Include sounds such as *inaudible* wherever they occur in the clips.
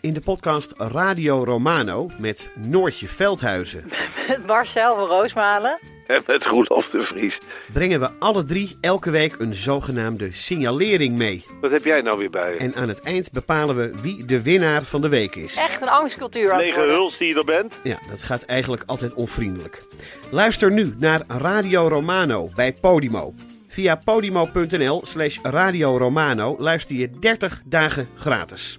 In de podcast Radio Romano met Noortje Veldhuizen Met Marcel van Roosmalen. En met Roelof de Vries. brengen we alle drie elke week een zogenaamde signalering mee. Wat heb jij nou weer bij je? En aan het eind bepalen we wie de winnaar van de week is. Echt een angstcultuur Lege huls die je er bent? Ja, dat gaat eigenlijk altijd onvriendelijk. Luister nu naar Radio Romano bij Podimo. Via podimo.nl slash Radio Romano luister je 30 dagen gratis.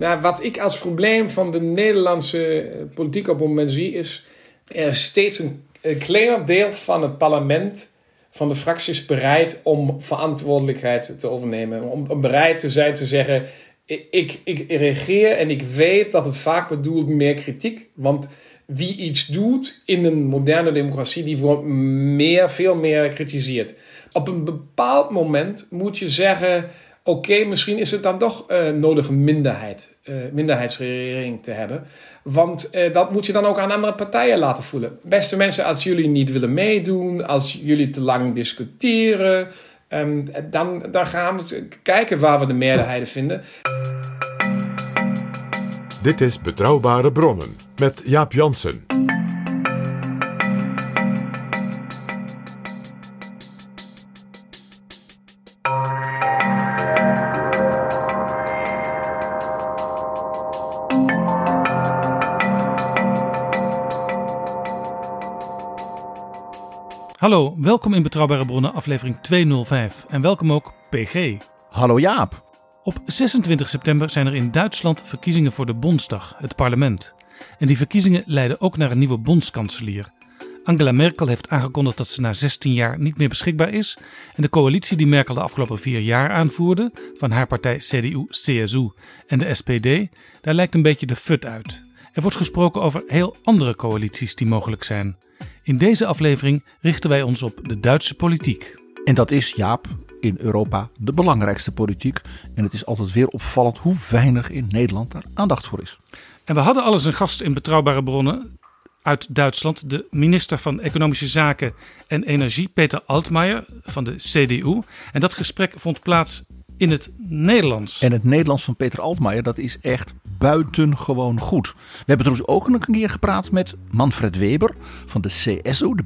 Nou, wat ik als probleem van de Nederlandse eh, politiek op het moment zie, is er steeds een, kleiner deel van het parlement, van de fracties, bereid om verantwoordelijkheid te overnemen. Om, bereid te zijn te zeggen: ik, ik, ik reageer en ik weet dat het vaak bedoelt meer kritiek. Want wie iets doet in een moderne democratie, die wordt meer, veel meer kritiseerd. Op een bepaald moment moet je zeggen: oké, misschien is het dan toch eh, nodig een minderheid, eh, minderheidsregering te hebben. Want eh, dat moet je dan ook aan andere partijen laten voelen. Beste mensen, als jullie niet willen meedoen, als jullie te lang discussiëren, ehm, dan, dan gaan we kijken waar we de meerderheden vinden. Dit is Betrouwbare Bronnen met Jaap Jansen. Hallo, welkom in Betrouwbare Bronnen, aflevering 205. En welkom ook PG. Hallo Jaap. Op 26 september zijn er in Duitsland verkiezingen voor de Bondsdag, het parlement. En die verkiezingen leiden ook naar een nieuwe bondskanselier. Angela Merkel heeft aangekondigd dat ze na 16 jaar niet meer beschikbaar is. En de coalitie die Merkel de afgelopen vier jaar aanvoerde, van haar partij CDU, CSU en de SPD, daar lijkt een beetje de fut uit. Er wordt gesproken over heel andere coalities die mogelijk zijn. In deze aflevering richten wij ons op de Duitse politiek. En dat is Jaap in Europa de belangrijkste politiek. En het is altijd weer opvallend hoe weinig in Nederland daar aandacht voor is. En we hadden al eens een gast in betrouwbare bronnen uit Duitsland, de minister van Economische Zaken en Energie, Peter Altmaier van de CDU. En dat gesprek vond plaats in het Nederlands. En het Nederlands van Peter Altmaier, dat is echt buitengewoon goed. We hebben trouwens ook een keer gepraat met Manfred Weber van de CSU, de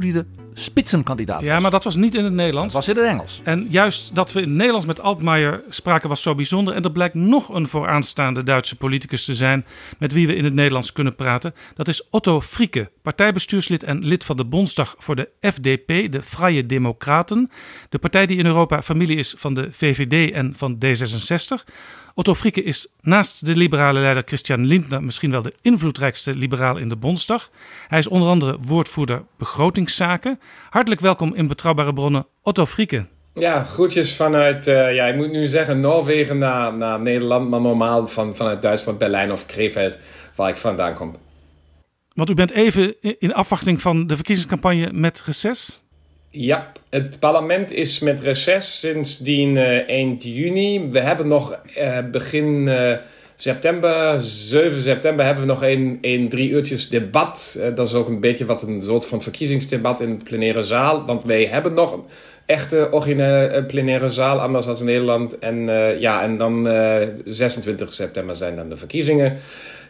die de spitsenkandidaat Ja, was. maar dat was niet in het Nederlands. Dat was in het Engels. En juist dat we in het Nederlands met Altmaier spraken was zo bijzonder. En er blijkt nog een vooraanstaande Duitse politicus te zijn met wie we in het Nederlands kunnen praten. Dat is Otto Frieke, partijbestuurslid en lid van de Bondsdag voor de FDP, de Vrije Democraten. De partij die in Europa familie is van de VVD en van D66. Otto Frieke is naast de liberale leider Christian Lindner misschien wel de invloedrijkste liberaal in de Bondsdag. Hij is onder andere woordvoerder begrotingszaken. Hartelijk welkom in Betrouwbare Bronnen, Otto Frieke. Ja, groetjes vanuit, eh, ja, ik moet nu zeggen Noorwegen naar, naar Nederland, maar normaal van, vanuit Duitsland, Berlijn of Krefeld, waar ik vandaan kom. Want u bent even in afwachting van de verkiezingscampagne met reces. Ja, het parlement is met reces sindsdien eh, eind juni. We hebben nog eh, begin eh, september, 7 september, hebben we nog een, een drie uurtjes debat. Dat is ook een beetje wat een soort van verkiezingsdebat in de plenaire zaal. Want wij hebben nog een echte originele plenaire zaal, anders dan in Nederland. En, ja, en dan eh 26 september zijn dan de verkiezingen.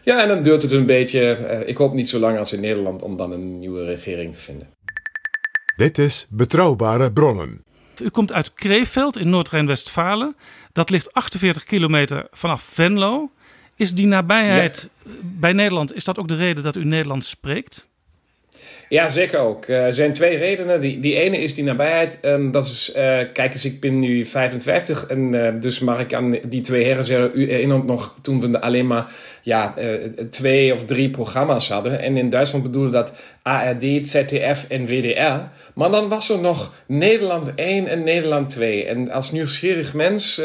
Ja, en dan duurt het een beetje, ik hoop niet zo lang als in Nederland, om dan een nieuwe regering te vinden. Dit is Betrouwbare Bronnen. U komt uit Krefeld in Noord-Rijn-Westfalen. Dat ligt 48 kilometer vanaf Venlo. Is die nabijheid bij Nederland, is dat ook de reden dat u Nederlands spreekt? Ja, zeker ook. Eh, Er zijn twee redenen. Die, die ene is die nabijheid. En dat is, eh, kijk eens, ik ben nu 55. En eh, dus mag ik aan die twee heren zeggen. U herinnert nog toen we alleen maar ja, twee of drie programma's hadden. En in Duitsland bedoelde dat ARD, ZDF en WDR. Maar dan was er nog Nederland 1 en Nederland 2. En als nieuwsgierig mens.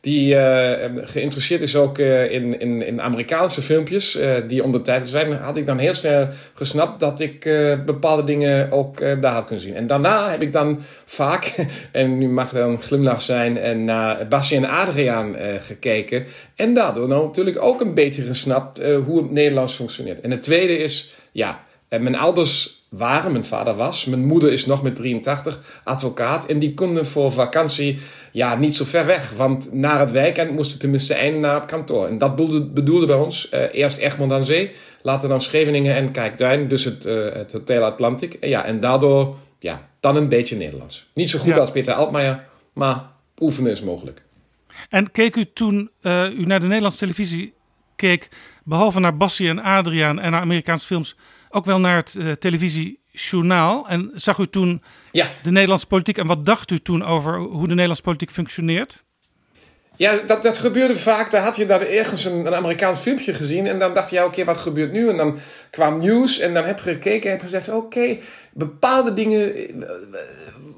Eh, die uh, geïnteresseerd is ook uh, in, in, in Amerikaanse filmpjes uh, die om de tijd zijn, had ik dan heel snel gesnapt dat ik bepaalde dingen ook daar had kunnen zien. En daarna heb ik dan vaak, *laughs* en nu mag er een glimlach zijn, naar Bassie en Adriaan gekeken. En daardoor nou natuurlijk ook een beetje gesnapt hoe het Nederlands functioneert. En het tweede is, ja, mijn ouders waren, mijn vader was, mijn moeder is nog met 83 advocaat. En die konden voor vakantie ja, niet zo ver weg. Want naar het weekend moesten tenminste eind naar het kantoor. En dat bedoelde, bij ons uh, eerst Egmond aan Zee, later dan Scheveningen en Kijkduin. Dus het, uh, het Hotel Atlantic. En, ja, en daardoor ja, dan een beetje Nederlands. Niet zo goed als Peter Altmaier, maar oefenen is mogelijk. En keek u toen uh, u naar de Nederlandse televisie keek, behalve naar Bassie en Adriaan en naar Amerikaanse films, ook wel naar het uh, televisiejournaal. En zag u toen ja. de Nederlandse politiek en wat dacht u toen over hoe de Nederlandse politiek functioneert? Ja, dat, dat gebeurde vaak. Daar had je daar ergens een, een Amerikaans filmpje gezien. En dan dacht je, ja, oké, wat gebeurt nu? En dan kwam nieuws. En dan heb je gekeken en heb gezegd, oké, bepaalde dingen eh,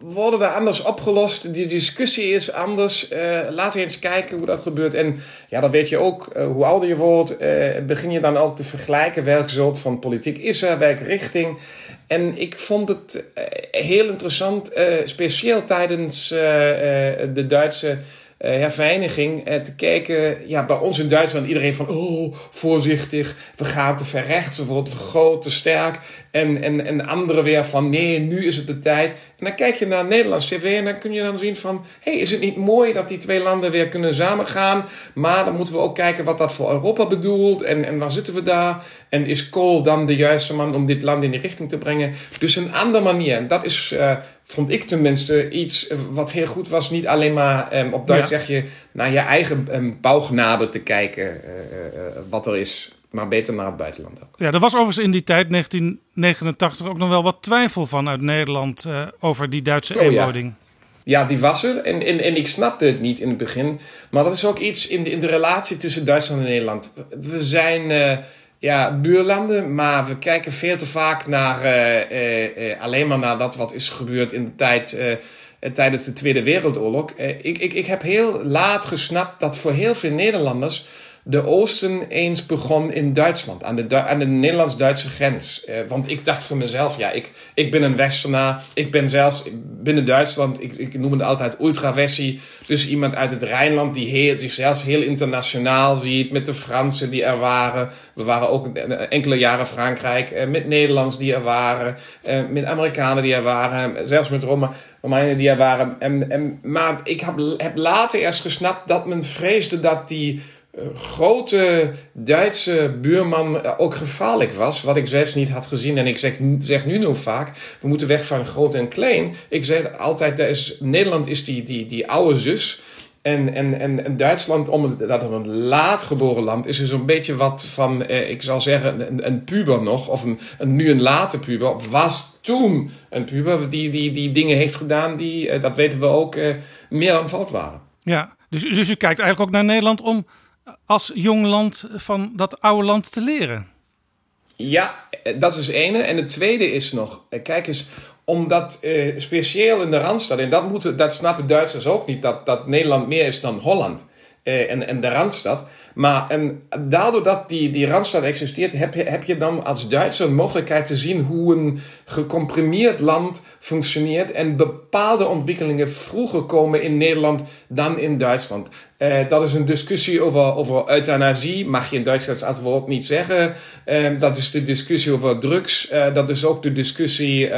worden er anders opgelost. Die discussie is anders. Uh, laten we eens kijken hoe dat gebeurt. En ja, dan weet je ook, uh, hoe ouder je wordt, begin je dan ook te vergelijken welke soort van politiek is er, welke richting. En ik vond het heel interessant, speciaal tijdens de Duitse herveiniging uh, te kijken. Ja, bij ons in Duitsland iedereen van, oh, voorzichtig, we gaan te ver rechts, we worden te groot, te sterk. En, en, en anderen weer van, nee, nu is het de tijd. En dan kijk je naar Nederlands tv en dan kun je dan zien van, hey, is het niet mooi dat die twee landen weer kunnen samengaan? Maar dan moeten we ook kijken wat dat voor Europa bedoelt en, en waar zitten we daar? En is Kool dan de juiste man om dit land in die richting te brengen? Dus een andere manier. En dat is... Uh, vond ik tenminste iets wat heel goed was. Niet alleen maar um, op Duits zeg je naar je eigen um, bouwgenade te kijken uh, uh, wat er is. Maar beter naar het buitenland ook. Ja, er was overigens in die tijd, 1989, ook nog wel wat twijfel van uit Nederland uh, over die Duitse oh, eenwording. Ja. ja. die was er. En, en, en ik snapte het niet in het begin. Maar dat is ook iets in de, in de relatie tussen Duitsland en Nederland. We zijn ja, buurlanden, maar we kijken veel te vaak naar, uh, uh, alleen maar naar dat wat is gebeurd in de tijd tijdens de Tweede Wereldoorlog. ik, ik, ik heb heel laat gesnapt dat voor heel veel Nederlanders de Oosten eens begon in Duitsland, aan de, aan de Nederlands-Duitse grens. Eh, want ik dacht voor mezelf, ja, ik, ik ben een Westernaar, ik ben zelfs binnen Duitsland, ik, ik noem het altijd ultravessie, dus iemand uit het Rijnland die heel, zichzelf heel internationaal ziet, met de Fransen die er waren. We waren ook enkele jaren Frankrijk, eh, met Nederlands die er waren, eh, met Amerikanen die er waren, zelfs met. Romeinen die er waren. En, en, maar ik heb, heb later eerst gesnapt dat men vreesde dat die grote Duitse buurman eh, ook gevaarlijk was. Wat ik zelfs niet had gezien. En ik zeg, zeg nu nog vaak, we moeten weg van groot en klein. Ik zeg altijd, is, Nederland is die, die, die oude zus. En, en, en, en Duitsland, omdat het een laatgeboren land is, is een beetje wat van, eh, ik zal zeggen, een, een puber nog. Of een, nu een late puber. Was toen een puber die, die, die dingen heeft gedaan die, eh, dat weten we ook, eh, meer dan fout waren. Ja, dus, dus u kijkt eigenlijk ook naar Nederland om als jong land van dat oude land te leren? Ja, dat is het ene. En het tweede is nog, eh, kijk eens, omdat uh, speciaal in de Randstad, en dat, moeten, dat snappen Duitsers ook niet, dat, dat Nederland meer is dan Holland uh, en, en de Randstad. Maar en daardoor dat die, die Randstad existeert, heb je, heb je dan als Duitser een mogelijkheid te zien hoe een gecomprimeerd land functioneert en bepaalde ontwikkelingen vroeger komen in Nederland dan in Duitsland. Uh, dat is een discussie over, over euthanasie, mag je in Duitsland het woord niet zeggen. Uh, dat is de discussie over drugs. Uh, dat is ook de discussie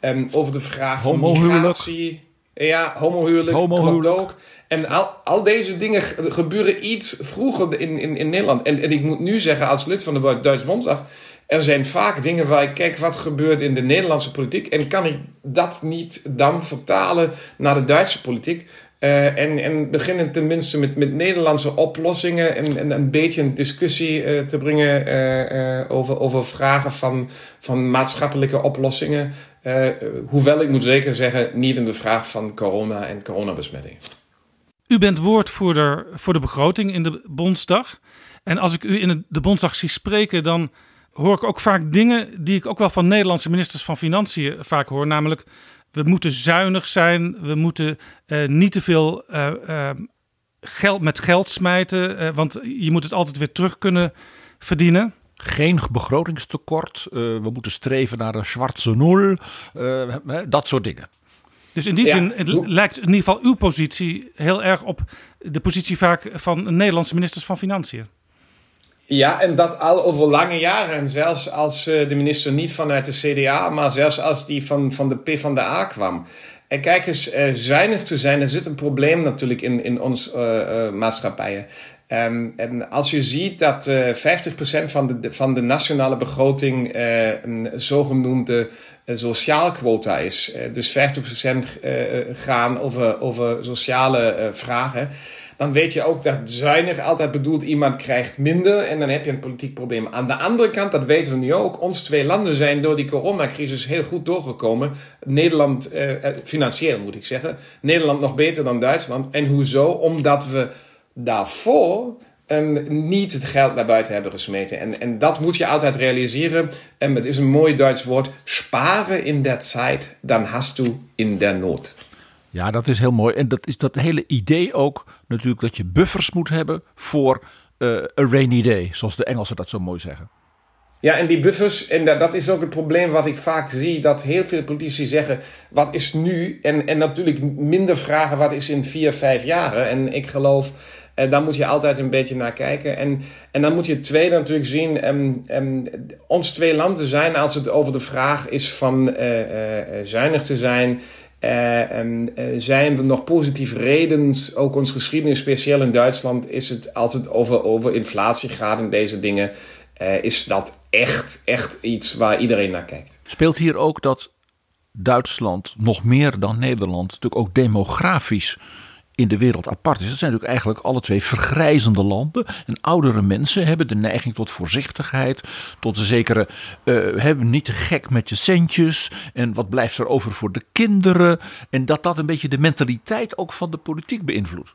um, over de vraag van migratie. Ja, homohuwelijk, homohuwelijk. ook. En al, al deze dingen gebeuren iets vroeger in, in, in Nederland. En, en ik moet nu zeggen, als lid van de Duitse Bondsdag... er zijn vaak dingen waar ik kijk wat gebeurt in de Nederlandse politiek... en kan ik dat niet dan vertalen naar de Duitse politiek... Uh, en, en beginnen tenminste met, met Nederlandse oplossingen en, en een beetje een discussie uh, te brengen uh, over, over vragen van, van maatschappelijke oplossingen. hoewel ik moet zeker zeggen, niet in de vraag van corona en coronabesmetting. U bent woordvoerder voor de begroting in de Bondsdag. En als ik u in de Bondsdag zie spreken, dan hoor ik ook vaak dingen die ik ook wel van Nederlandse ministers van Financiën vaak hoor. Namelijk, we moeten zuinig zijn, we moeten uh, niet te veel uh, uh, geld, met geld smijten, want je moet het altijd weer terug kunnen verdienen. Geen begrotingstekort. we moeten streven naar een zwarte nul. dat soort dingen. Dus in die zin lijkt in ieder geval uw positie heel erg op de positie vaak van Nederlandse ministers van Financiën. Ja, en dat al over lange jaren. En zelfs als uh, de minister niet vanuit de CDA, maar zelfs als die van, van de PvdA kwam. En kijk eens, uh, zuinig te zijn, er zit een probleem natuurlijk in, in onze uh, maatschappijen. Um, en als je ziet dat uh, 50% van de, van de nationale begroting een zogenoemde sociaal quota is, dus 50% gaan over, over sociale vragen, dan weet je ook dat zuinig altijd bedoelt iemand krijgt minder en dan heb je een politiek probleem. Aan de andere kant, dat weten we nu ook, ons twee landen zijn door die coronacrisis heel goed doorgekomen. Nederland, financieel moet ik zeggen, Nederland nog beter dan Duitsland. En hoezo? Omdat we daarvoor niet het geld naar buiten hebben gesmeten. En, en dat moet je altijd realiseren. En het is een mooi Duits woord. Sparen in der tijd, dan hast du in der nood. Ja, dat is heel mooi. En dat is dat hele idee ook natuurlijk dat je buffers moet hebben voor uh, a rainy day. Zoals de Engelsen dat zo mooi zeggen. Ja, en die buffers, en dat is ook het probleem wat ik vaak zie, dat heel veel politici zeggen, wat is nu? En, en natuurlijk minder vragen, wat is in vier, vijf jaren? En ik geloof, eh, daar moet je altijd een beetje naar kijken. En, en dan moet je tweede natuurlijk zien, um, um, ons twee landen zijn, als het over de vraag is van uh, uh, zuinig te zijn, uh, en, uh, zijn er nog positieve redenen, ook ons geschiedenis, speciaal in Duitsland, is het het over, over inflatie gaat en deze dingen, uh, is dat echt, echt iets waar iedereen naar kijkt. Speelt hier ook dat Duitsland nog meer dan Nederland natuurlijk ook demografisch in de wereld apart is. Dat zijn natuurlijk eigenlijk alle twee vergrijzende landen. En oudere mensen hebben de neiging tot voorzichtigheid, tot een zekere hebben niet te gek met je centjes. En wat blijft er over voor de kinderen? En dat dat een beetje de mentaliteit ook van de politiek beïnvloedt.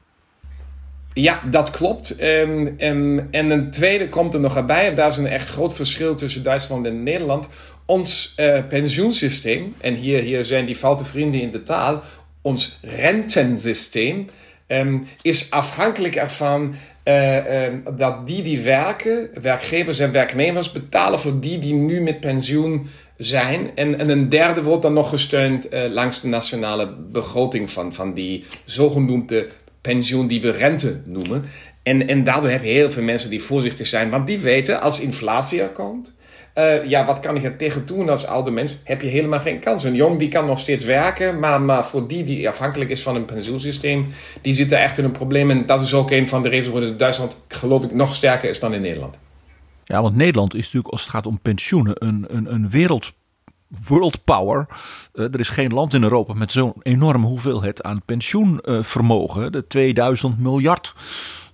Ja, dat klopt. Um, um, en een tweede komt er nog bij. En daar is een echt groot verschil tussen Duitsland en Nederland. Ons uh, pensioensysteem, en hier, hier zijn die foute vrienden in de taal. Ons rentensysteem um, is afhankelijk ervan uh, dat die die werken, werkgevers en werknemers, betalen voor die die nu met pensioen zijn. En, en een derde wordt dan nog gesteund uh, langs de nationale begroting van, van die zogenoemde pensioen die we rente noemen. En, en daardoor heb je heel veel mensen die voorzichtig zijn, want die weten als inflatie er komt. Uh, ja, wat kan ik er tegen doen als oude mens? Heb je helemaal geen kans. Een jong die kan nog steeds werken, maar, maar voor die die afhankelijk is van een pensioensysteem, die zit er echt in een probleem. En dat is ook een van de redenen waarom Duitsland, geloof ik, nog sterker is dan in Nederland. Ja, want Nederland is natuurlijk als het gaat om pensioenen een, een, een wereld world power. Uh, er is geen land in Europa met zo'n enorme hoeveelheid aan pensioenvermogen. Uh, de 2000 miljard.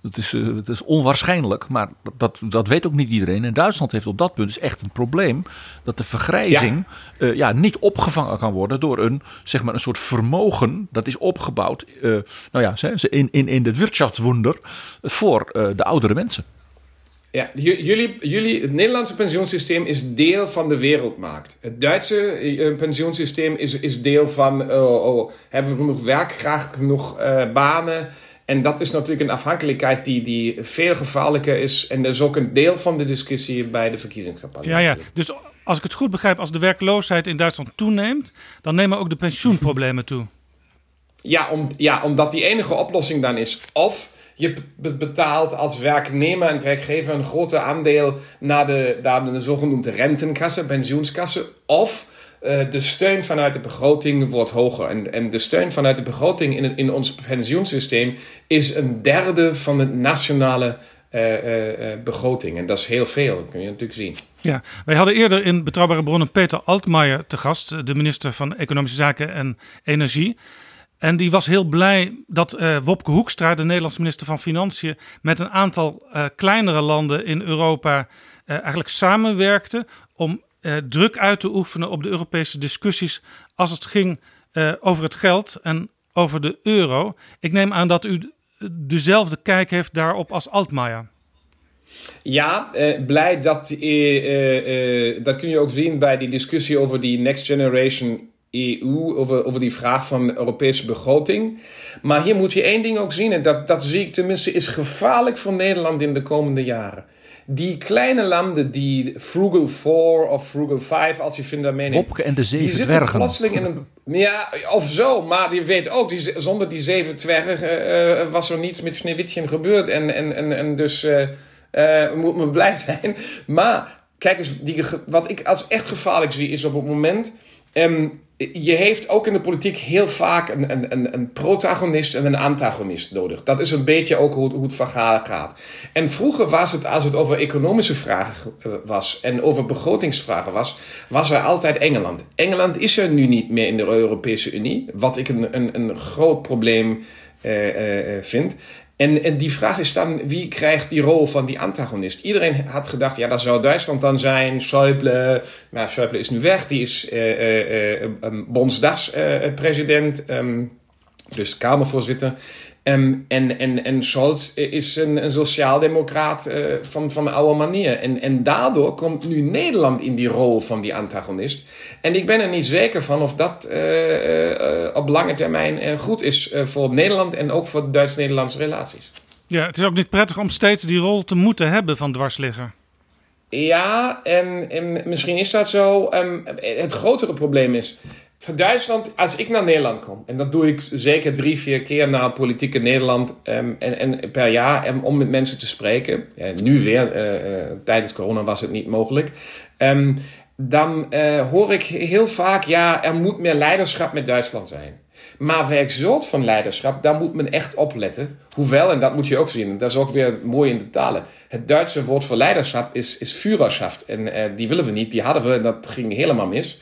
Dat is, uh, dat is onwaarschijnlijk, maar dat, dat weet ook niet iedereen. En Duitsland heeft op dat punt dus echt een probleem dat de vergrijzing ja. ja niet opgevangen kan worden door een, zeg maar een soort vermogen dat is opgebouwd nou ja, in, in, in het wirtschaftswunder voor de oudere mensen. Ja, jullie, jullie, het Nederlandse pensioensysteem is deel van de wereldmarkt. Het Duitse uh, pensioensysteem is, is deel van, uh, oh, hebben we genoeg werk, graag genoeg uh, banen. En dat is natuurlijk een afhankelijkheid die, die veel gevaarlijker is. En dat is ook een deel van de discussie bij de verkiezingscampagne. Ja, ja. Dus als ik het goed begrijp, als de werkloosheid in Duitsland toeneemt, dan nemen ook de pensioenproblemen toe. Ja, om, ja omdat die enige oplossing dan is of je betaalt als werknemer en werkgever een groter aandeel naar de, naar de zogenoemde rentenkassen, pensioenskassen. Of uh, de steun vanuit de begroting wordt hoger. En, en de steun vanuit de begroting in, in ons pensioensysteem is een derde van de nationale uh, begroting. En dat is heel veel, dat kun je natuurlijk zien. Ja, wij hadden eerder in Betrouwbare Bronnen Peter Altmaier te gast, de minister van Economische Zaken en Energie. En die was heel blij dat uh, Wopke Hoekstra, de Nederlandse minister van Financiën, met een aantal kleinere landen in Europa eigenlijk samenwerkte om druk uit te oefenen op de Europese discussies als het ging over het geld en over de euro. Ik neem aan dat u dezelfde kijk heeft daarop als Altmaier. Ja, blij dat, dat kun je ook zien bij die discussie over die Next Generation EU, over, over die vraag van Europese begroting. Maar hier moet je één ding ook zien, en dat, dat zie ik tenminste, is gevaarlijk voor Nederland in de komende jaren. Die kleine landen, die Frugal 4 of Frugal 5, als je vindt daarmee neemt. Wopke en de zeven die zitten dwergen. plotseling in een... Ja, of zo, maar je weet ook, die, zonder die zeven dwergen eh, was er niets met Sneeuwwitje gebeurd. En, en, en, en dus uh, uh, moet me *laughs* blij zijn. Maar kijk eens, die, wat ik als echt gevaarlijk zie, is op het moment... Um, je heeft ook in de politiek heel vaak een, een, een, protagonist en een antagonist nodig. Dat is een beetje ook hoe, hoe het verhaal gaat. En vroeger was het, als het over economische vragen was en over begrotingsvragen was, was er altijd Engeland. Engeland is er nu niet meer in de Europese Unie, wat ik een, een, een groot probleem uh, uh, vind. En, die vraag is dan, wie krijgt die rol van die antagonist? Iedereen had gedacht, ja, dat zou Duitsland dan zijn. Schäuble, maar Schäuble is nu weg. Die is uh, uh, bondsdagspresident, um, dus Kamervoorzitter. Um, en, en, en Scholz is een, een sociaaldemocraat uh, van, van de oude manier. En, en daardoor komt nu Nederland in die rol van die antagonist. En ik ben er niet zeker van of dat uh, uh, op lange termijn goed is voor Nederland en ook voor Duits-Nederlandse relaties. Ja, het is ook niet prettig om steeds die rol te moeten hebben van dwarsligger. Ja, en, en misschien is dat zo. Um, het grotere probleem is voor Duitsland, als ik naar Nederland kom, en dat doe ik zeker drie, vier keer naar politieke Nederland um, en, en, per jaar om met mensen te spreken. Nu weer, uh, uh, tijdens corona was het niet mogelijk. Um, dan uh, hoor ik heel vaak, ja, er moet meer leiderschap met Duitsland zijn. Maar welk soort van leiderschap, daar moet men echt op letten. Hoewel, en dat moet je ook zien, dat is ook weer mooi in de talen. Het Duitse woord voor leiderschap is, is Führerschaft. En die willen we niet, die hadden we en dat ging helemaal mis.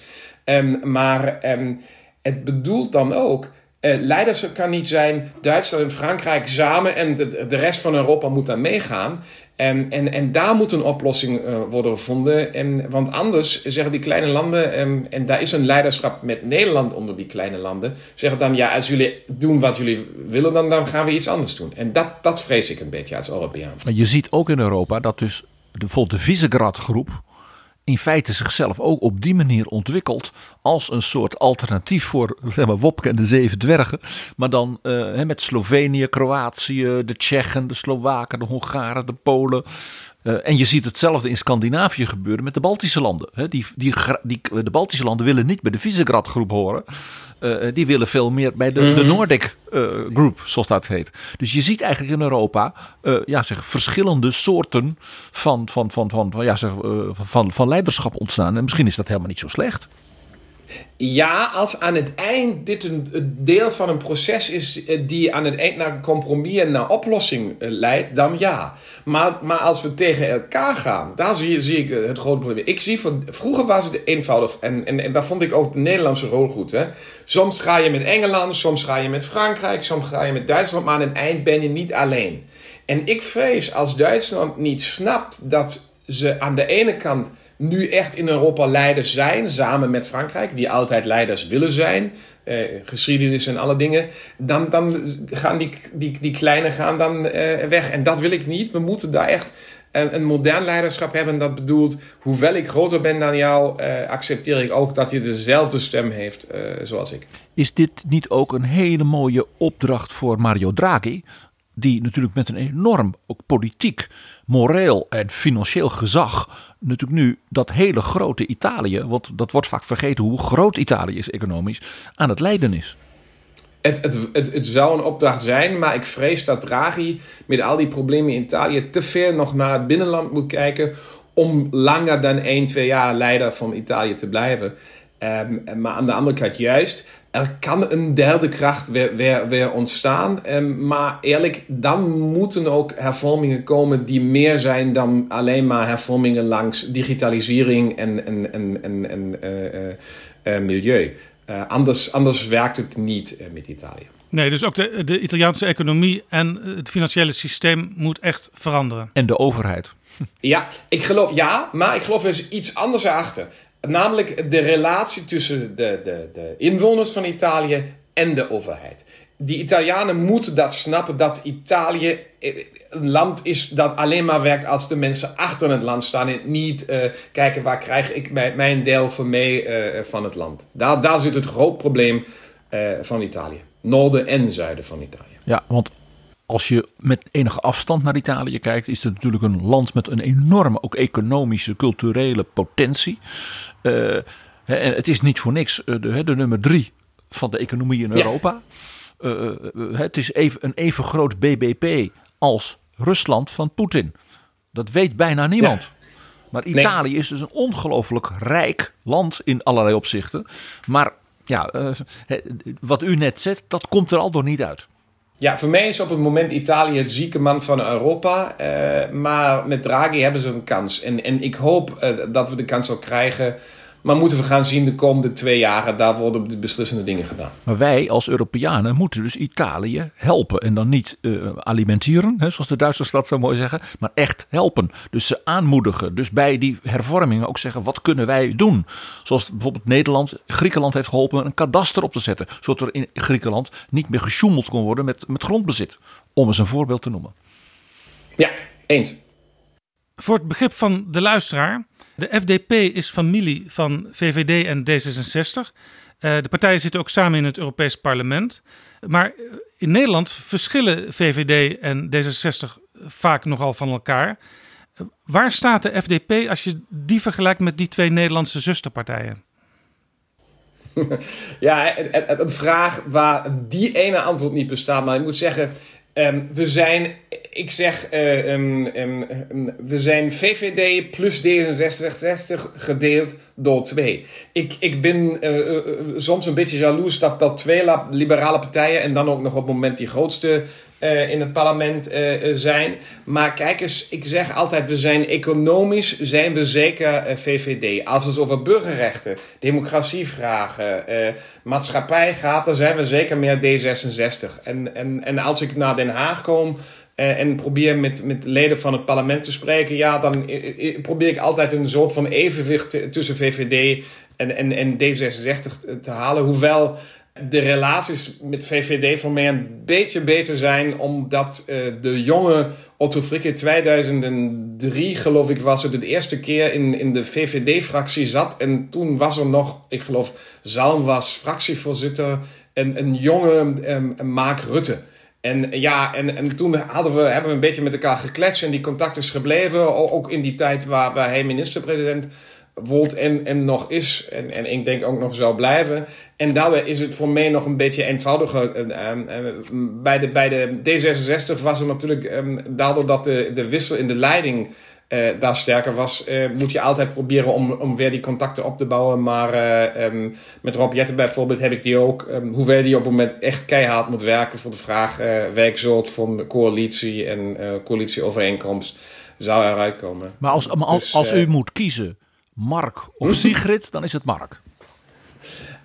Um, maar um, het bedoelt dan ook. Uh, leiderschap kan niet zijn Duitsland en Frankrijk samen en de, de rest van Europa moet daar meegaan. En, en, en daar moet een oplossing uh, worden gevonden. En, want anders zeggen die kleine landen, en daar is een leiderschap met Nederland onder die kleine landen, zeggen dan ja, als jullie doen wat jullie willen, dan, dan gaan we iets anders doen. En dat, dat vrees ik een beetje als Europeaan. Maar je ziet ook in Europa dat dus bijvoorbeeld de Visegrad-groep in feite zichzelf ook op die manier ontwikkelt als een soort alternatief voor zeg maar, Wopke en de Zeven Dwergen. Maar dan uh, met Slovenië, Kroatië, de Tsjechen, de Slowaken, de Hongaren, de Polen. Uh, en je ziet hetzelfde in Scandinavië gebeuren met de Baltische landen. He, die, die, die, de Baltische landen willen niet bij de Visegrad groep horen. Uh, die willen veel meer bij de, mm -hmm. de Nordic uh, Group, zoals dat heet. Dus je ziet eigenlijk in Europa ja, zeg, verschillende soorten van, van, van, van, van, ja, zeg, van, van leiderschap ontstaan. En misschien is dat helemaal niet zo slecht. Ja, als aan het eind dit een, deel van een proces is die aan het eind naar een compromis en naar oplossing leidt, dan ja. Maar, maar als we tegen elkaar gaan, daar zie, zie ik het grote probleem. Ik zie van, vroeger was het eenvoudig en, en, en daar vond ik ook de Nederlandse rol goed. Hè? Soms ga je met Engeland, soms ga je met Frankrijk, soms ga je met Duitsland, maar aan het eind ben je niet alleen. En ik vrees als Duitsland niet snapt dat ze aan de ene kant nu echt in Europa leiders zijn, samen met Frankrijk, die altijd leiders willen zijn, eh, geschiedenis en alle dingen, dan, dan gaan die, die, die kleine gaan dan eh, weg. En dat wil ik niet. We moeten daar echt een, een modern leiderschap hebben. Dat bedoelt, hoewel ik groter ben dan jou, uh, accepteer ik ook dat je dezelfde stem heeft uh, zoals ik. Is dit niet ook een hele mooie opdracht voor Mario Draghi? Die natuurlijk met een enorm ook politiek, moreel en financieel gezag natuurlijk nu dat hele grote Italië, want dat wordt vaak vergeten hoe groot Italië is economisch, aan het lijden is. Het, het, het, zou een opdracht zijn, maar ik vrees dat Draghi met al die problemen in Italië te veel nog naar het binnenland moet kijken om langer dan 1, 2 jaar leider van Italië te blijven. Um, maar aan de andere kant juist, er kan een derde kracht weer, weer, weer ontstaan. Um, maar eerlijk, dan moeten ook hervormingen komen die meer zijn dan alleen maar hervormingen langs digitalisering en, en, en, en, en uh, uh, uh, milieu. anders, anders werkt het niet met Italië. Nee, dus ook de, de Italiaanse economie en het financiële systeem moet echt veranderen. En de overheid. Ja, ik geloof ja, maar ik geloof er is iets anders achter. Namelijk de relatie tussen de, de, de inwoners van Italië en de overheid. die Italianen moeten dat snappen dat Italië eh, een land is dat alleen maar werkt als de mensen achter het land staan en niet uh, kijken waar krijg ik mijn deel van mee uh, van het land. Daar, daar zit het groot probleem van Italië. Noorden en zuiden van Italië. Ja, want als je met enige afstand naar Italië kijkt, is het natuurlijk een land met een enorme, ook economische, culturele potentie. en het is niet voor niks de, de nummer drie van de economie in Europa. Ja. het is even, een even groot BBP als Rusland van Poetin. Dat weet bijna niemand. Maar Italië is dus een ongelooflijk rijk land in allerlei opzichten. Maar ja, uh, wat u net zegt, dat komt er al door niet uit. Ja, voor mij is op het moment Italië het zieke man van Europa. Uh, maar met Draghi hebben ze een kans. En, en ik hoop uh, dat we de kans ook krijgen maar moeten we gaan zien de komende twee jaren, daar worden de beslissende dingen gedaan. Maar wij als Europeanen moeten dus Italië helpen. En dan niet uh, alimenteren, hè, zoals de Duitsers dat zo mooi zeggen, maar echt helpen. Dus ze aanmoedigen. Dus bij die hervormingen ook zeggen, wat kunnen wij doen? Zoals bijvoorbeeld Nederland, Griekenland heeft geholpen een kadaster op te zetten. Zodat er in Griekenland niet meer gesjoemeld kon worden met, met grondbezit. Om eens een voorbeeld te noemen. Ja, eens. Voor het begrip van de luisteraar de FDP is familie van VVD en D66. Uh, de partijen zitten ook samen in het Europees Parlement. Maar in Nederland verschillen VVD en D66 vaak nogal van elkaar. Uh, waar staat de FDP als je die vergelijkt met die twee Nederlandse zusterpartijen? *laughs* Ja, een vraag waar die ene antwoord niet bestaat. Maar ik moet zeggen, Um, we zijn, ik zeg, uh, um, um, we zijn VVD plus D66 gedeeld door twee. Ik, ik ben uh, uh, soms een beetje jaloers dat, dat twee liberale partijen en dan ook nog op het moment die grootste in het parlement zijn. Maar kijk eens, ik zeg altijd, we zijn economisch, zijn we zeker VVD. Als het over burgerrechten, democratievragen, maatschappij gaat, dan zijn we zeker meer D66. En, en, en als ik naar Den Haag kom en probeer met, met leden van het parlement te spreken, ja, dan probeer ik altijd een soort van evenwicht tussen VVD en, en, en D66 te halen. Hoewel de relaties met VVD voor mij een beetje beter zijn, omdat uh, de jonge Otto Frikke 2003, geloof ik, was het de eerste keer in, in de VVD-fractie zat. En toen was er nog, ik geloof, Zalm was fractievoorzitter en een jonge Mark Rutte. En ja, en, en toen hadden we, hebben we een beetje met elkaar gekletst en die contact is gebleven. Ook in die tijd waar, waar hij minister-president wordt en, en nog is. En, en ik denk ook nog zou blijven. En daarbij is het voor mij nog een beetje eenvoudiger. Bij de, bij de D66 was er natuurlijk, daardoor dat de, de wissel in de leiding uh, daar sterker was, uh, moet je altijd proberen om, om weer die contacten op te bouwen. Maar uh, um, met Rob Jetten bijvoorbeeld heb ik die ook, um, hoewel die op het moment echt keihard moet werken voor de vraag werksoort van coalitie en coalitieovereenkomst, zou eruit komen. Maar als, maar als, dus, als u moet kiezen, Mark of *laughs* Sigrid, dan is het Mark.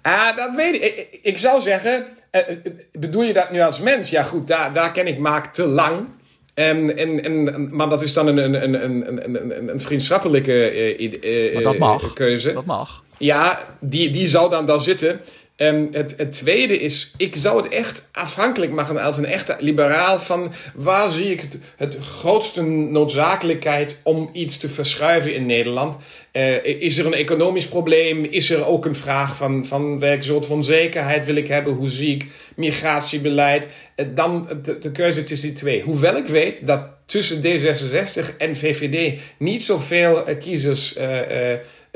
Ah, dat weet ik. Ik, ik zou zeggen, bedoel je dat nu als mens? Ja goed, daar, daar ken ik Mark te lang. En, en, en, maar dat is dan een, een, een, een, een, een vriendschappelijke uh, uh, dat mag. keuze. Dat mag. Ja, die, die zou dan daar zitten. Um, het, het tweede is, ik zou het echt afhankelijk maken als een echte liberaal van waar zie ik het, het grootste noodzakelijkheid om iets te verschuiven in Nederland. Uh, is er een economisch probleem? Is er ook een vraag van, van welk soort van zekerheid wil ik hebben? Hoe zie ik migratiebeleid? Uh, dan de, de keuze tussen die twee. Hoewel ik weet dat tussen D66 en VVD niet zoveel uh, kiezers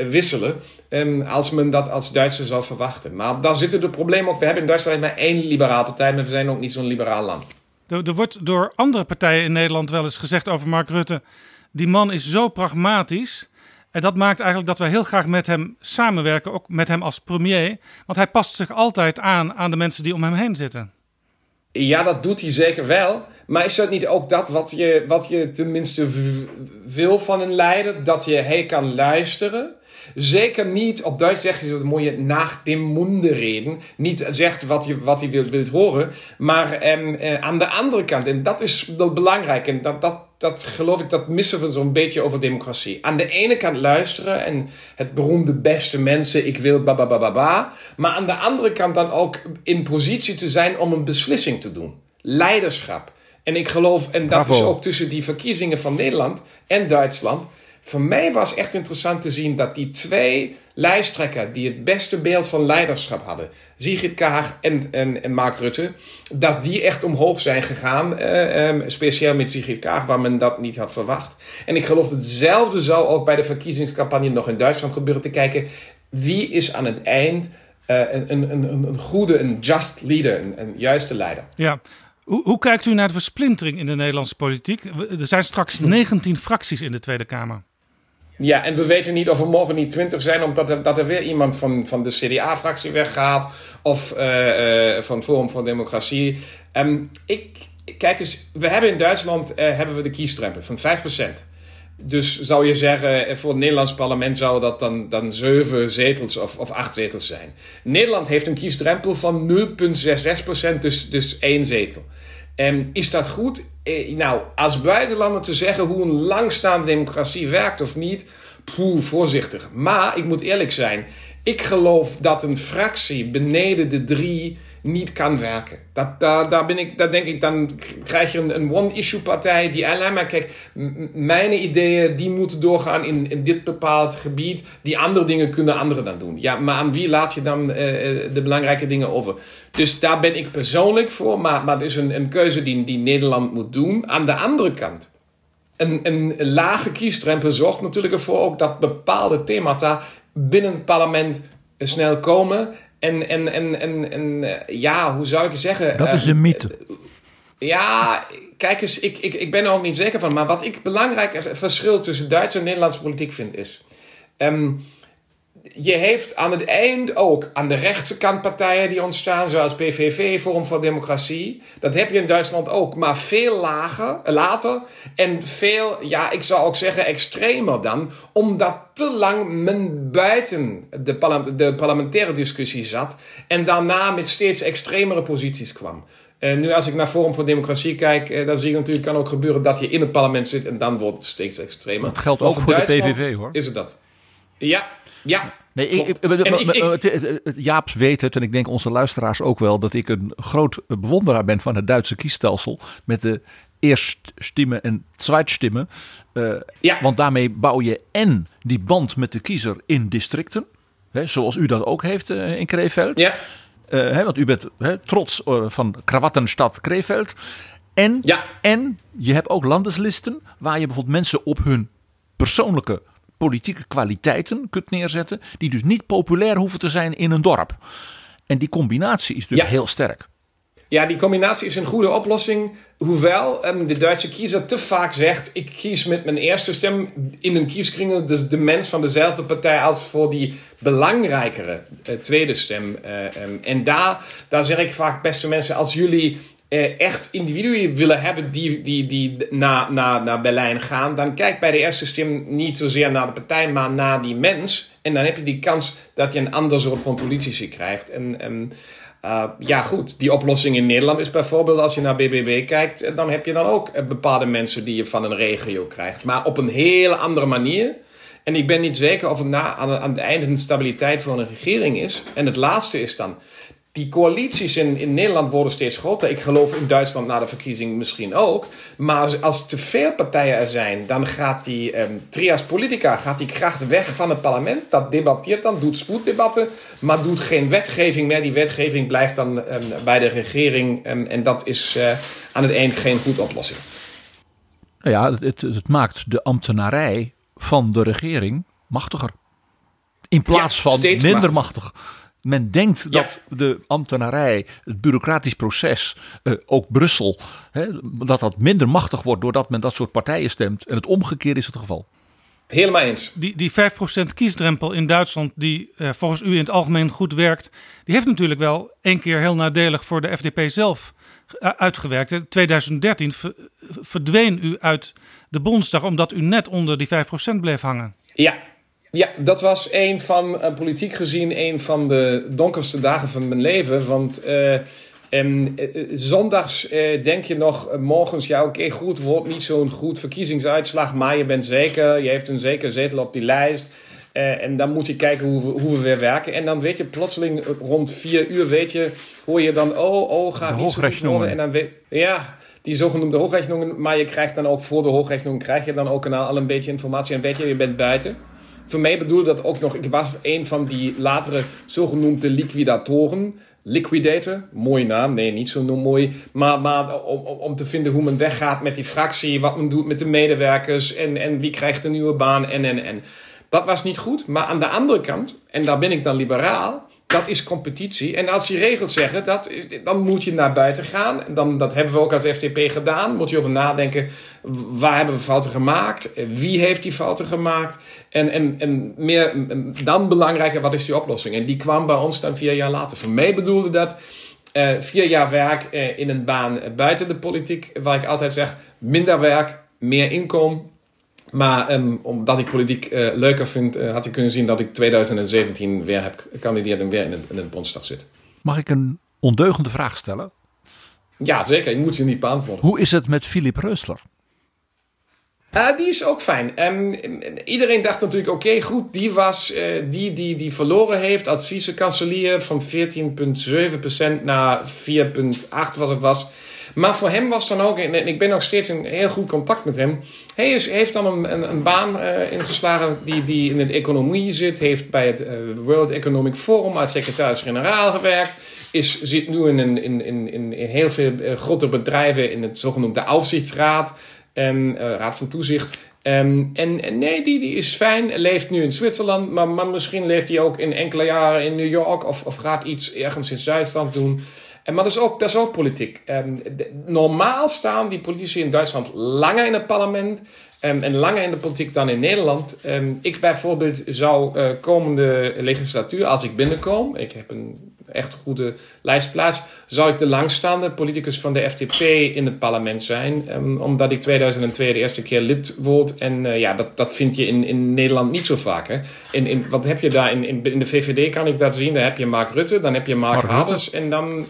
wisselen. Um, als men dat als Duitser zou verwachten. Maar daar zitten de problemen ook. We hebben in Duitsland maar één liberaal partij, maar we zijn ook niet zo'n liberaal land. Er, er, wordt door andere partijen in Nederland wel eens gezegd over Mark Rutte: die man is zo pragmatisch. En dat maakt eigenlijk dat we heel graag met hem samenwerken, ook met hem als premier. Want hij past zich altijd aan aan de mensen die om hem heen zitten. Ja, dat doet hij zeker wel. Maar is dat niet ook dat wat je, wat je tenminste wil van een leider? Dat je hij kan luisteren Zeker niet, op Duits zeg je dat mooie nach dem Munde reden. Niet zegt wat je, wat je wilt, wilt horen, maar eh, aan de andere kant, en dat is belangrijk, en dat, dat, dat geloof ik, dat missen we zo'n beetje over democratie. Aan de ene kant luisteren en het beroemde beste mensen, ik wil ba ba ba ba ba. Maar aan de andere kant dan ook in positie te zijn om een beslissing te doen. Leiderschap. En ik geloof, en dat is ook tussen die verkiezingen van Nederland en Duitsland. Voor mij was echt interessant te zien dat die twee lijsttrekkers die het beste beeld van leiderschap hadden, Sigrid Kaag en, en, en Mark Rutte, dat die echt omhoog zijn gegaan. Uh, um, speciaal met Sigrid Kaag, waar men dat niet had verwacht. En ik geloof dat hetzelfde zou ook bij de verkiezingscampagne nog in Duitsland gebeuren. Te kijken wie is aan het eind uh, een, een, een, een goede, een just leader, een, een juiste leider. Ja, hoe, hoe, kijkt u naar de versplintering in de Nederlandse politiek? Er zijn straks 19 fracties in de Tweede Kamer. Ja, en we weten niet of er morgen niet 20 zijn, omdat er, dat er weer iemand van, van de CDA-fractie weggaat. Of uh, uh, van Forum voor Democratie. Um, ik, kijk eens, we hebben in Duitsland uh, hebben we de kiesdrempel van 5%. Dus zou je zeggen, voor het Nederlands parlement zou dat dan, dan zeven zetels of, of acht zetels zijn. Nederland heeft een kiesdrempel van 0,66%, dus, dus één zetel. En is dat goed? Eh, nou, als buitenlander te zeggen hoe een langstaande democratie werkt of niet, poeh, voorzichtig. Maar ik moet eerlijk zijn, ik geloof dat een fractie beneden de drie niet kan werken. Dat, daar, daar, ben ik, daar denk ik, dan krijg je een, een one-issue partij die alleen maar, kijk, mijn ideeën die moeten doorgaan in, in dit bepaald gebied. Die andere dingen kunnen anderen dan doen. Ja, maar aan wie laat je dan uh, de belangrijke dingen over? Dus daar ben ik persoonlijk voor, maar, maar het is een, een keuze die, die Nederland moet doen. Aan de andere kant, een, een lage kiesdrempel zorgt natuurlijk ervoor ook dat bepaalde themata binnen het parlement snel komen en, en, en, en, en eh, ja, hoe zou ik zeggen? Dat is een eh, mythe. Ja, kijk eens, ik, ik, ik ben er ook niet zeker van. Maar wat ik belangrijk verschil tussen Duitse en Nederlandse politiek vind is. Um, je heeft aan het eind ook aan de rechterkant partijen die ontstaan, zoals PVV, Forum voor Democratie. Dat heb je in Duitsland ook, maar veel lager, later. En veel, ja, ik zou ook zeggen extremer dan, omdat te lang men buiten de, de parlementaire discussie zat en daarna met steeds extremere posities kwam. Uh, nu als ik naar Forum voor Democratie kijk, uh, dan zie je natuurlijk kan ook gebeuren dat je in het parlement zit en dan wordt het steeds extremer. Dat geldt ook voor de PVV hoor. Is het dat? Ja, ja. Nee, ik, ik, Jaaps weet het en ik denk onze luisteraars ook wel dat ik een groot bewonderaar ben van het Duitse kiesstelsel met de eerststimmen en zweitstimmen. Uh, ja. Want daarmee bouw je en die band met de kiezer in districten, hè, zoals u dat ook heeft uh, in Krefeld. Ja. Uh, hè, want u bent hè, trots van Krawattenstad Krefeld. En, ja. en je hebt ook landeslisten waar je bijvoorbeeld mensen op hun persoonlijke politieke kwaliteiten kunt neerzetten, die dus niet populair hoeven te zijn in een dorp. En die combinatie is dus heel sterk. Ja, die combinatie is een goede oplossing. Hoewel um, de Duitse kiezer te vaak zegt: ik kies met mijn eerste stem in een kieskring dus de mens van dezelfde partij als voor die belangrijkere uh, tweede stem. Uh, um, en daar, daar zeg ik vaak, beste mensen, als jullie uh, echt individuen willen hebben die, die, die naar, naar, naar Berlijn gaan, dan kijk bij de eerste stem niet zozeer naar de partij, maar naar die mens. En dan heb je die kans dat je een ander soort van politici krijgt. En, en uh, ja, goed, die oplossing in Nederland is bijvoorbeeld als je naar BBB kijkt, eh, dan heb je dan ook bepaalde mensen die je van een regio krijgt. Maar op een hele andere manier. En ik ben niet zeker of het na, aan, aan het einde een stabiliteit voor een regering is. En het laatste is dan die coalities in, in Nederland worden steeds groter. Ik geloof in Duitsland na de verkiezing misschien ook. Maar als, te veel partijen er zijn, dan gaat die um, trias politica gaat die kracht weg van het parlement. Dat debatteert dan, doet spoeddebatten, maar doet geen wetgeving meer. Die wetgeving blijft dan um, bij de regering. Um, en dat is uh, aan het eind geen goede oplossing. Nou ja, het, het, maakt de ambtenarij van de regering machtiger. In plaats ja, van minder machtig. Men denkt dat de ambtenarij, het bureaucratisch proces, uh, ook Brussel, hè, dat dat minder machtig wordt doordat men dat soort partijen stemt. En het omgekeerde is het geval. Helemaal eens. Die, die 5% kiesdrempel in Duitsland, die uh, volgens u in het algemeen goed werkt, die heeft natuurlijk wel één keer heel nadelig voor de FDP zelf uh, uitgewerkt. In 2013 verdween u uit de Bondsdag omdat u net onder die 5% bleef hangen. Ja, Ja, dat was een van, uh, politiek gezien, een van de donkerste dagen van mijn leven. Want uh, um, zondags uh, denk je nog morgens, ja oké, goed, wordt niet zo'n goed verkiezingsuitslag. Maar je bent zeker, je heeft een zeker zetel op die lijst. en dan moet je kijken hoe we, hoe we weer werken. En dan weet je plotseling rond vier uur, weet je, hoor je dan, oh, oh, gaat niet zo goed worden. En dan weet, ja, die zogenoemde hoogrechnungen. Maar je krijgt dan ook voor de hoogrechnungen, krijg je dan ook al een beetje informatie. En weet je, je bent buiten. Voor mij bedoelde dat ook nog, ik was een van die latere zogenoemde liquidatoren. Liquidator, mooie naam, nee, niet zo mooi. Maar, maar om, om te vinden hoe men weggaat met die fractie, wat men doet met de medewerkers en, en wie krijgt een nieuwe baan en en en. Dat was niet goed. Maar aan de andere kant, en daar ben ik dan liberaal, dat is competitie. En als die regels zeggen, dat, dan moet je naar buiten gaan. Dan, dat hebben we ook als FTP gedaan. Moet je over nadenken, waar hebben we fouten gemaakt? Wie heeft die fouten gemaakt? En, en, en meer, dan belangrijker, wat is die oplossing? En die kwam bij ons dan vier jaar later. Voor mij bedoelde dat uh, vier jaar werk uh, in een baan buiten de politiek. Waar ik altijd zeg, minder werk, meer inkomen maar um, omdat ik politiek uh, leuker vind, uh, had je kunnen zien dat ik 2017 weer heb gekandideerd en weer in, het, in de Bondsdag zit. Mag ik een ondeugende vraag stellen? Ja, zeker. Ik moet ze niet beantwoorden. Hoe is het met Philip Reusler? Uh, die is ook fijn. Um, iedereen dacht natuurlijk, oké, goed, die was uh, die, die die verloren heeft als vice-kanselier van 14,7% naar 4,8% was het was. Maar voor hem was dan ook, en ik ben nog steeds in heel goed contact met hem. Hij heeft dan een, een, baan uh, ingeslagen die, die in de economie zit. Heeft bij het uh, World Economic Forum als secretaris-generaal gewerkt. Is, zit nu in, in, in, in, heel veel uh, grote bedrijven in het zogenoemde Aufsichtsraad. En Raad van Toezicht. Um, en, nee, die, die is fijn, leeft nu in Zwitserland, maar, maar misschien leeft hij ook in enkele jaren in New York of, of gaat iets ergens in Duitsland doen. En, maar dat is ook, dat is ook politiek. Um, normaal staan die politici in Duitsland langer in het parlement um, en langer in de politiek dan in Nederland. Um, ik bijvoorbeeld zou uh, komende legislatuur, als ik binnenkom, ik heb een echt goede lijstplaats, zou ik de langstaande politicus van de FDP in het parlement zijn. omdat ik 2002 de eerste keer lid word. En uh, ja, dat, dat vind je in, in Nederland niet zo vaak. Hè? In, in, wat heb je daar? In, in, in de VVD kan ik dat zien. Daar heb je Mark Rutte, dan heb je Mark, Mark en dan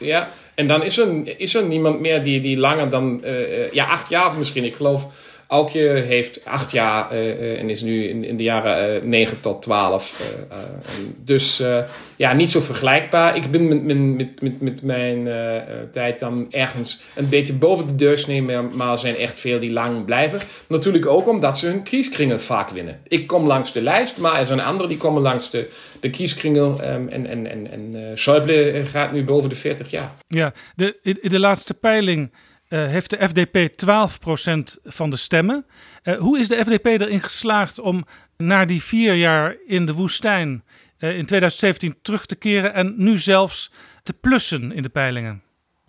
ja, en dan is er, is er niemand meer die, die langer dan, uh, ja, acht jaar misschien. Ik geloof, Aukje heeft acht jaar uh, en is nu in, in de jaren uh, 9 tot 12. dus ja, niet zo vergelijkbaar. Ik ben met, met, met, met mijn tijd dan ergens een beetje boven de deursnee, maar er zijn echt veel die lang blijven. Natuurlijk ook omdat ze hun kieskringen vaak winnen. Ik kom langs de lijst, maar er zijn anderen die komen langs de, de kieskringel. Um, en en, en, en Schäuble gaat nu boven de 40 jaar. Ja, de, de laatste peiling uh, heeft de FDP 12% van de stemmen. Uh, hoe is de FDP erin geslaagd om na die vier jaar in de woestijn uh, in 2017 terug te keren en nu zelfs te plussen in de peilingen?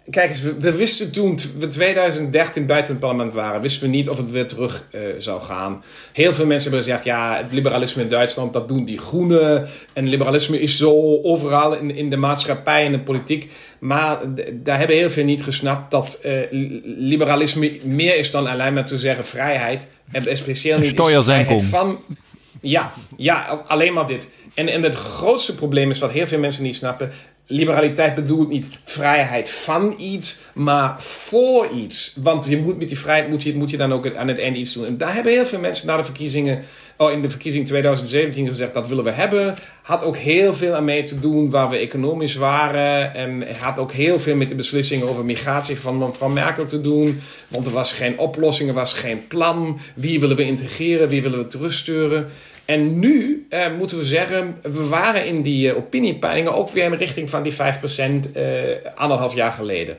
Kijk eens, we, wisten toen we 2013 buiten het parlement waren, wisten we niet of het weer terug uh, zou gaan. Heel veel mensen hebben gezegd, ja, het liberalisme in Duitsland, dat doen die groenen. En liberalisme is zo overal in, in de maatschappij en de politiek. Maar daar hebben heel veel niet gesnapt dat uh, liberalisme meer is dan alleen maar te zeggen vrijheid. En speciaal niet vrijheid van... Ja, ja, alleen maar dit. En, en het grootste probleem is wat heel veel mensen niet snappen liberaliteit bedoelt niet vrijheid van iets, maar voor iets. Want je moet met die vrijheid moet je, moet je dan ook aan het einde iets doen. En daar hebben heel veel mensen na de verkiezingen, oh, in de verkiezing 2017 gezegd, dat willen we hebben. Had ook heel veel aan mee te doen waar we economisch waren. En had ook heel veel met de beslissingen over migratie van mevrouw Merkel te doen. Want er was geen oplossing, er was geen plan. Wie willen we integreren, wie willen we terugsturen. En nu uh, moeten we zeggen, we waren in die uh, opiniepeilingen ook weer in de richting van die 5% uh, anderhalf jaar geleden.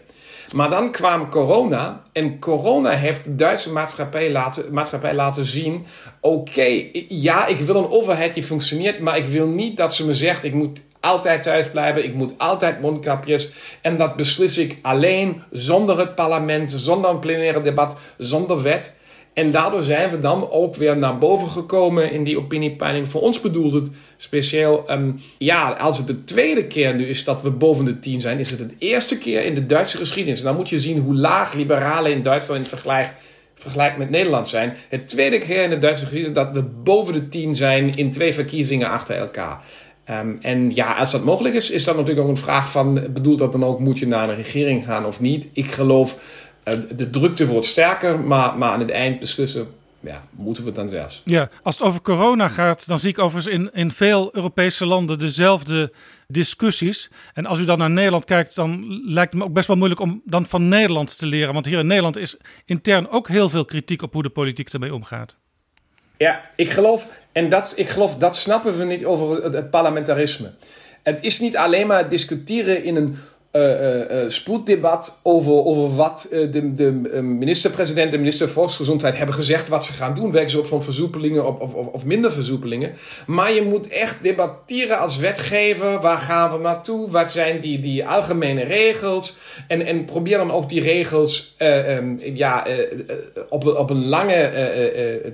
Maar dan kwam corona en corona heeft de Duitse maatschappij laten, maatschappij laten zien: oké, ja, ik wil een overheid die functioneert, maar ik wil niet dat ze me zegt: ik moet altijd thuis blijven, ik moet altijd mondkapjes. En dat beslis ik alleen zonder het parlement, zonder een plenaire debat, zonder wet. En daardoor zijn we dan ook weer naar boven gekomen in die opiniepeiling. Voor ons bedoelt het speciaal, um, ja, als het de tweede keer nu is dat we boven de 10 zijn, is het de eerste keer in de Duitse geschiedenis. En dan moet je zien hoe laag liberalen in Duitsland in vergelijkt met Nederland zijn. Het tweede keer in de Duitse geschiedenis dat we boven de 10 zijn in twee verkiezingen achter elkaar. Ehm, en ja, als dat mogelijk is, is dat natuurlijk ook een vraag van: bedoelt dat dan ook, moet je naar een regering gaan of niet? Ik geloof, de drukte wordt sterker, maar, maar aan het eind beslissen ja, moeten we het dan zelfs. Ja, als het over corona gaat, dan zie ik overigens in, in veel Europese landen dezelfde discussies. En als u dan naar Nederland kijkt, dan lijkt het me ook best wel moeilijk om dan van Nederland te leren. Want hier in Nederland is intern ook heel veel kritiek op hoe de politiek ermee omgaat. Ja, ik geloof, en dat, ik geloof, dat snappen we niet over het, het parlementarisme. Het is niet alleen maar discussiëren in een uh, spoeddebat over, over wat de, de minister-president en minister Volksgezondheid hebben gezegd wat ze gaan doen. Werken ze ook van versoepelingen of, of, of minder versoepelingen. Maar je moet echt debatteren als wetgever. Waar gaan we naartoe? Wat zijn die, die algemene regels? En, en probeer dan ook die regels um, ja, op, op een lange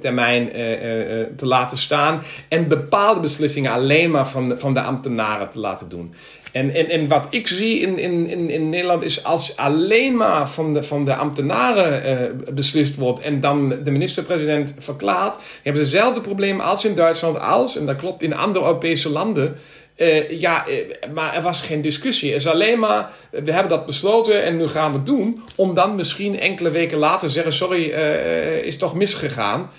termijn te laten staan. En bepaalde beslissingen alleen maar van, van de ambtenaren te laten doen. En, en, en wat ik zie in, in, in, Nederland is als alleen maar van de, van de ambtenaren uh, beslist wordt en dan de minister-president verklaart, hebben ze hetzelfde probleem als in Duitsland, als, en dat klopt in andere Europese landen. Uh, ja, uh, maar er was geen discussie. Het is alleen maar, we hebben dat besloten en nu gaan we het doen. Om dan misschien enkele weken later zeggen, sorry, is toch misgegaan.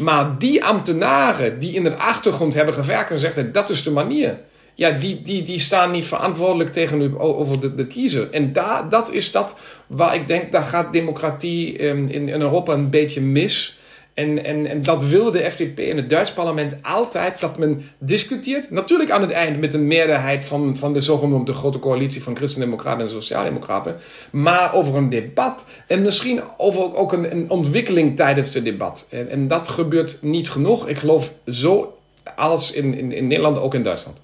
maar die ambtenaren die in de achtergrond hebben gewerkt en zeggen, dat is de manier ja, die, die, die staan niet verantwoordelijk tegenover de, de kiezer. En daar, dat is dat waar ik denk, daar gaat democratie in, in Europa een beetje mis. En, en, en dat wilde de FDP in het Duits parlement altijd, dat men discuteert. Natuurlijk aan het eind met een meerderheid van, van de zogenoemde grote coalitie van Christen-Democraten en Sociaaldemocraten. Maar over een debat en misschien over ook een, een ontwikkeling tijdens het debat. En, en dat gebeurt niet genoeg. Ik geloof zo als in, in, in Nederland, ook in Duitsland.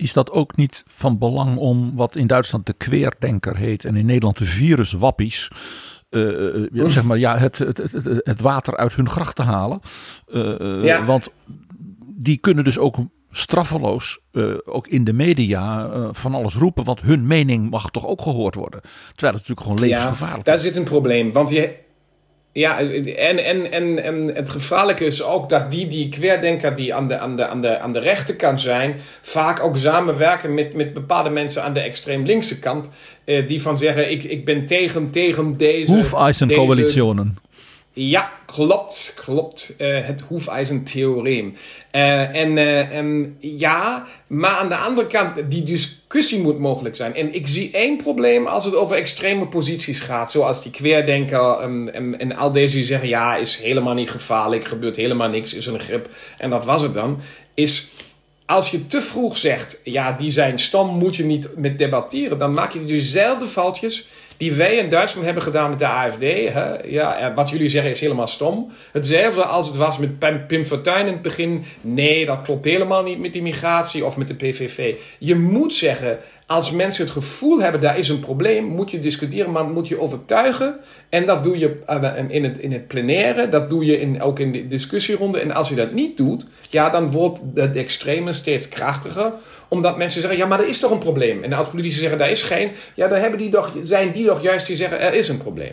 Is dat ook niet van belang om wat in Duitsland de kweerdenker heet en in Nederland de viruswappies? Uh, zeg maar, ja, het, het, het, het, water uit hun gracht te halen. Uh, ja. Want die kunnen dus ook straffeloos, ook in de media, van alles roepen. Want hun mening mag toch ook gehoord worden. Terwijl het natuurlijk gewoon levensgevaarlijk ja, is. Daar zit een probleem. Want je, ja, en, en, en, en het gevaarlijke is ook dat die, die querdenker die aan de, aan, de, aan, de, aan de rechterkant zijn, vaak ook samenwerken met, met bepaalde mensen aan de extreem linkse kant. Eh, die van zeggen: ik, ik ben tegen, tegen deze. Hoefeisencoalitionen. Ja, klopt, klopt. Uh, het hoefijzentheoreem. Uh, en, uh, ja, maar aan de andere kant, die discussie moet mogelijk zijn. En ik zie één probleem als het over extreme posities gaat. Zoals die querdenker um, en, al deze die zeggen, ja, is helemaal niet gevaarlijk, gebeurt helemaal niks, is een grip. En dat was het dan. Is als je te vroeg zegt, ja, die zijn stom, moet je niet met debatteren. Dan maak je dezelfde foutjes die wij in Duitsland hebben gedaan met de AFD. Hè? Ja, wat jullie zeggen is helemaal stom. Hetzelfde als het was met Pim Fortuyn in het begin. Nee, dat klopt helemaal niet met die migratie of met de PVV. Je moet zeggen, als mensen het gevoel hebben, daar is een probleem, moet je discussiëren, maar moet je overtuigen. En dat doe je eh, in het, in het plenaire, dat doe je in, ook in de discussieronde. En als je dat niet doet, ja, dan wordt de extreme steeds krachtiger omdat mensen zeggen, ja, maar er is toch een probleem. En als politici zeggen, daar is geen, ja, dan hebben die toch, zijn die toch juist die zeggen, er is een probleem.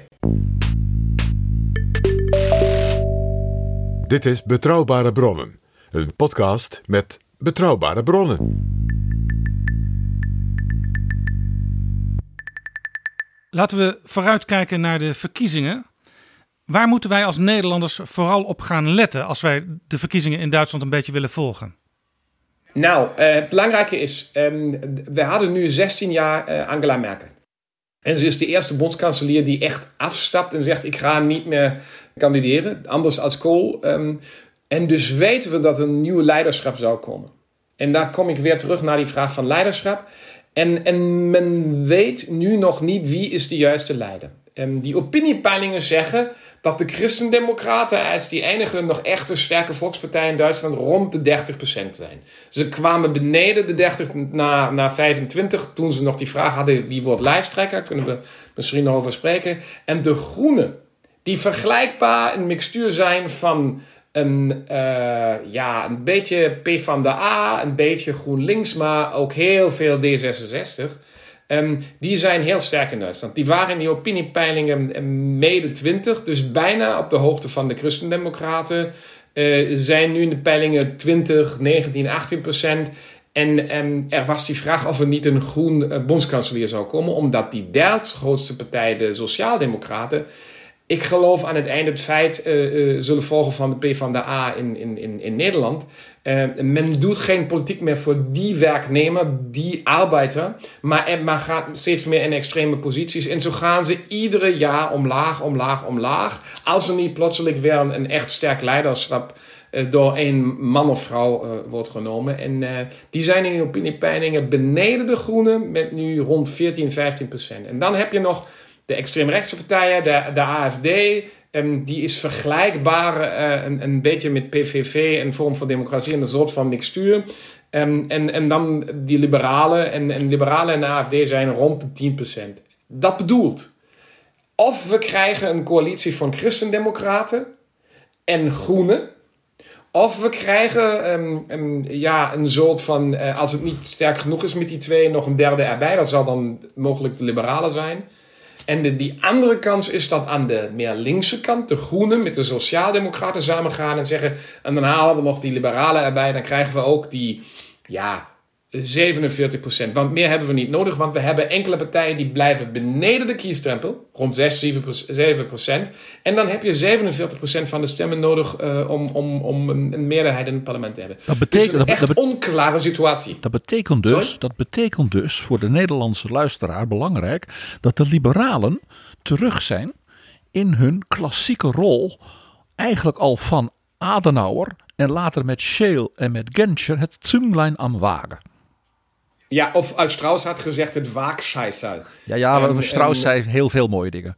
Dit is Betrouwbare Bronnen, een podcast met betrouwbare bronnen. Laten we vooruitkijken naar de verkiezingen. Waar moeten wij als Nederlanders vooral op gaan letten als wij de verkiezingen in Duitsland een beetje willen volgen? Nou, uh, het belangrijke is, um, we hadden nu 16 jaar uh, Angela Merkel. En ze is de eerste bondskanselier die echt afstapt en zegt: Ik ga niet meer kandideren, anders als Kool. Um, en dus weten we dat een nieuw leiderschap zou komen. En daar kom ik weer terug naar die vraag van leiderschap. En, en men weet nu nog niet wie is de juiste leider. En die opiniepeilingen zeggen dat de Christendemocraten als die enige nog echte sterke volkspartij in Duitsland rond de 30% zijn. Ze kwamen beneden de 30 naar, naar 25 toen ze nog die vraag hadden wie wordt lijsttrekker, kunnen we misschien nog over spreken. En de Groenen, die vergelijkbaar een mixtuur zijn van een, uh, ja, een beetje P van de A, een beetje GroenLinks, maar ook heel veel D66. Ehm, die zijn heel sterk in Duitsland. Die waren in die opiniepeilingen eh, mede 20, dus bijna op de hoogte van de Christendemocraten. Uh, zijn nu in de peilingen 20, 19, 18 procent. En, en, er was die vraag of er niet een groen uh, bondskanselier zou komen, omdat die derde grootste partij, de Sociaaldemocraten, ik geloof aan het einde het feit uh, zullen volgen van de PvdA in, in, in Nederland. Uh, men doet geen politiek meer voor die werknemer, die arbeider, maar, maar gaat steeds meer in extreme posities. En zo gaan ze iedere jaar omlaag, omlaag, omlaag. Als er niet plotseling weer een, echt sterk leiderschap door een man of vrouw uh, wordt genomen. En die zijn in de opiniepeilingen beneden de groenen met nu rond 14, 15 procent. En dan heb je nog de extreemrechtse partijen, de, de AFD, um, die is vergelijkbaar uh, een, een beetje met PVV, een vorm van democratie en een soort van mixtuur. Um, en, en dan die liberalen, en, en liberalen en de AFD zijn rond de 10%. Dat bedoelt, of we krijgen een coalitie van christendemocraten en groenen, of we krijgen um, ja, een soort van, uh, als het niet sterk genoeg is met die twee, nog een derde erbij. Dat zal dan mogelijk de liberalen zijn. En de, die andere kans is dat aan de meer linkse kant, de groenen met de sociaaldemocraten samen gaan en zeggen, en dan halen we nog die liberalen erbij, dan krijgen we ook die, ja, 47 procent. Want meer hebben we niet nodig, want we hebben enkele partijen die blijven beneden de kiesdrempel, rond 6, 7 procent. En dan heb je 47 procent van de stemmen nodig uh, om, om, om een, meerderheid in het parlement te hebben. Dat betekent, dus een echt dat, onklare situatie. Dat betekent, dus, dat betekent dus voor de Nederlandse luisteraar belangrijk dat de liberalen terug zijn in hun klassieke rol, eigenlijk al van Adenauer en later met Scheel en met Genscher het Zünglein am Wagen. Ja, of als Strauss had gezegd het waakscheissel. Ja, ja en, Strauss en, zei heel veel mooie dingen.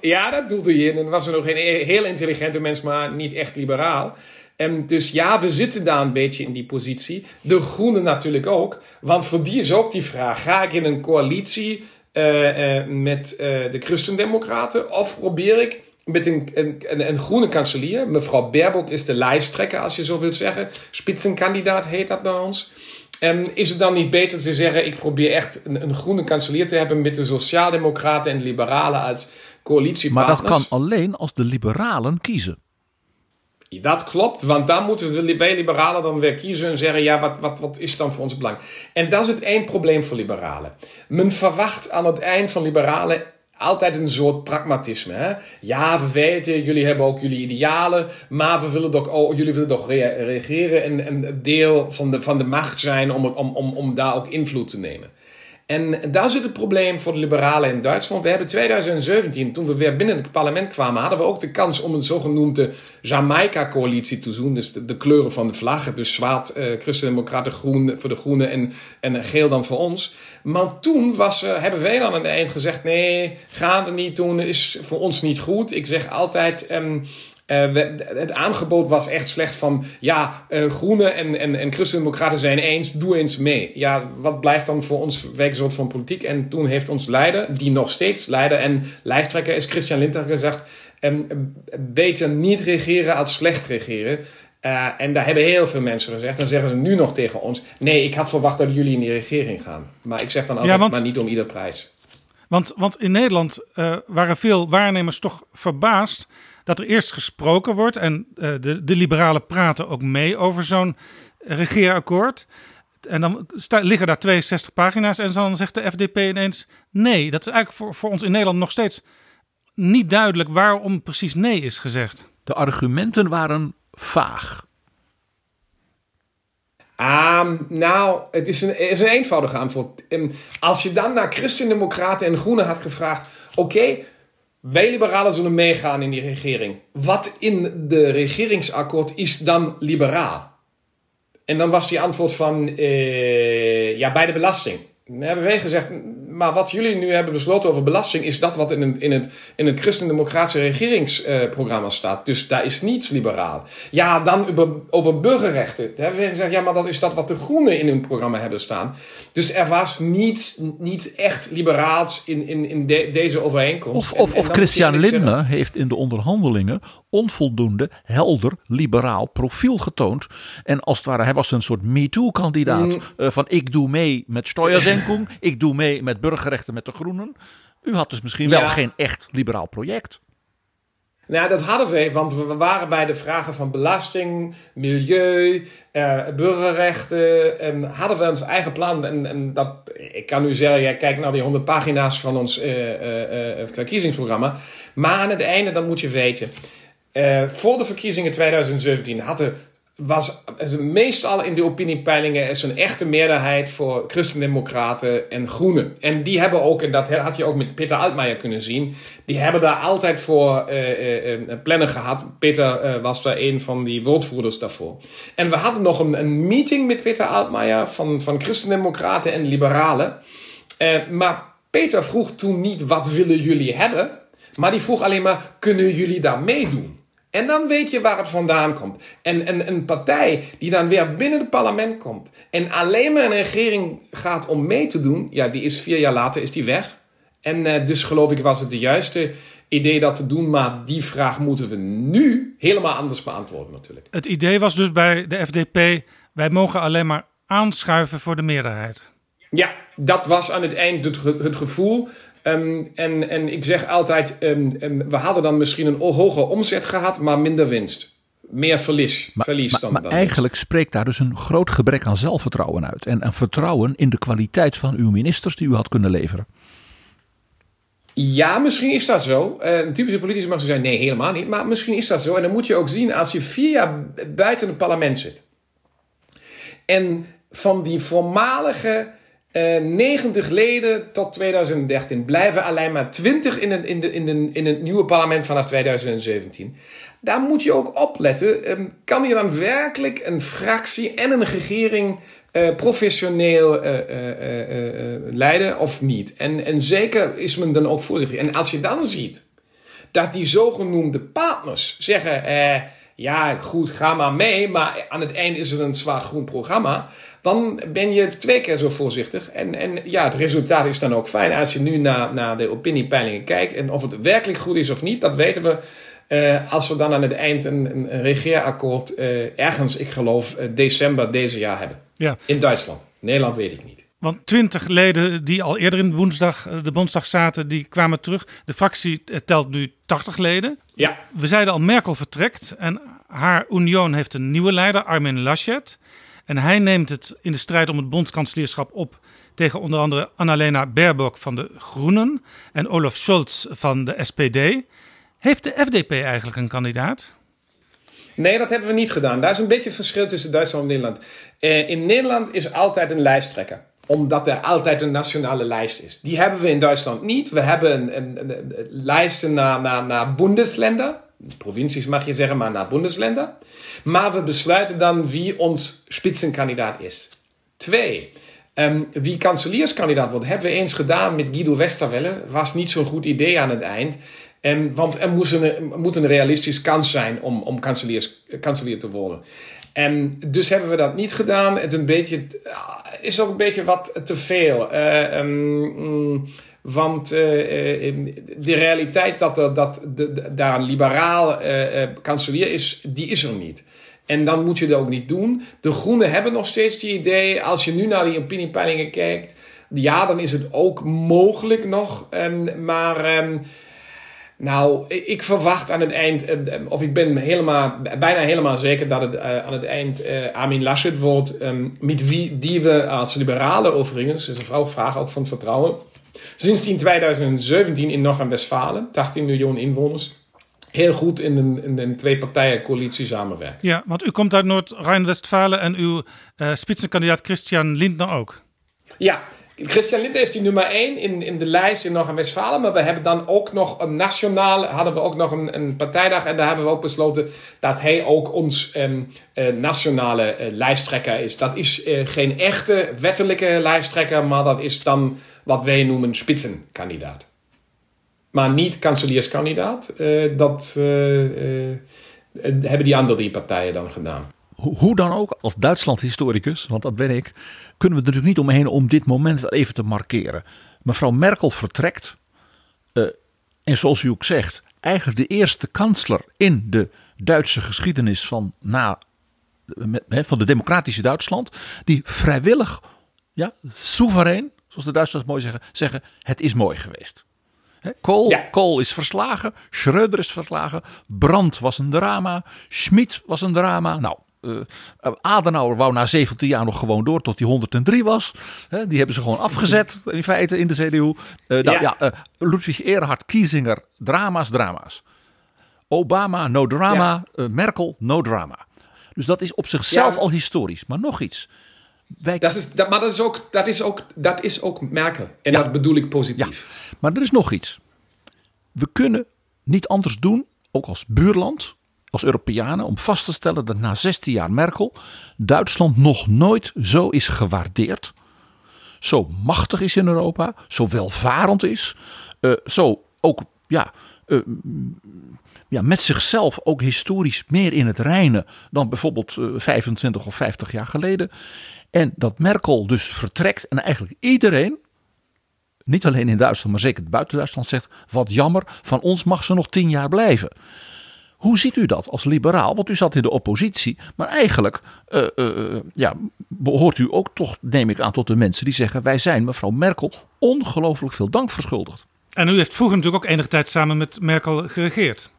Ja, dat doelde hij in. En was er nog een heel intelligente mens, maar niet echt liberaal. En dus ja, we zitten daar een beetje in die positie. De Groenen natuurlijk ook. Want voor die is ook die vraag. Ga ik in een coalitie uh, uh, met uh, de Christendemocraten? Of probeer ik met een, een, een, een, groene kanselier. Mevrouw Baerbock is de lijsttrekker, als je zo wilt zeggen. Spitsenkandidaat heet dat bij ons. En is het dan niet beter te zeggen: ik probeer echt een, een groene kanselier te hebben met de Sociaaldemocraten en de Liberalen als coalitiepartners? Maar dat kan alleen als de Liberalen kiezen. Dat klopt, want dan moeten de, wij liberalen dan weer kiezen en zeggen: ja, wat, wat, wat is dan voor ons belang? En dat is het één probleem voor liberalen. Men verwacht aan het eind van liberalen altijd een soort pragmatisme. Hè? Ja, we weten, jullie hebben ook jullie idealen, maar we willen toch, jullie willen toch reageren en, en deel van de, van de macht zijn om, om, om, om daar ook invloed te nemen. En daar zit het probleem voor de liberalen in Duitsland. We hebben 2017, toen we weer binnen het parlement kwamen, hadden we ook de kans om een zogenoemde Jamaica-coalitie te doen. Dus de, kleuren van de vlag, dus zwart, uh, christendemocraten, groen voor de groenen en, en geel dan voor ons. Maar toen was, uh, hebben wij dan aan het eind gezegd, nee, gaan we niet doen, is voor ons niet goed. Ik zeg altijd, um, uh, we, het aangebod was echt slecht van, ja, uh, Groenen en, en, en Christendemocraten zijn eens, doe eens mee. Ja, wat blijft dan voor ons werksoort van politiek? En toen heeft ons leider, die nog steeds leider en lijsttrekker is, Christian Linter gezegd, um, beter niet regeren als slecht regeren. Uh, en daar hebben heel veel mensen gezegd. Dan zeggen ze nu nog tegen ons: Nee, ik had verwacht dat jullie in die regering gaan. Maar ik zeg dan altijd: ja, want, maar niet om ieder prijs. Want, want in Nederland uh, waren veel waarnemers toch verbaasd dat er eerst gesproken wordt. En uh, de, de liberalen praten ook mee over zo'n regeerakkoord. En dan sta, liggen daar 62 pagina's. En dan zegt de FDP ineens: Nee, dat is eigenlijk voor, voor ons in Nederland nog steeds niet duidelijk waarom precies nee is gezegd. De argumenten waren vaag. Um, nou, het is een, is een eenvoudig antwoord. Als je dan naar Christendemocraten en Groenen had gevraagd: oké, okay, wij liberalen zullen meegaan in die regering. Wat in de regeringsakkoord is dan liberaal? En dan was die antwoord van: uh, ja, bij de belasting. Dan hebben wij gezegd: maar wat jullie nu hebben besloten over belasting is dat wat in het, in het, in het christendemocratische regeringsprogramma staat. Dus daar is niets liberaal. Ja, dan over, over burgerrechten. Daar hebben we gezegd, ja, maar dat is dat wat de Groenen in hun programma hebben staan. Dus er was niets, niet echt liberaals in, in, in deze overeenkomst. Of, of, of Christian Lindner heeft in de onderhandelingen onvoldoende helder liberaal profiel getoond. En als het ware, hij was een soort MeToo-kandidaat. Mm. Uh, van ik doe mee met Steuersenkung, ik doe mee met burgerrechten met de Groenen. U had dus misschien wel geen echt liberaal project. Nou, dat hadden we, want we waren bij de vragen van belasting, milieu, eh, burgerrechten. En hadden we ons eigen plan. En, en dat, ik kan nu zeggen, jij kijkt naar die 100 pagina's van ons uh, uh, verkiezingsprogramma. Maar aan het einde, dan moet je weten. voor de verkiezingen 2017 hadden was meestal in de opiniepeilingen is een echte meerderheid voor christendemocraten en groenen. En die hebben ook, en dat had je ook met Peter Altmaier kunnen zien, die hebben daar altijd voor uh, uh, plannen gehad. Peter was daar een van die woordvoerders daarvoor. En we hadden nog een, een meeting met Peter Altmaier van, van christendemocraten en liberalen. maar Peter vroeg toen niet, wat willen jullie hebben? Maar die vroeg alleen maar, kunnen jullie daar meedoen? En dan weet je waar het vandaan komt. En, en een partij die dan weer binnen het parlement komt en alleen maar een regering gaat om mee te doen, ja, die is vier jaar later is die weg. En uh, dus geloof ik was het de juiste idee dat te doen, maar die vraag moeten we nu helemaal anders beantwoorden natuurlijk. Het idee was dus bij de FDP, wij mogen alleen maar aanschuiven voor de meerderheid. Ja, dat was aan het eind het, het gevoel. Ehm, en, en ik zeg altijd, um, we hadden dan misschien een hogere omzet gehad, maar minder winst. Meer verlies, maar, verlies maar, dan, maar eigenlijk spreekt daar dus een groot gebrek aan zelfvertrouwen uit. En een vertrouwen in de kwaliteit van uw ministers die u had kunnen leveren. Ja, misschien is dat zo. Een typische politici mag zo zijn, nee, helemaal niet. Maar misschien is dat zo. En dan moet je ook zien als je vier jaar buiten het parlement zit. En van die voormalige 90 eh, leden tot 2013. Blijven alleen maar 20 in het, in, de, in, de, in het nieuwe parlement vanaf 2017. Daar moet je ook opletten. Ehm, kan je dan werkelijk een fractie en een regering uh, professioneel uh, leiden of niet? En, en zeker is men dan ook voorzichtig. En als je dan ziet dat die zogenoemde partners zeggen ja, goed, ga maar mee, maar aan het eind is het een zwaar groen programma. Dan ben je twee keer zo voorzichtig. En, en ja, het resultaat is dan ook fijn. Als je nu naar, naar de opiniepeilingen kijkt en of het werkelijk goed is of niet, dat weten we. Uh, als we dan aan het eind een, een, regeerakkoord uh, ergens, ik geloof, uh, december deze jaar hebben. Ja. In Duitsland. Nederland weet ik niet. Want twintig leden die al eerder in de Bondsdag, de Bondsdag zaten, die kwamen terug. De fractie telt nu 80 leden. Ja. We zeiden al, Merkel vertrekt en haar Union heeft een nieuwe leider, Armin Laschet. En hij neemt het in de strijd om het bondskanselierschap op tegen onder andere Annalena Baerbock van de Groenen en Olaf Scholz van de SPD. Heeft de FDP eigenlijk een kandidaat? Nee, dat hebben we niet gedaan. Daar is een beetje verschil tussen Duitsland en Nederland. Eh, in Nederland is altijd een lijsttrekker omdat er altijd een nationale lijst is. Die hebben we in Duitsland niet. We hebben een, een, een, lijsten naar, naar. Provincies mag je zeggen, maar naar Bundesländer. Maar we besluiten dan wie ons spitsenkandidaat is. Twee. Um, wie kanselierskandidaat wordt, hebben we eens gedaan met Guido Westerwelle. Was niet zo'n goed idee aan het eind. Um, want er moet een, moet een realistische kans zijn om, om kanselier te worden. En dus hebben we dat niet gedaan. Het een beetje, is ook een beetje wat te veel. Uh, want uh, de realiteit dat, er, dat de, daar een liberaal uh, kanselier is, die is er niet. En dan moet je dat ook niet doen. De Groenen hebben nog steeds die idee. Als je nu naar die opiniepeilingen kijkt. Ja, dan is het ook mogelijk nog. Um, maar um, nou, ik verwacht aan het eind, eh, eh, of ik ben helemaal, bijna helemaal zeker dat het aan het eind uh, Armin Laschet wordt, um, met wie die we als liberalen overigens, is een vrouw vraag ook van vertrouwen, sinds 2017 in Noord-Westfalen, 18 miljoen inwoners, heel goed in een, in een twee-partijen-coalitie samenwerken. Ja, want u komt uit Noord-Rijn-Westfalen en uw uh, spitsenkandidaat Christian Lindner ook. Ja, Christian Lindner is die nummer 1 in, in de lijst in Noord-Westfalen. Maar we hebben dan ook nog een nationaal, hadden we ook nog een, een partijdag. En daar hebben we ook besloten dat hij ook ons um, uh, nationale uh, lijsttrekker is. Dat is geen echte wettelijke lijsttrekker, maar dat is dan wat wij noemen spitsenkandidaat. Maar niet kanselierskandidaat. dat hebben die andere drie partijen dan gedaan. Hoe dan ook, als Duitsland-historicus, want dat ben ik, kunnen we er natuurlijk niet omheen om dit moment even te markeren. Mevrouw Merkel vertrekt. En zoals u ook zegt, eigenlijk de eerste kansler in de Duitse geschiedenis van, na, van de democratische Duitsland. Die vrijwillig, ja, soeverein, zoals de Duitsers mooi zeggen, zeggen: het is mooi geweest. Kool, ja. Kool is verslagen, Schröder is verslagen, Brandt was een drama, Schmid was een drama. Nou, uh, Adenauer wou na 17 jaar nog gewoon door tot hij 103 was. die hebben ze gewoon afgezet in feite in de CDU. Uh, eh, nou, ja. ja Ludwig Erhard Kiesinger, drama's, drama's. Obama, no drama. Merkel, no drama. Dus dat is op zichzelf al historisch. Maar nog iets. Wij... Dat is, dat, maar dat is, ook, dat, is ook, dat is ook Merkel. En dat bedoel ik positief. Maar er is nog iets. We kunnen niet anders doen, ook als buurland, als Europeanen om vast te stellen dat na 16 jaar Merkel Duitsland nog nooit zo is gewaardeerd. Zo machtig is in Europa, zo welvarend is, uh, zo ook ja, uh, ja, met zichzelf ook historisch meer in het reinen dan bijvoorbeeld uh, 25 of 50 jaar geleden. En dat Merkel dus vertrekt en eigenlijk iedereen, niet alleen in Duitsland, maar zeker buiten Duitsland, zegt: wat jammer, van ons mag ze nog 10 jaar blijven. Hoe ziet u dat als liberaal? Want u zat in de oppositie, maar eigenlijk uh, uh, ja, behoort u ook toch, neem ik aan, tot de mensen die zeggen: wij zijn mevrouw Merkel ongelooflijk veel dank verschuldigd. En u heeft vroeger natuurlijk ook enige tijd samen met Merkel geregeerd.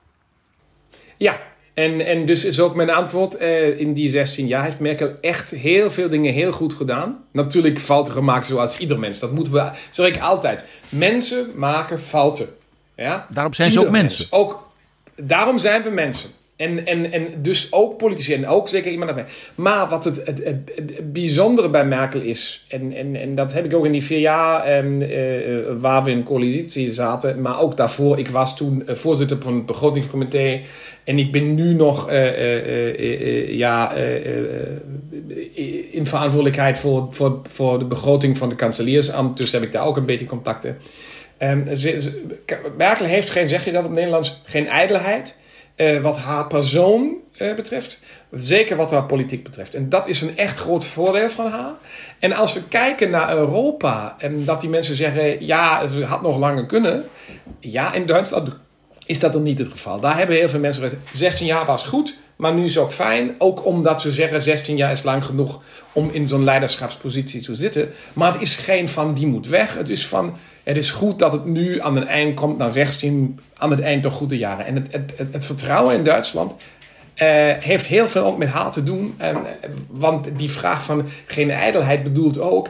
Ja, en, en dus is ook mijn antwoord uh, in die 16 jaar heeft Merkel echt heel veel dingen heel goed gedaan. Natuurlijk fouten gemaakt zoals ieder mens. Dat moeten we, zeg ik altijd. Mensen maken fouten. Ja? Daarom zijn ze ook mensen. Mens. Ook daarom zijn we mensen. En, en, en dus ook politici en ook zeker iemand. Maar wat het, het, bijzondere bij Merkel is, en, en, en dat heb ik ook in die vier jaar um, uh, waar we in coalitie zaten, maar ook daarvoor, ik was toen uh, voorzitter van het begrotingscomité en ik ben nu nog uh, ja, in verantwoordelijkheid voor, voor, voor de begroting van de kanseliersambt, dus heb ik daar ook een beetje contacten. Ze, Merkel heeft geen, zeg je dat op Nederlands, geen ijdelheid. Uh, wat haar persoon uh, betreft. Zeker wat haar politiek betreft. En dat is een echt groot voordeel van haar. En als we kijken naar Europa en dat die mensen zeggen: ja, het had nog langer kunnen. Ja, in Duitsland is dat dan niet het geval. Daar hebben heel veel mensen gezegd: 16 jaar was goed, maar nu is ook fijn. Ook omdat ze zeggen: 16 jaar is lang genoeg om in zo'n leiderschapspositie te zitten. Maar het is geen van die moet weg. Het is van het is goed dat het nu aan het eind komt, nou 16, aan het eind toch goede jaren. En het, het, het, vertrouwen in Duitsland uh, heeft heel veel ook met haar te doen. En, eh, want die vraag van geen ijdelheid bedoelt ook.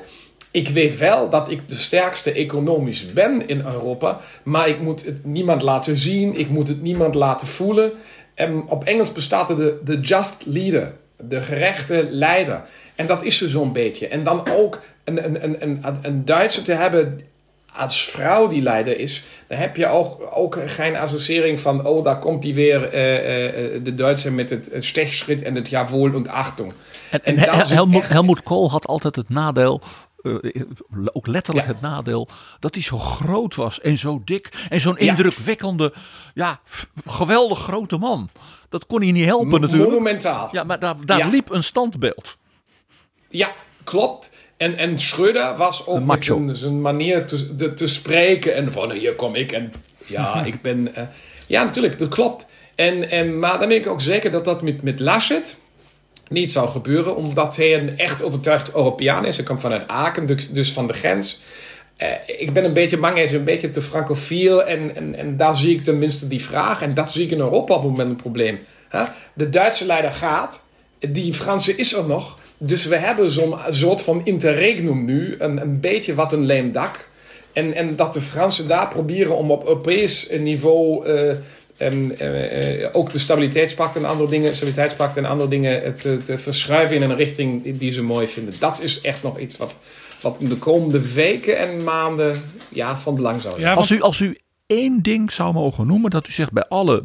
Ik weet wel dat ik de sterkste economisch ben in Europa, maar ik moet het niemand laten zien, ik moet het niemand laten voelen. En op Engels bestaat er de, de just leader, de gerechte leider. En dat is ze zo'n beetje. En dan ook een, een, een, een, een Duitser te hebben als vrouw die leider is, dan heb je ook, ook geen associëring van, oh, daar komt die weer, uh, uh, de Duitse met het, stechschritt en het jawohl en achtung. En, en, en echt... Helmoet Kool had altijd het nadeel, uh, ook letterlijk ja. het nadeel, dat hij zo groot was en zo dik en zo'n indrukwekkende, ja, geweldig grote man. Dat kon hij niet helpen natuurlijk. Monumentaal. Ja, maar daar, daar ja. liep een standbeeld. Ja, klopt. En, en Schröder was ook met zijn manier te, te spreken. En van hier kom ik en ja, *laughs* ik ben. Uh, ja, natuurlijk, dat klopt. En, en, maar dan ben ik ook zeker dat dat met, met Laschet niet zou gebeuren, omdat hij een echt overtuigd Europeaan is. Hij komt vanuit Aken, dus, dus van de grens. Uh, ik ben een beetje bang, hij is een beetje te francofiel. En, en, en daar zie ik tenminste die vraag. En dat zie ik in Europa op het moment een probleem. Huh? De Duitse leider gaat, die Franse is er nog. Dus we hebben zo'n soort van interregnum nu, een, een beetje wat een leem dak. En, en dat de Fransen daar proberen om op Europees niveau uh, en, uh, uh, ook de stabiliteitspact en andere dingen, stabiliteitspact en andere dingen te, te verschuiven in een richting die ze mooi vinden. Dat is echt nog iets wat, wat in de komende weken en maanden ja, van belang zou zijn. Ja, Als u, als u één ding zou mogen noemen dat u zegt bij alle,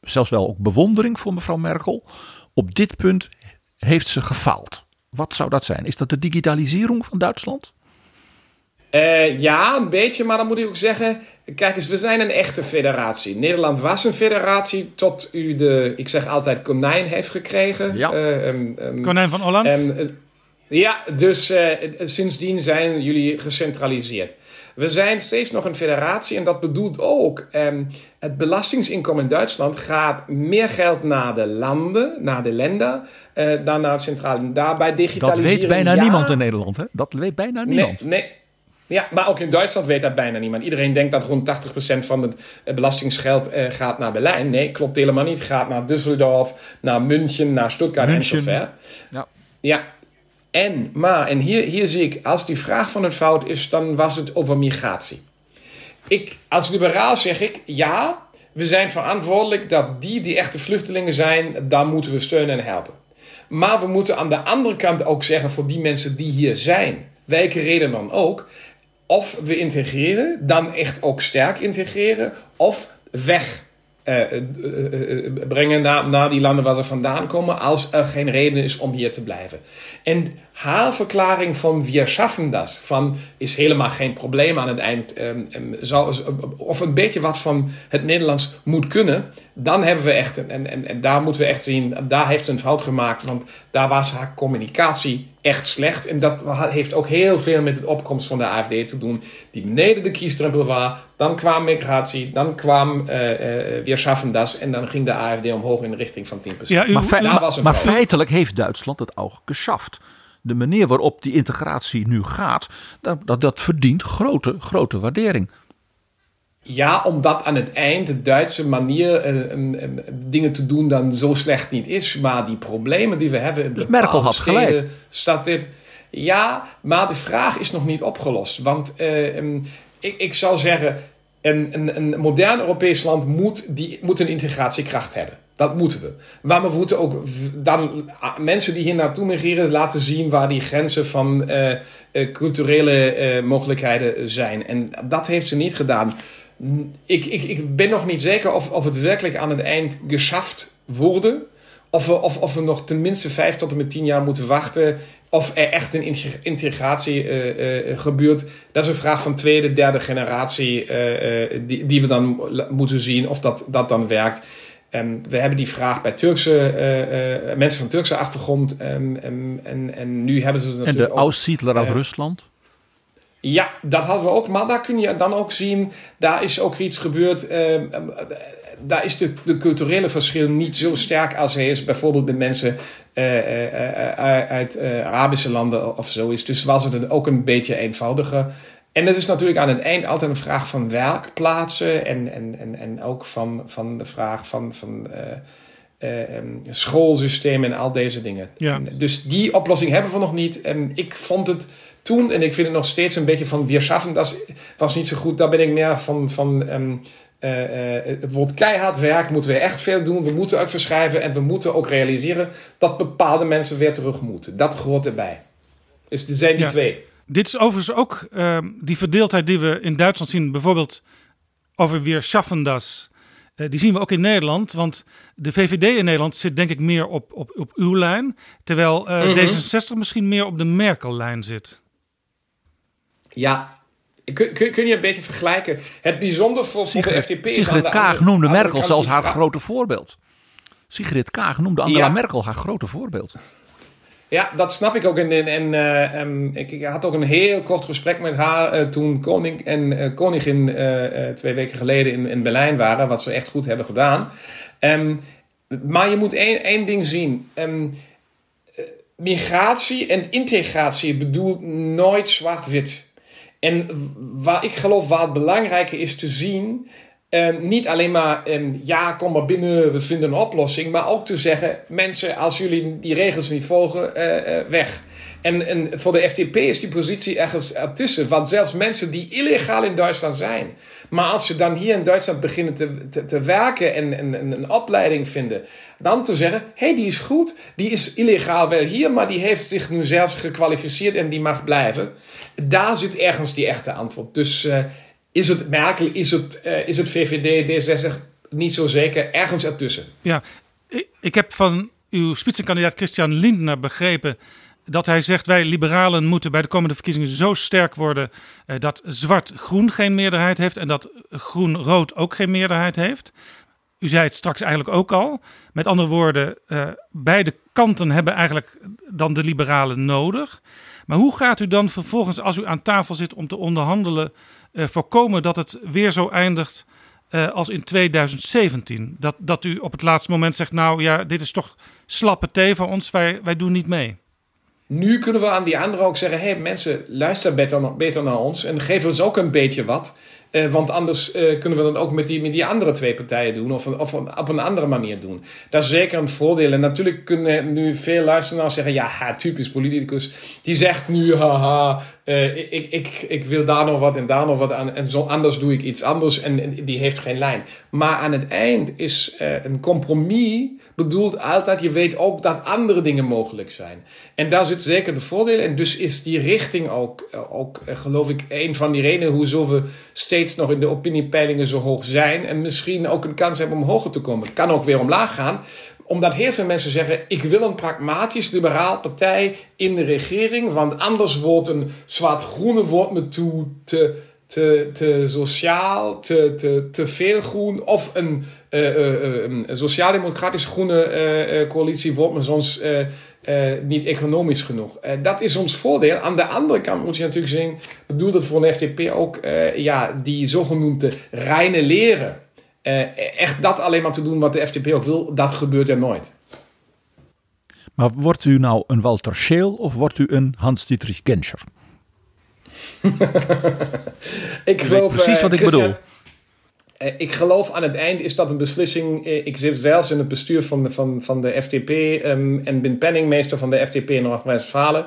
zelfs wel ook bewondering voor mevrouw Merkel, op dit punt heeft ze gefaald. Wat zou dat zijn? Is dat de digitalisering van Duitsland? Eh, ja, een beetje, maar dan moet ik ook zeggen... Kijk eens, we zijn een echte federatie. Nederland was een federatie tot u de, ik zeg altijd, konijn heeft gekregen. Ja. Eh, ehm, ehm, Konijn van Holland. En, eh, ja, dus eh, sindsdien zijn jullie gecentraliseerd. We zijn steeds nog een federatie en dat bedoelt ook... ehm, het belastingsinkomen in Duitsland gaat meer geld naar de landen, naar de landen... eh, dan naar het centrale. Daarbij Dat digitaliseren... weet bijna ja, niemand in Nederland. Hè? Dat weet bijna niemand. Nee, nee. Ja, maar ook in Duitsland weet dat bijna niemand. Iedereen denkt dat rond 80% van het eh, belastingsgeld eh, gaat naar Berlijn. Nee, klopt helemaal niet. Het gaat naar Düsseldorf, naar München, naar Stuttgart München. en zover. Ja. Ja. En, maar, en hier, hier zie ik, als die vraag van het fout is, dan was het over migratie. Ik, als liberaal zeg ik, ja, we zijn verantwoordelijk dat die die echte vluchtelingen zijn, daar moeten we steunen en helpen. Maar we moeten aan de andere kant ook zeggen voor die mensen die hier zijn, welke reden dan ook, of we integreren, dan echt ook sterk integreren, of weg brengen naar, naar die landen waar ze vandaan komen, als er geen reden is om hier te blijven. En haar verklaring van wir schaffen das, van is helemaal geen probleem aan het eind, ehm, ehm, zou, of een beetje wat van het Nederlands moet kunnen, dan hebben we echt, en, en, en daar moeten we echt zien, daar heeft ze een fout gemaakt, want daar was haar communicatie echt slecht. En dat heeft ook heel veel met de opkomst van de AFD te doen, die beneden de kiesdrempel was. Dan kwam migratie, dan kwam eh eh wir schaffen das, en dan ging de AFD omhoog in de richting van 10%. Ja, u, Maar, fe- Daar maar- was een maar fout. feitelijk heeft Duitsland het ook geschaft. De manier waarop die integratie nu gaat, dat, dat, dat verdient grote, grote waardering. Ja, omdat aan het eind de Duitse manier eh, dingen te doen dan zo slecht niet is. Maar die problemen die we hebben in Dus Merkel had steden, gelijk. Staat er, ja, maar de vraag is nog niet opgelost. Want eh, em, ik, ik zou zeggen, een, een, een modern Europees land moet, die, moet een integratiekracht hebben. Dat moeten we. Maar we moeten ook dan mensen die hier naartoe migreren laten zien waar die grenzen van eh, culturele eh, mogelijkheden zijn. En dat heeft ze niet gedaan. Ik, ik, ik ben nog niet zeker of, of het werkelijk aan het eind geschaft wordt. Of we, of, of we nog tenminste vijf tot en met tien jaar moeten wachten. Of er echt een integ- integratie eh, eh, gebeurt. Dat is een vraag van tweede, derde generatie. eh, die, die we dan moeten zien of dat, dat dan werkt. En we hebben die vraag bij Turkse, mensen van Turkse achtergrond. En, en, en, en nu hebben ze het En natuurlijk de ook- Aussiedler uit Rusland. ja, dat hadden we ook. Maar daar kun je dan ook zien, daar is ook iets gebeurd. Daar is de, de culturele verschil niet zo sterk als hij is bijvoorbeeld met mensen eh, eh, eh, uit Arabische landen of zo is. Dus was het ook een beetje eenvoudiger. En het is natuurlijk aan het eind altijd een vraag van werkplaatsen en, en, en, en ook van, van de vraag van, van eh, eh, em, schoolsysteem en al deze dingen. Ja. Dus die oplossing hebben we nog niet. En ik vond het toen, en ik vind het nog steeds een beetje van wir schaffen, dat was niet zo goed. Daar ben ik meer van, van ehm, eh, eh, wordt keihard werk, moeten we echt veel doen. We moeten ook verschrijven en we moeten ook realiseren dat bepaalde mensen weer terug moeten. Dat hoort erbij. Dus er zijn die Ja. twee. Dit is overigens ook ehm, die verdeeldheid die we in Duitsland zien, bijvoorbeeld over weer schaffen das. Eh, die zien we ook in Nederland, want de VVD in Nederland zit denk ik meer op, op, op uw lijn, terwijl eh, Mhm. D66 misschien meer op de Merkel-lijn zit. Ja. Kun, kun, kun je een beetje vergelijken? Het bijzonder voor, de Sigrid, FDP is aan Sigrid de Kaag andere- noemde andere Merkel zelfs haar vraag- grote voorbeeld. Sigrid Kaag noemde Angela Ja. Merkel haar grote voorbeeld. Ja, dat snap ik ook. En, en, en eh, ehm, ik, ik had ook een heel kort gesprek met haar eh, toen koning en eh, koningin twee weken geleden in, in Berlijn waren, wat ze echt goed hebben gedaan. Ehm, maar je moet één, één ding zien. Ehm, eh, migratie en integratie bedoelt nooit zwart-wit. En waar ik geloof waar het is te zien, En niet alleen maar, en ja, kom maar binnen, we vinden een oplossing. Maar ook te zeggen, mensen, als jullie die regels niet volgen, uh, weg. En, en voor de FDP is die positie ergens ertussen. Want zelfs mensen die illegaal in Duitsland zijn. Maar als ze dan hier in Duitsland beginnen te, te, werken en, en, en, een opleiding vinden. Dan te zeggen, hé, hey, die is goed. Die is illegaal wel hier, maar die heeft zich nu zelfs gekwalificeerd en die mag blijven. Daar zit ergens die echte antwoord. Dus uh, is het Merkel, is het, uh, is het VVD, D66 niet zo zeker, ergens ertussen. Ja, ik, ik heb van uw spitsenkandidaat Christian Lindner begrepen dat hij zegt wij liberalen moeten bij de komende verkiezingen zo sterk worden uh, dat zwart-groen geen meerderheid heeft en dat groen-rood ook geen meerderheid heeft. U zei het straks eigenlijk ook al. Met andere woorden, uh, beide kanten hebben eigenlijk dan de liberalen nodig. Maar hoe gaat u dan vervolgens, als u aan tafel zit om te onderhandelen, uh, voorkomen dat het weer zo eindigt als in 2017? Dat, dat u op het laatste moment zegt, nou ja, dit is toch slappe thee van ons, wij, wij doen niet mee. Nu kunnen we aan die anderen ook zeggen: hé hey, mensen, luister beter, naar ons en geef ons ook een beetje wat. Uh, want anders uh, kunnen we dan ook met die, met die andere twee partijen doen, of, of op een andere manier doen. Dat is zeker een voordeel. En natuurlijk kunnen nu veel luisteraars zeggen: ja, typisch politicus. Die zegt nu: haha, uh, ik, ik, ik wil daar nog wat en daar nog wat aan. En zo anders doe ik iets anders. En, die heeft geen lijn. Maar aan het eind is een compromis bedoeld altijd: je weet ook dat andere dingen mogelijk zijn. En daar zit zeker de voordeel. En dus is die richting ook, ook geloof ik, een van die redenen hoezo we steeds nog in de opiniepeilingen zo hoog zijn. En misschien ook een kans hebben om hoger te komen. Het kan ook weer omlaag gaan omdat heel veel mensen zeggen: ik wil een pragmatisch liberaal partij in de regering, want anders wordt een zwart-groene wordt me toe te, te, te sociaal, te, te, te veel groen. Of een, uh, sociaal-democratisch groene coalitie wordt me soms niet economisch genoeg. dat is ons voordeel. Aan de andere kant moet je natuurlijk zien, bedoel dat voor een FDP ook, ja, die zogenoemde reine leren. Echt dat alleen maar te doen wat de FDP ook wil, dat gebeurt er nooit. Maar wordt u nou een Walter Scheel of wordt u een Hans-Dietrich Genscher? *laughs* ik geloof, precies wat ik bedoel. Ik geloof aan het eind is dat een beslissing. Ik zit zelfs in het bestuur van de, van, van de FDP um, en ben penningmeester van de FDP in Noord-Westfalen.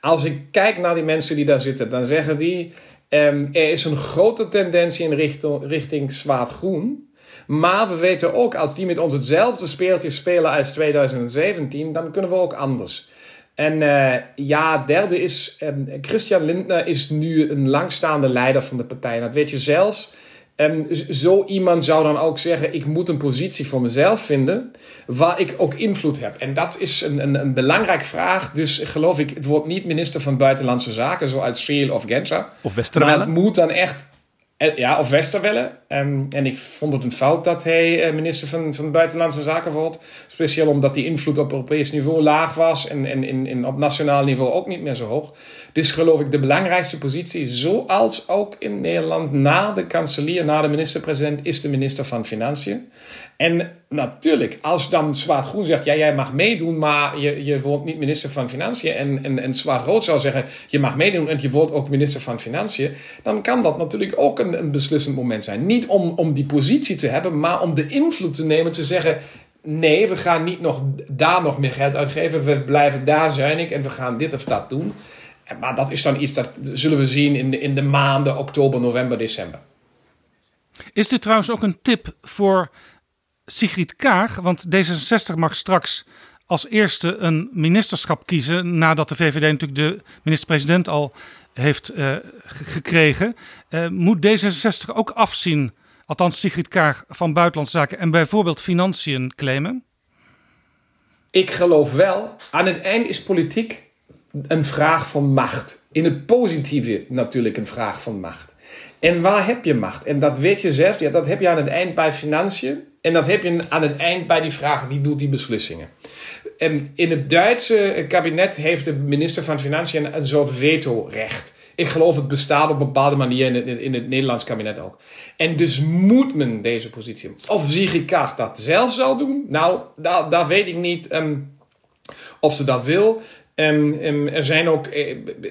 Als ik kijk naar die mensen die daar zitten, dan zeggen die: um, er is een grote tendentie in richting, richting zwaard-groen. Maar we weten ook, als die met ons hetzelfde speeltje spelen als 2017, dan kunnen we ook anders. En uh, ja, derde is, um, Christian Lindner is nu een langstaande leider van de partij. dat weet je zelfs. Um, zo iemand zou dan ook zeggen: Ik moet een positie voor mezelf vinden waar ik ook invloed heb. En dat is een, een, een belangrijke vraag. Dus geloof ik, het wordt niet minister van Buitenlandse Zaken, zoals Scheel of Genscher. Of Westerwelle. Maar het moet dan echt ja, of Westerwelle. Um, en ik vond het een fout dat hij uh, minister van, van Buitenlandse Zaken wordt. Speciaal omdat die invloed op Europees niveau laag was en, en in, in, op nationaal niveau ook niet meer zo hoog. Dus geloof ik de belangrijkste positie, zoals ook in Nederland, na de kanselier, na de minister-president, is de minister van Financiën. En natuurlijk, als dan Zwaard Groen zegt, ja, jij mag meedoen, maar je, je wordt niet minister van Financiën. En, en, en Zwaard Rood zou zeggen, je mag meedoen en je wordt ook minister van Financiën. Dan kan dat natuurlijk ook een, een beslissend moment zijn. Niet om, om die positie te hebben, maar om de invloed te nemen, te zeggen, nee, we gaan niet nog daar nog meer geld uitgeven. We blijven daar zuinig en we gaan dit of dat doen. Maar dat is dan iets dat zullen we zien in de, in de maanden oktober, november, december. Is dit trouwens ook een tip voor Sigrid Kaag? Want D66 mag straks als eerste een ministerschap kiezen nadat de VVD natuurlijk de minister-president al heeft uh, gekregen. Uh, moet D66 ook afzien, althans Sigrid Kaag, van buitenlandse zaken en bijvoorbeeld financiën claimen? Ik geloof wel. Aan het eind is politiek een vraag van macht. In het positieve natuurlijk een vraag van macht. En waar heb je macht? En dat weet je zelf. Ja, dat heb je aan het eind bij financiën. En dat heb je aan het eind bij die vraag wie doet die beslissingen. En in het Duitse kabinet heeft de minister van Financiën een soort vetorecht. Ik geloof het bestaat op bepaalde manier in het, in het Nederlands kabinet ook. En dus moet men deze positie. Of Sigrid dat zelf zal doen? Nou, daar, weet ik niet um, of ze dat wil. En, en, er zijn ook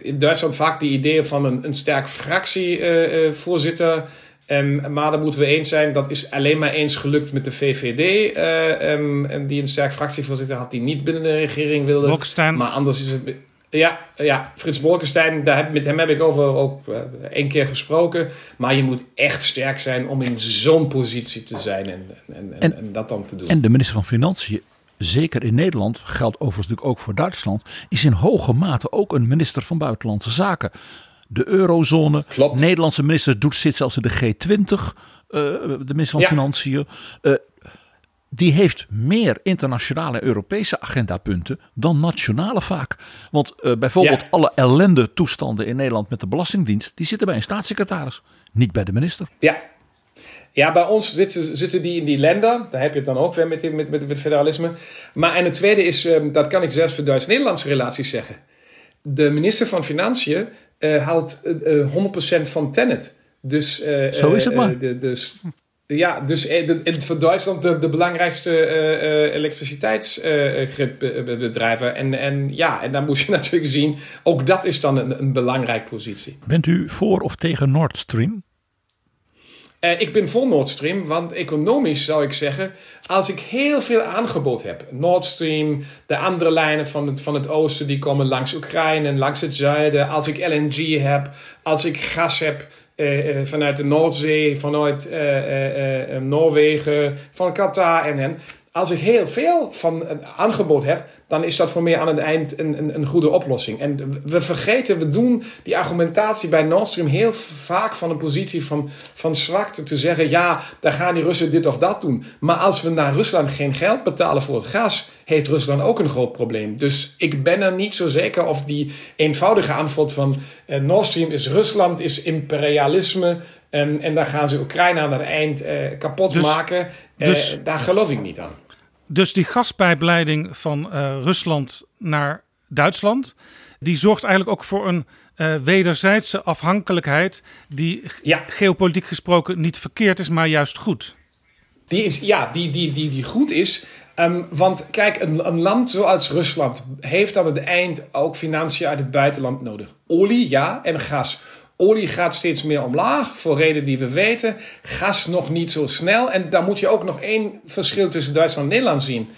in Duitsland vaak die ideeën van een sterk fractievoorzitter. Um, maar daar moeten we eens zijn, dat is alleen maar eens gelukt met de VVD, uh, um, die een sterk fractievoorzitter had die niet binnen de regering wilde. Bolkestein. Maar anders is het. Ja, ja, Frits Bolkestein, daar heb, met hem heb ik over ook uh, één keer gesproken. Maar je moet echt sterk zijn om in zo'n positie te zijn en, en, en, en, dat dan te doen. En de minister van Financiën, zeker in Nederland, geldt overigens natuurlijk ook voor Duitsland, is in hoge mate ook een minister van Buitenlandse Zaken de eurozone. Klopt. Nederlandse minister doet, zit zelfs in de G20, uh, de minister van Ja. Financiën. Uh, die heeft meer internationale en Europese agendapunten dan nationale vaak. Want uh, bijvoorbeeld Ja. alle ellende toestanden in Nederland met de Belastingdienst, die zitten bij een staatssecretaris, niet bij de minister. Ja. Ja, bij ons zitten, zitten die in die landen. Daar heb je het dan ook weer met, met, met, met federalisme. Maar en het tweede is, um, dat kan ik zelfs voor Duits-Nederlandse relaties zeggen. De minister van Financiën haalt uh, 100% van Tenet. Dus, uh, Zo is het maar. de, de, ja, dus eh, de, de, voor Duitsland de, de belangrijkste uh, elektriciteitsbedrijven. en, en ja, en dan moet je *laughs* natuurlijk zien, ook dat is dan een, een belangrijke positie. Bent u voor of tegen Nord Stream? Uh, ik ben voor Nord Stream, want economisch zou ik zeggen, als ik heel veel aangebod heb, Nord Stream, de andere lijnen van het, van het oosten die komen langs Oekraïne en langs het zuiden, als ik LNG heb, als ik gas heb uh, uh, vanuit de Noordzee, vanuit Noorwegen, van Qatar en en. Als ik heel veel van een aangebod heb, dan is dat voor mij aan het eind een, een, een, goede oplossing. En we vergeten, we doen die argumentatie bij Nord Stream heel vaak van een positie van, van zwakte. Te zeggen, ja, daar gaan die Russen dit of dat doen. Maar als we naar Rusland geen geld betalen voor het gas, heeft Rusland ook een groot probleem. Dus ik ben er niet zo zeker of die eenvoudige antwoord van uh, Nord Stream is Rusland, is imperialisme. En, en daar gaan ze Oekraïne aan het eind uh, kapot Dus- maken. Uh, dus- daar geloof ik niet aan. Dus die gaspijpleiding van eh, Rusland naar Duitsland, die zorgt eigenlijk ook voor een eh, wederzijdse afhankelijkheid die Ja. geopolitiek gesproken niet verkeerd is, maar juist goed. Die is, ja, die, die, die, die goed is. Ehm, want kijk, een, een land zoals Rusland heeft aan het eind ook financiën uit het buitenland nodig. Olie, ja, en gas. Olie gaat steeds meer omlaag, voor redenen die we weten. Gas nog niet zo snel. En dan moet je ook nog één verschil tussen Duitsland en Nederland zien.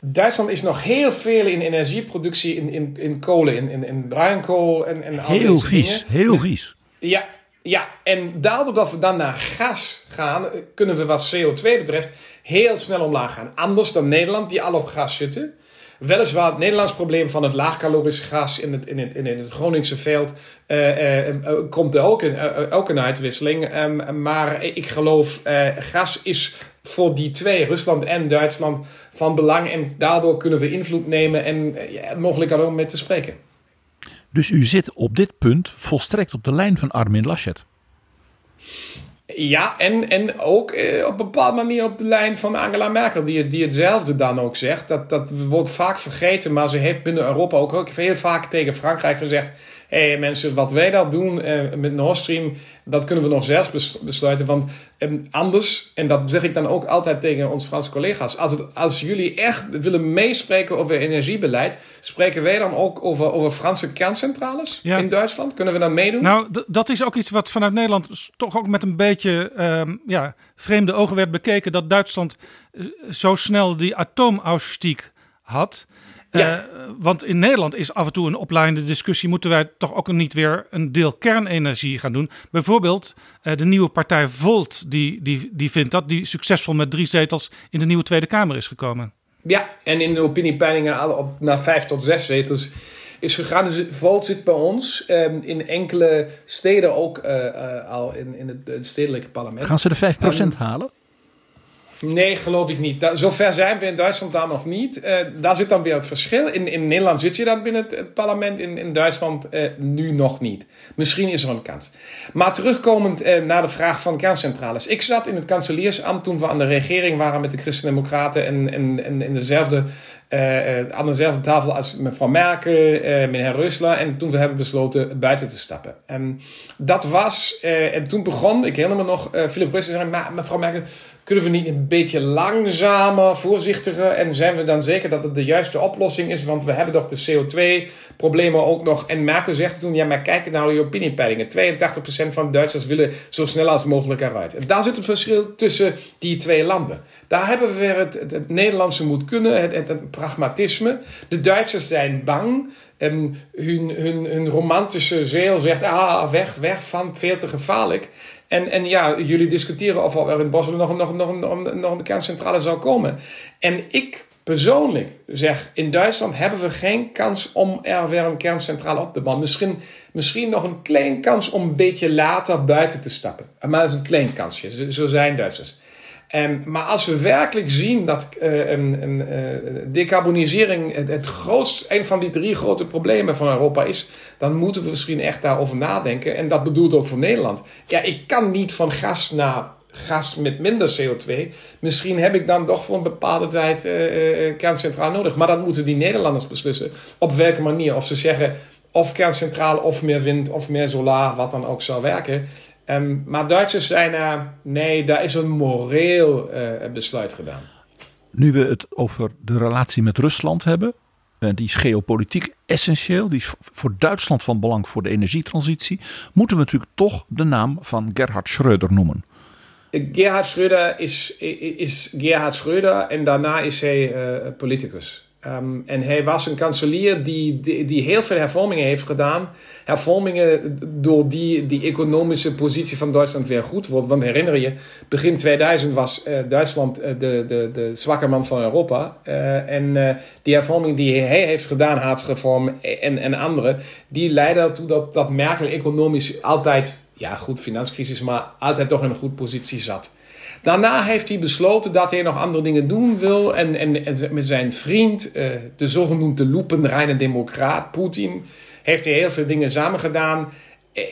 Duitsland is nog heel veel in energieproductie in, in, in kolen, in, in, in bruinkool en, en al Heel vies, dingen. heel vies. Ja, ja, en daardoor dat we dan naar gas gaan, kunnen we wat CO2 betreft heel snel omlaag gaan. Anders dan Nederland, die al op gas zitten. Weliswaar het Nederlands probleem van het laagcalorisch gas in het, in het, in het Groningse veld uh, uh, uh, komt er ook een, ook een uitwisseling. Um, maar ik geloof, gas is voor die twee, Rusland en Duitsland, van belang. En daardoor kunnen we invloed nemen en mogelijk ook met te spreken. Dus u zit op dit punt volstrekt op de lijn van Armin Laschet. Ja, en, en ook eh, op een bepaalde manier op de lijn van Angela Merkel, die, die hetzelfde dan ook zegt. Dat, dat wordt vaak vergeten, maar ze heeft binnen Europa ook, heel vaak tegen Frankrijk gezegd: hey, mensen, wat wij dat doen eh, met Nord Stream, dat kunnen we nog zelfs bes besluiten. Want eh, anders, en dat zeg ik dan ook altijd tegen onze Franse collega's, als, het, als jullie echt willen meespreken over energiebeleid, spreken wij dan ook over, over Franse kerncentrales Ja. in Duitsland? Kunnen we dan meedoen? Nou, dat is ook iets wat vanuit Nederland toch ook met een beetje ehm, ja, vreemde ogen werd bekeken. Dat Duitsland eh, zo snel die atoomausstieg had. Ja. Eh, want in Nederland is af en toe een oplaaiende discussie: moeten wij toch ook niet weer een deel kernenergie gaan doen? Bijvoorbeeld eh, de nieuwe partij Volt, die, die, die vindt dat, die succesvol met drie zetels in de nieuwe Tweede Kamer is gekomen. Ja, en in de opiniepeilingen op, naar vijf tot zes zetels is gegaan. Dus Volt zit bij ons um, in enkele steden ook uh, uh, al in, in het, het, stedelijke parlement. Gaan ze de 5% um, halen? Nee, geloof ik niet. Zover zijn we in Duitsland daar nog niet. Uh, daar zit dan weer het verschil. In, in Nederland zit je dan binnen het, parlement, in, in Duitsland uh, nu nog niet. Misschien is er een kans. Maar terugkomend uh, naar de vraag van kerncentrales. Ik zat in het kanseliersambt toen we aan de regering waren met de Christen-Democraten en, en, en in dezelfde, aan dezelfde tafel als mevrouw Merkel, meneer Reusler. En toen we hebben besloten buiten te stappen. En dat was, en toen begon, ik herinner me nog, Philip Reusler zei, maar mevrouw Merkel Kunnen we niet een beetje langzamer, voorzichtiger en zijn we dan zeker dat het de juiste oplossing is? Want we hebben toch de CO2-problemen ook nog. En Merkel zegt toen, ja maar kijk naar die opiniepeilingen. 82% van Duitsers willen zo snel als mogelijk eruit. En daar zit het verschil tussen die twee landen. Daar hebben we weer het, het, Nederlandse moet kunnen, het, pragmatisme. De Duitsers zijn bang. En hun, hun, hun romantische zeel zegt, ah, weg, weg van, veel te gevaarlijk. En, en ja, jullie discussiëren of er in Bosselen nog, nog, nog, nog, nog een kerncentrale zou komen. En ik persoonlijk zeg, in Duitsland hebben we geen kans om er weer een kerncentrale op te bouwen. Misschien, misschien nog een klein kans om een beetje later buiten te stappen. Maar dat is een klein kansje, zo zijn Duitsers. Um, maar als we werkelijk zien dat een uh, decarbonisering het, het grootst, een van die drie grote problemen van Europa is, dan moeten we misschien echt daarover nadenken. En dat bedoelt ook voor Nederland. Ja, ik kan niet van gas naar gas met minder CO2. Misschien heb ik dan toch voor een bepaalde tijd uh, kerncentraal nodig. Maar dat moeten die Nederlanders beslissen. Op welke manier. Of ze zeggen of kerncentraal, of meer wind, of meer solar, wat dan ook zou werken. Um, maar Duitsers zijn, uh, nee, daar is een moreel uh, besluit gedaan. Nu we het over de relatie met Rusland hebben, uh, die is geopolitiek essentieel, die is voor Duitsland van belang voor de energietransitie, moeten we natuurlijk toch de naam van Gerhard Schröder noemen. Gerhard Schröder is, is Gerhard Schröder en daarna is hij politicus. Um, en hij was een kanselier die, die, die, heel veel hervormingen heeft gedaan. Hervormingen door die die economische positie van Duitsland weer goed wordt. Want herinner je, begin 2000 was uh, Duitsland uh, de, de, de zwakke man van Europa. Uh, en die hervorming die hij heeft gedaan, haatsreform en, en andere, die leidden ertoe dat, dat Merkel economisch altijd, ja goed, finanscrisis, maar altijd toch in een goede positie zat. Daarna heeft hij besloten dat hij nog andere dingen doen wil. En, en, met zijn vriend, uh, de zogenoemde loepenreine democraat Poetin, heeft hij heel veel dingen samen gedaan.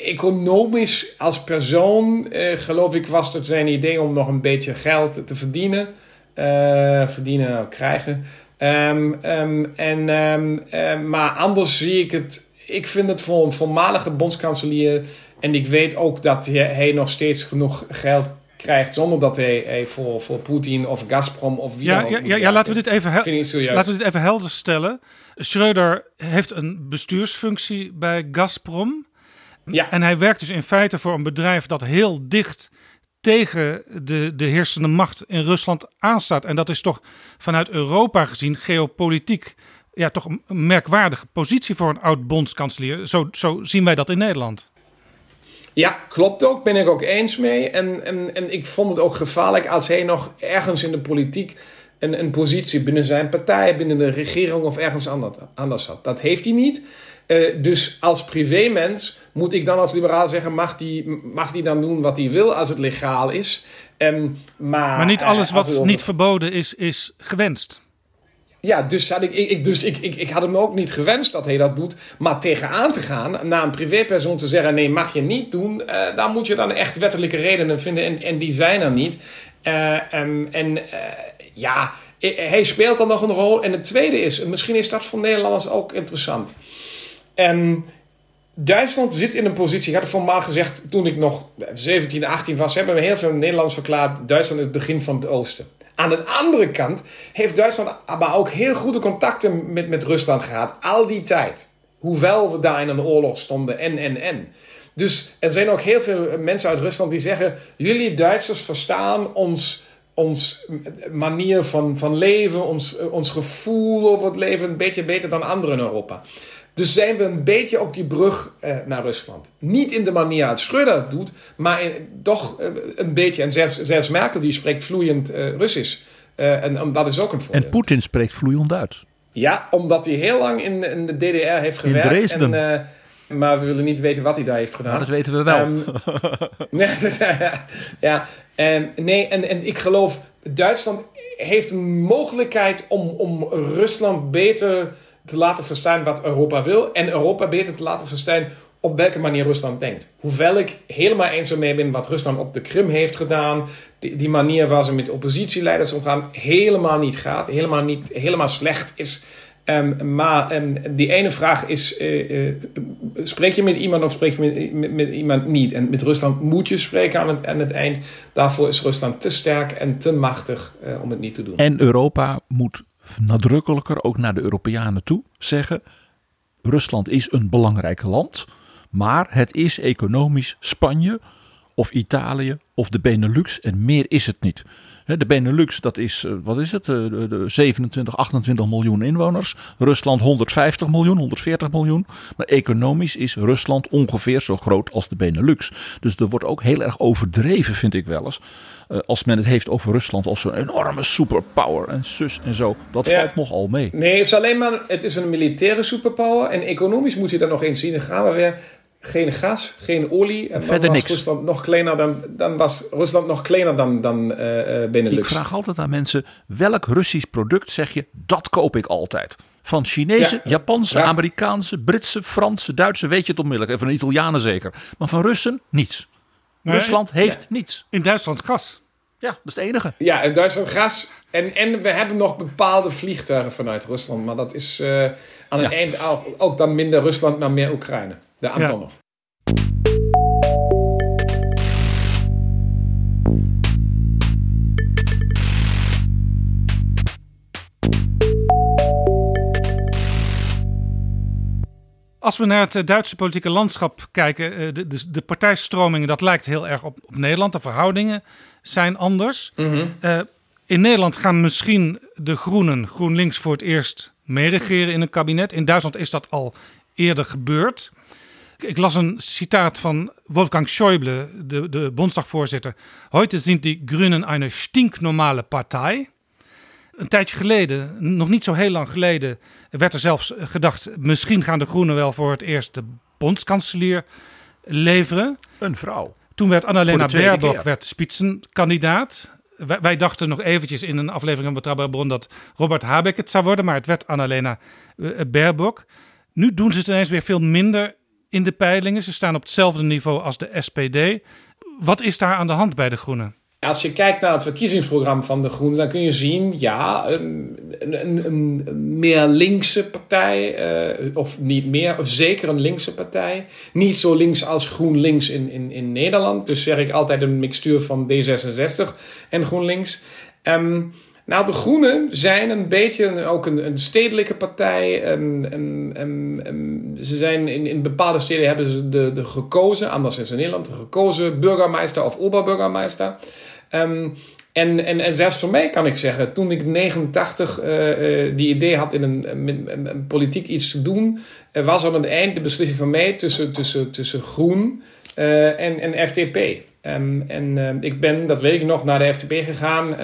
Economisch als persoon, uh, geloof ik, was het zijn idee om nog een beetje geld te verdienen. Uh, verdienen, krijgen. Um, um, en, um, maar anders zie ik het. Ik vind het voor een voormalige bondskanselier. En ik weet ook dat hij nog steeds genoeg geld krijgt zonder dat hij, hij voor, voor Poetin of Gazprom of wie ja, dan ook ja, ja, ja, laten we dit even, laten we dit even helder stellen. Schreuder heeft een bestuursfunctie bij Gazprom. Ja. En hij werkt dus in feite voor een bedrijf dat heel dicht tegen de, de heersende macht in Rusland aanstaat. En dat is toch vanuit Europa gezien geopolitiek ja, toch een merkwaardige positie voor een oud bondskanselier. Zo, zo zien wij dat in Nederland. Ja, klopt ook. Ben ik ook eens mee. En, en, en ik vond het ook gevaarlijk als hij nog ergens in de politiek een, een positie binnen zijn partij, binnen de regering of ergens anders had. Dat heeft hij niet. Uh, dus als privémens moet ik dan als liberaal zeggen: mag die, mag die dan doen wat hij wil als het legaal is? Um, maar, maar niet alles uh, wat niet verboden is, is gewenst. Ja, dus, had ik, ik, dus ik, ik, had hem ook niet gewenst dat hij dat doet. Maar tegenaan te gaan, naar een privépersoon te zeggen: nee, mag je niet doen. Uh, daar moet je dan echt wettelijke redenen vinden. En, en die zijn er niet. Uh, en en uh, ja, hij speelt dan nog een rol. En het tweede is, misschien is dat voor Nederlanders ook interessant. En Duitsland zit in een positie, ik had het formaal gezegd toen ik nog 17, 18 was, hebben we heel veel Nederlanders verklaard: Duitsland is het begin van het Oosten. Aan de andere kant heeft Duitsland maar ook heel goede contacten met, met Rusland gehad, al die tijd. Hoewel we daar in een oorlog stonden en, en, en. Dus er zijn ook heel veel mensen uit Rusland die zeggen: jullie Duitsers verstaan ons, ons manier van, van leven, ons, ons gevoel over het leven een beetje beter dan anderen in Europa. Dus zijn we een beetje op die brug eh, naar Rusland. Niet in de manier dat Schröder het doet, maar in, toch eh, een beetje. En zelfs, zelfs Merkel die spreekt vloeiend uh, Russisch. en um, dat is ook een voordeel. En Poetin spreekt vloeiend Duits. Ja, omdat hij heel lang in, in de DDR heeft gewerkt. In Dresden. En, maar we willen niet weten wat hij daar heeft gedaan. Nou, dat weten we wel. *laughs* Um, *laughs* ja, en, nee, en, en ik geloof, Duitsland heeft een mogelijkheid om, om Rusland beter te laten verstaan wat Europa wil. En Europa beter te laten verstaan op welke manier Rusland denkt. Hoewel ik helemaal eens mee ben wat Rusland op de Krim heeft gedaan. Die, die manier waar ze met oppositieleiders omgaan helemaal niet gaat. Helemaal, niet, helemaal slecht is. Um, maar um, die ene vraag is: uh, uh, spreek je met iemand of spreek je met, met, iemand niet? En met Rusland moet je spreken aan het, aan het eind. Daarvoor is Rusland te sterk en te machtig uh, om het niet te doen. En Europa moet nadrukkelijker ook naar de Europeanen toe zeggen: Rusland is een belangrijk land, maar het is economisch Spanje of Italië of de Benelux en meer is het niet. De Benelux, dat is, wat is het, de 27, 28 miljoen inwoners. Rusland 150 miljoen, 140 miljoen. Maar economisch is Rusland ongeveer zo groot als de Benelux. Dus er wordt ook heel erg overdreven, vind ik wel eens. Als men het heeft over Rusland als een enorme superpower en zus en zo. Dat ja. valt nogal mee. Nee, het is alleen maar, het is een militaire superpower. En economisch moet je dat nog eens zien. Dan gaan we weer geen gas, geen olie. En Verder dan was niks. Rusland nog kleiner dan, dan was Rusland nog kleiner dan, dan uh, Benelux. Ik vraag altijd aan mensen: welk Russisch product zeg je dat koop ik altijd? Van Chinese, Ja. Japanse, Ja. Amerikaanse, Britse, Franse, Duitse, weet je het onmiddellijk. En van de Italianen zeker. Maar van Russen niets. Nee, Rusland heeft niets. In Duitsland gas. Ja, dat is het enige. Ja, en Duitsland gas. En, en we hebben nog bepaalde vliegtuigen vanuit Rusland. Maar dat is eh, aan het Ja. eind ook, ook dan minder Rusland, maar meer Oekraïne. De Antonov. Als we naar het eh, Duitse politieke landschap kijken, eh, de, de, de partijstromingen, dat lijkt heel erg op, op Nederland. De verhoudingen zijn anders. Eh, in Nederland gaan misschien de Groenen, GroenLinks, voor het eerst meeregeren in een kabinet. In Duitsland is dat al eerder gebeurd. Ik- las een citaat van Wolfgang Schäuble, de, de Bondsdagvoorzitter. Heute sind die Grünen eine stinknormale Partei. Een tijdje geleden, nog niet zo heel lang geleden, werd er zelfs gedacht: misschien gaan de Groenen wel voor het eerst de bondskanselier leveren. Een vrouw. Toen werd Annalena Baerbock werd spitsenkandidaat. Wij, wij dachten nog eventjes in een aflevering van Betrouwbare Bron dat Robert Habeck het zou worden, maar het werd Annalena eh, Baerbock. Nu doen ze het ineens weer veel minder in de peilingen. Ze staan op hetzelfde niveau als de SPD. Wat is daar aan de hand bij de Groenen? Als je kijkt naar het verkiezingsprogramma van de Groenen, dan kun je zien, ja, een, meer linkse partij, eh, of niet meer, of zeker een linkse partij. Niet zo links als GroenLinks in, in, in Nederland. Dus zeg ik altijd een mixtuur van D66 en GroenLinks. Ehm, nou, de Groenen zijn een beetje ook een, een stedelijke partij. Ze zijn in, in bepaalde steden hebben ze de, de gekozen, anders is in Nederland, de gekozen burgemeester of oberburgemeester. Ehm, en, en, en zelfs voor mij kan ik zeggen, toen ik 89 eh, eh, die idee had in een, politiek iets te doen, eh, was aan het eind de beslissing van mij tussen, tussen, tussen Groen eh, en, en FDP. Ehm, en ehm, ik ben, dat weet ik nog, naar de FDP gegaan.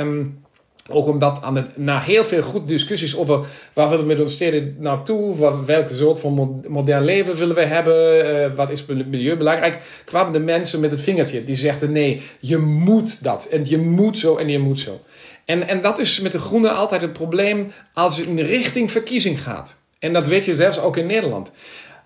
Ook omdat aan het, na heel veel goed discussies over waar willen we met onze steden naartoe, wat, welke soort van mo- modern leven willen we hebben, eh, wat is mil- milieu belangrijk, kwamen de mensen met het vingertje. Die zegden nee, je moet dat en je moet zo en je moet zo. En, en dat is met de groenen altijd het probleem als het in richting verkiezing gaat. En dat weet je zelfs ook in Nederland.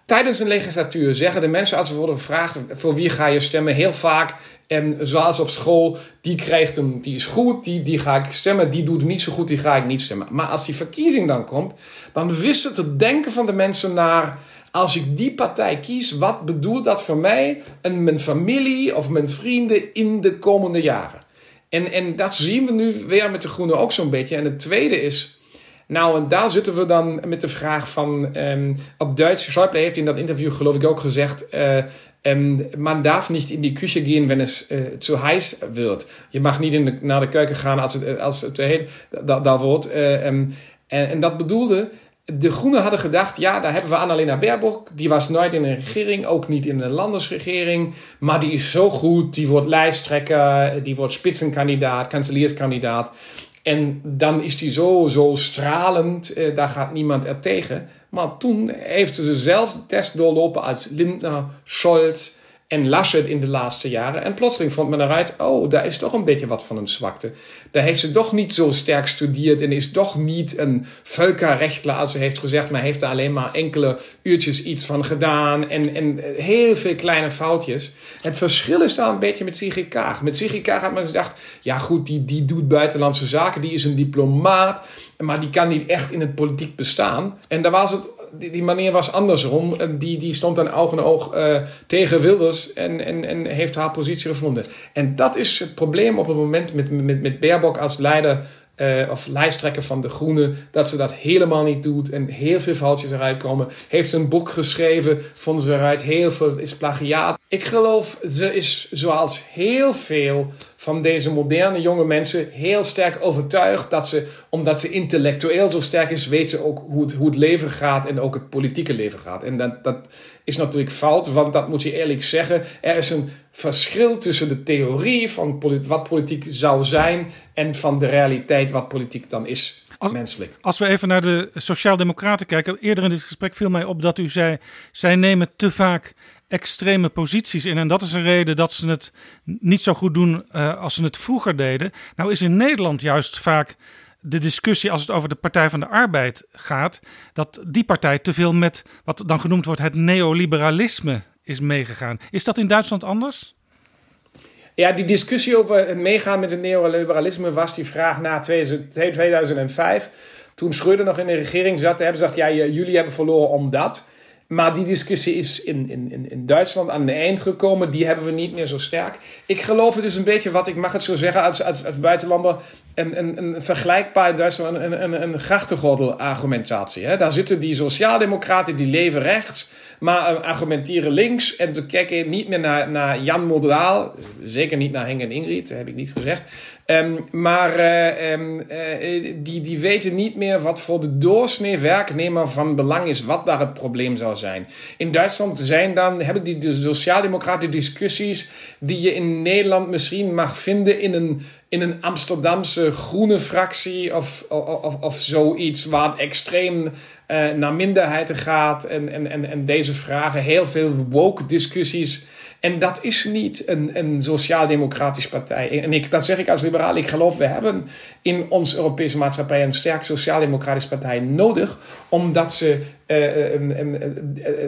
Tijdens een legislatuur zeggen de mensen als ze worden gevraagd voor wie ga je stemmen heel vaak en zoals op school, die krijgt hem, die is goed, die, die ga ik stemmen, die doet niet zo goed, die ga ik niet stemmen. Maar als die verkiezing dan komt, dan wisselt het denken van de mensen naar als ik die partij kies, wat bedoelt dat voor mij en mijn familie of mijn vrienden in de komende jaren? En, en dat zien we nu weer met de Groenen ook zo'n beetje. En het tweede is, nou, en daar zitten we dan met de vraag van, ehm, op Duits, Schäuble heeft in dat interview geloof ik ook gezegd, eh, ehm, man darf niet in die Küche gehen, wenn es eh, zu heiß wird. Je mag niet in de, naar de keuken gaan als het, als het te heet da- daar wordt. Eh, ehm, en, en dat bedoelde, de Groenen hadden gedacht, ja, daar hebben we Annalena Baerbock. Die was nooit in een regering, ook niet in een landesregering. Maar die is zo goed, die wordt lijsttrekker, die wordt spitsenkandidaat, kanselierskandidaat. En dan is die zo, zo stralend, eh, daar gaat niemand er tegen. Maar toen heeft ze zelf de test doorlopen als Lindner, Scholz en Laschet in de laatste jaren. En plotseling vond men eruit, oh, daar is toch een beetje wat van een zwakte. Daar heeft ze toch niet zo sterk gestudeerd en is toch niet een völkerrechtler, ze heeft gezegd, maar heeft daar alleen maar enkele uurtjes iets van gedaan en, en heel veel kleine foutjes. Het verschil is daar een beetje met Sigrid Kaag. Met Sigrid Kaag had men gedacht, ja goed, die, die doet buitenlandse zaken, die is een diplomaat, maar die kan niet echt in het politiek bestaan. En daar was het die, die manier was andersom. Die, die stond dan oog in oog uh, tegen Wilders en, en, en heeft haar positie gevonden. En dat is het probleem op het moment met, met, met Baerbock als leider uh, of lijsttrekker van de Groenen, dat ze dat helemaal niet doet en heel veel foutjes eruit komen. Heeft een boek geschreven, vonden ze eruit, heel veel is plagiaat. Ik geloof, ze is zoals heel veel van deze moderne jonge mensen heel sterk overtuigd dat ze, omdat ze intellectueel zo sterk is, weet ze ook hoe het, hoe het leven gaat en ook het politieke leven gaat. En dat, dat is natuurlijk fout, want dat moet je eerlijk zeggen. Er is een verschil tussen de theorie van wat politiek zou zijn en van de realiteit wat politiek dan is. Als, menselijk. Als we even naar de Sociaaldemocraten kijken. Eerder in dit gesprek viel mij op dat u zei. zij nemen te vaak extreme posities in. En dat is een reden dat ze het niet zo goed doen uh, als ze het vroeger deden. Nou is in Nederland juist vaak de discussie als het over de Partij van de Arbeid gaat, dat die partij te veel met wat dan genoemd wordt het neoliberalisme is meegegaan. Is dat in Duitsland anders? Ja, die discussie over het meegaan met het neoliberalisme was die vraag na 2005. Toen Schröder nog in de regering zat, hebben ze gezegd: ja, jullie hebben verloren omdat. Maar die discussie is in, in, in Duitsland aan een eind gekomen. Die hebben we niet meer zo sterk. Ik geloof het is een beetje wat, ik mag het zo zeggen als, als, als buitenlander, een, een, een vergelijkbaar in Duitsland een, een, een grachtengordel argumentatie. Hè? Daar zitten die sociaaldemocraten die leven rechts, maar uh, argumenteren links. En ze kijken niet meer naar, naar Jan Modaal, zeker niet naar Henk en Ingrid, dat heb ik niet gezegd. Um, maar uh, um, uh, die, die weten niet meer wat voor de doorsnee werknemer van belang is, wat daar het probleem zou zijn. In Duitsland zijn dan, hebben die de sociaaldemocraten discussies die je in Nederland misschien mag vinden in een, in een Amsterdamse groene fractie of, of, of zoiets waar extreem uh, naar minderheden gaat en, en, en, en deze vragen heel veel woke discussies en dat is niet een, een sociaal-democratische partij. En ik, dat zeg ik als liberaal. Ik geloof, we hebben in onze Europese maatschappij een sterk sociaal-democratische partij nodig. Omdat ze,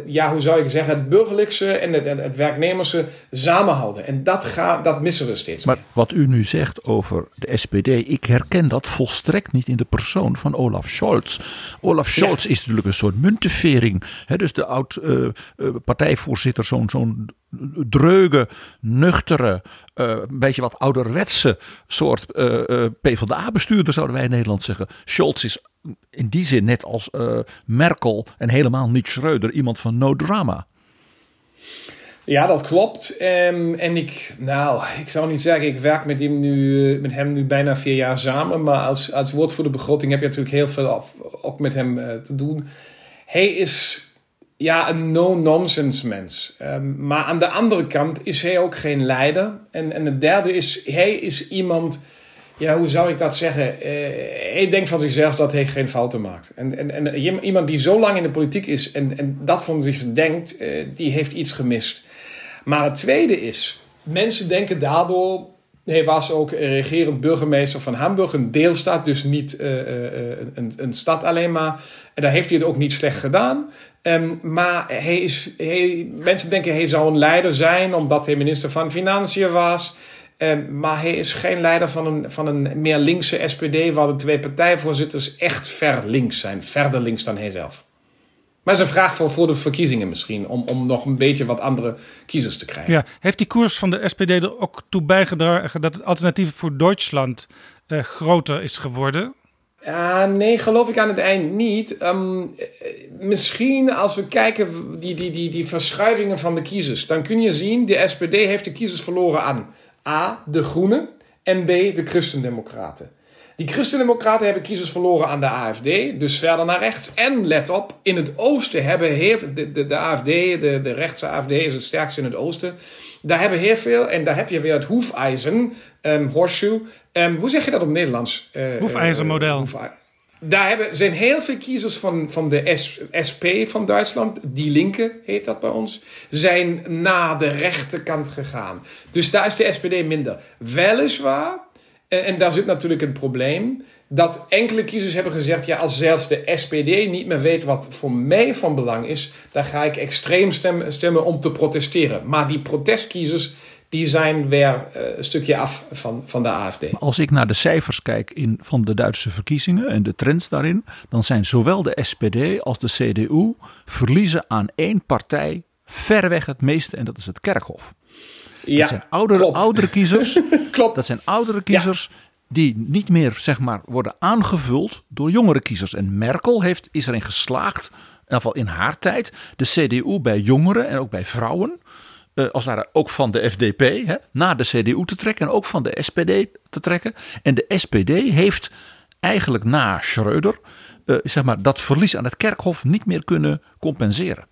ja, hoe zou ik zeggen, het burgerlijkse en het, het werknemerse samenhouden. En dat, ga, dat missen we steeds. Maar wat u nu zegt over de SPD, ik herken dat volstrekt niet in de persoon van Olaf Scholz. Olaf Scholz ja. is natuurlijk een soort muntevering. Hè, dus de oud-partijvoorzitter, zo'n zo'n dreuge, nuchtere, uh, een beetje wat ouderwetse soort uh, PvdA-bestuurder, zouden wij in Nederland zeggen. Scholz is in die zin net als Merkel en helemaal niet Schreuder iemand van no drama. Ja, dat klopt. Um, en ik, nou, ik zou niet zeggen, ik werk met hem nu, met hem bijna vier jaar samen. Maar als, als woordvoerder begroting heb je natuurlijk heel veel ook met hem te doen. Hij is ja, een no-nonsense mens. Um, maar aan de andere kant is hij ook geen leider. En, en het derde is, hij is iemand, ja, hoe zou ik dat zeggen? Uh, hij denkt van zichzelf dat hij geen fouten maakt. En, en, en iemand die zo lang in de politiek is en, en dat van zich denkt, uh, die heeft iets gemist. Maar het tweede is, mensen denken daardoor hij was ook regerend burgemeester van Hamburg, een deelstaat, dus niet uh, uh, een, een, stad alleen maar. En daar heeft hij het ook niet slecht gedaan. Um, maar hij is, hij, mensen denken hij zou een leider zijn omdat hij minister van Financiën was. Um, maar hij is geen leider van een, van een meer linkse SPD, waar de twee partijvoorzitters echt ver links zijn. Verder links dan hij zelf. Maar is een vraag voor, voor de verkiezingen misschien, om, om nog een beetje wat andere kiezers te krijgen. Ja, heeft die koers van de SPD er ook toe bijgedragen dat het alternatief voor Duitsland uh, groter is geworden? Uh, nee, geloof ik aan het eind niet. Um, misschien als we kijken die, die, die, die verschuivingen van de kiezers, dan kun je zien de SPD heeft de kiezers verloren aan A, de Groenen en B, de Christendemocraten. Die Christendemocraten hebben kiezers verloren aan de AFD, dus verder naar rechts. En let op, in het oosten hebben heel, de, de, de AFD, de, de rechtse AFD is het sterkste in het oosten. Daar hebben heel veel, en daar heb je weer het hoefijzen, um, horseshoe. Um, hoe zeg je dat op Nederlands? Uh, Hoefijzermodel. Uh, daar hebben, zijn heel veel kiezers van, van de SP van Duitsland, die linker heet dat bij ons, zijn naar de rechterkant gegaan. Dus daar is de SPD minder. Weliswaar, en, en daar zit natuurlijk een probleem, dat enkele kiezers hebben gezegd: ja, als zelfs de SPD niet meer weet wat voor mij van belang is, dan ga ik extreem stemmen, stemmen om te protesteren. Maar die protestkiezers die zijn weer uh, een stukje af van, van de AFD. Als ik naar de cijfers kijk in, van de Duitse verkiezingen en de trends daarin, dan zijn zowel de SPD als de CDU verliezen aan één partij verreweg het meeste en dat is het Kerkhof. Ja, dat zijn oudere, klopt. oudere kiezers. *laughs* Klopt. Dat zijn oudere kiezers die niet meer zeg maar, worden aangevuld door jongere kiezers. En Merkel heeft, is erin geslaagd, in ieder geval in haar tijd, de CDU bij jongeren en ook bij vrouwen als het ook van de FDP hè, naar de CDU te trekken en ook van de SPD te trekken. En de SPD heeft eigenlijk na Schreuder uh, zeg maar, dat verlies aan het kerkhof niet meer kunnen compenseren.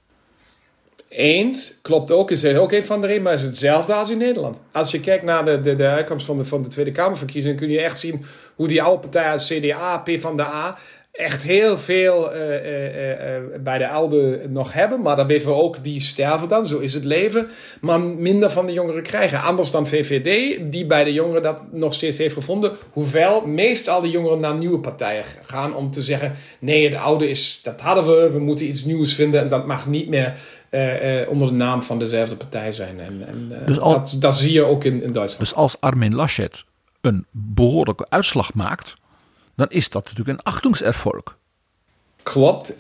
Eens, klopt ook, is ook een van de redenen, maar is hetzelfde als in Nederland. Als je kijkt naar de, de, de uitkomst van de, van de Tweede Kamerverkiezingen, kun je echt zien hoe die oude partijen CDA, P van de A, echt heel veel uh, uh, uh, bij de oude nog hebben. Maar dan weten we ook, die sterven dan. Zo is het leven. Maar minder van de jongeren krijgen. Anders dan VVD, die bij de jongeren dat nog steeds heeft gevonden. Hoewel meestal de jongeren naar nieuwe partijen gaan om te zeggen... nee, het oude is, dat hadden we, we moeten iets nieuws vinden... en dat mag niet meer onder de naam van dezelfde partij zijn. En, en dus al, dat, dat zie je ook in, in Duitsland. Dus als Armin Laschet een behoorlijke uitslag maakt dan is dat natuurlijk een achtingserfolg. Klopt,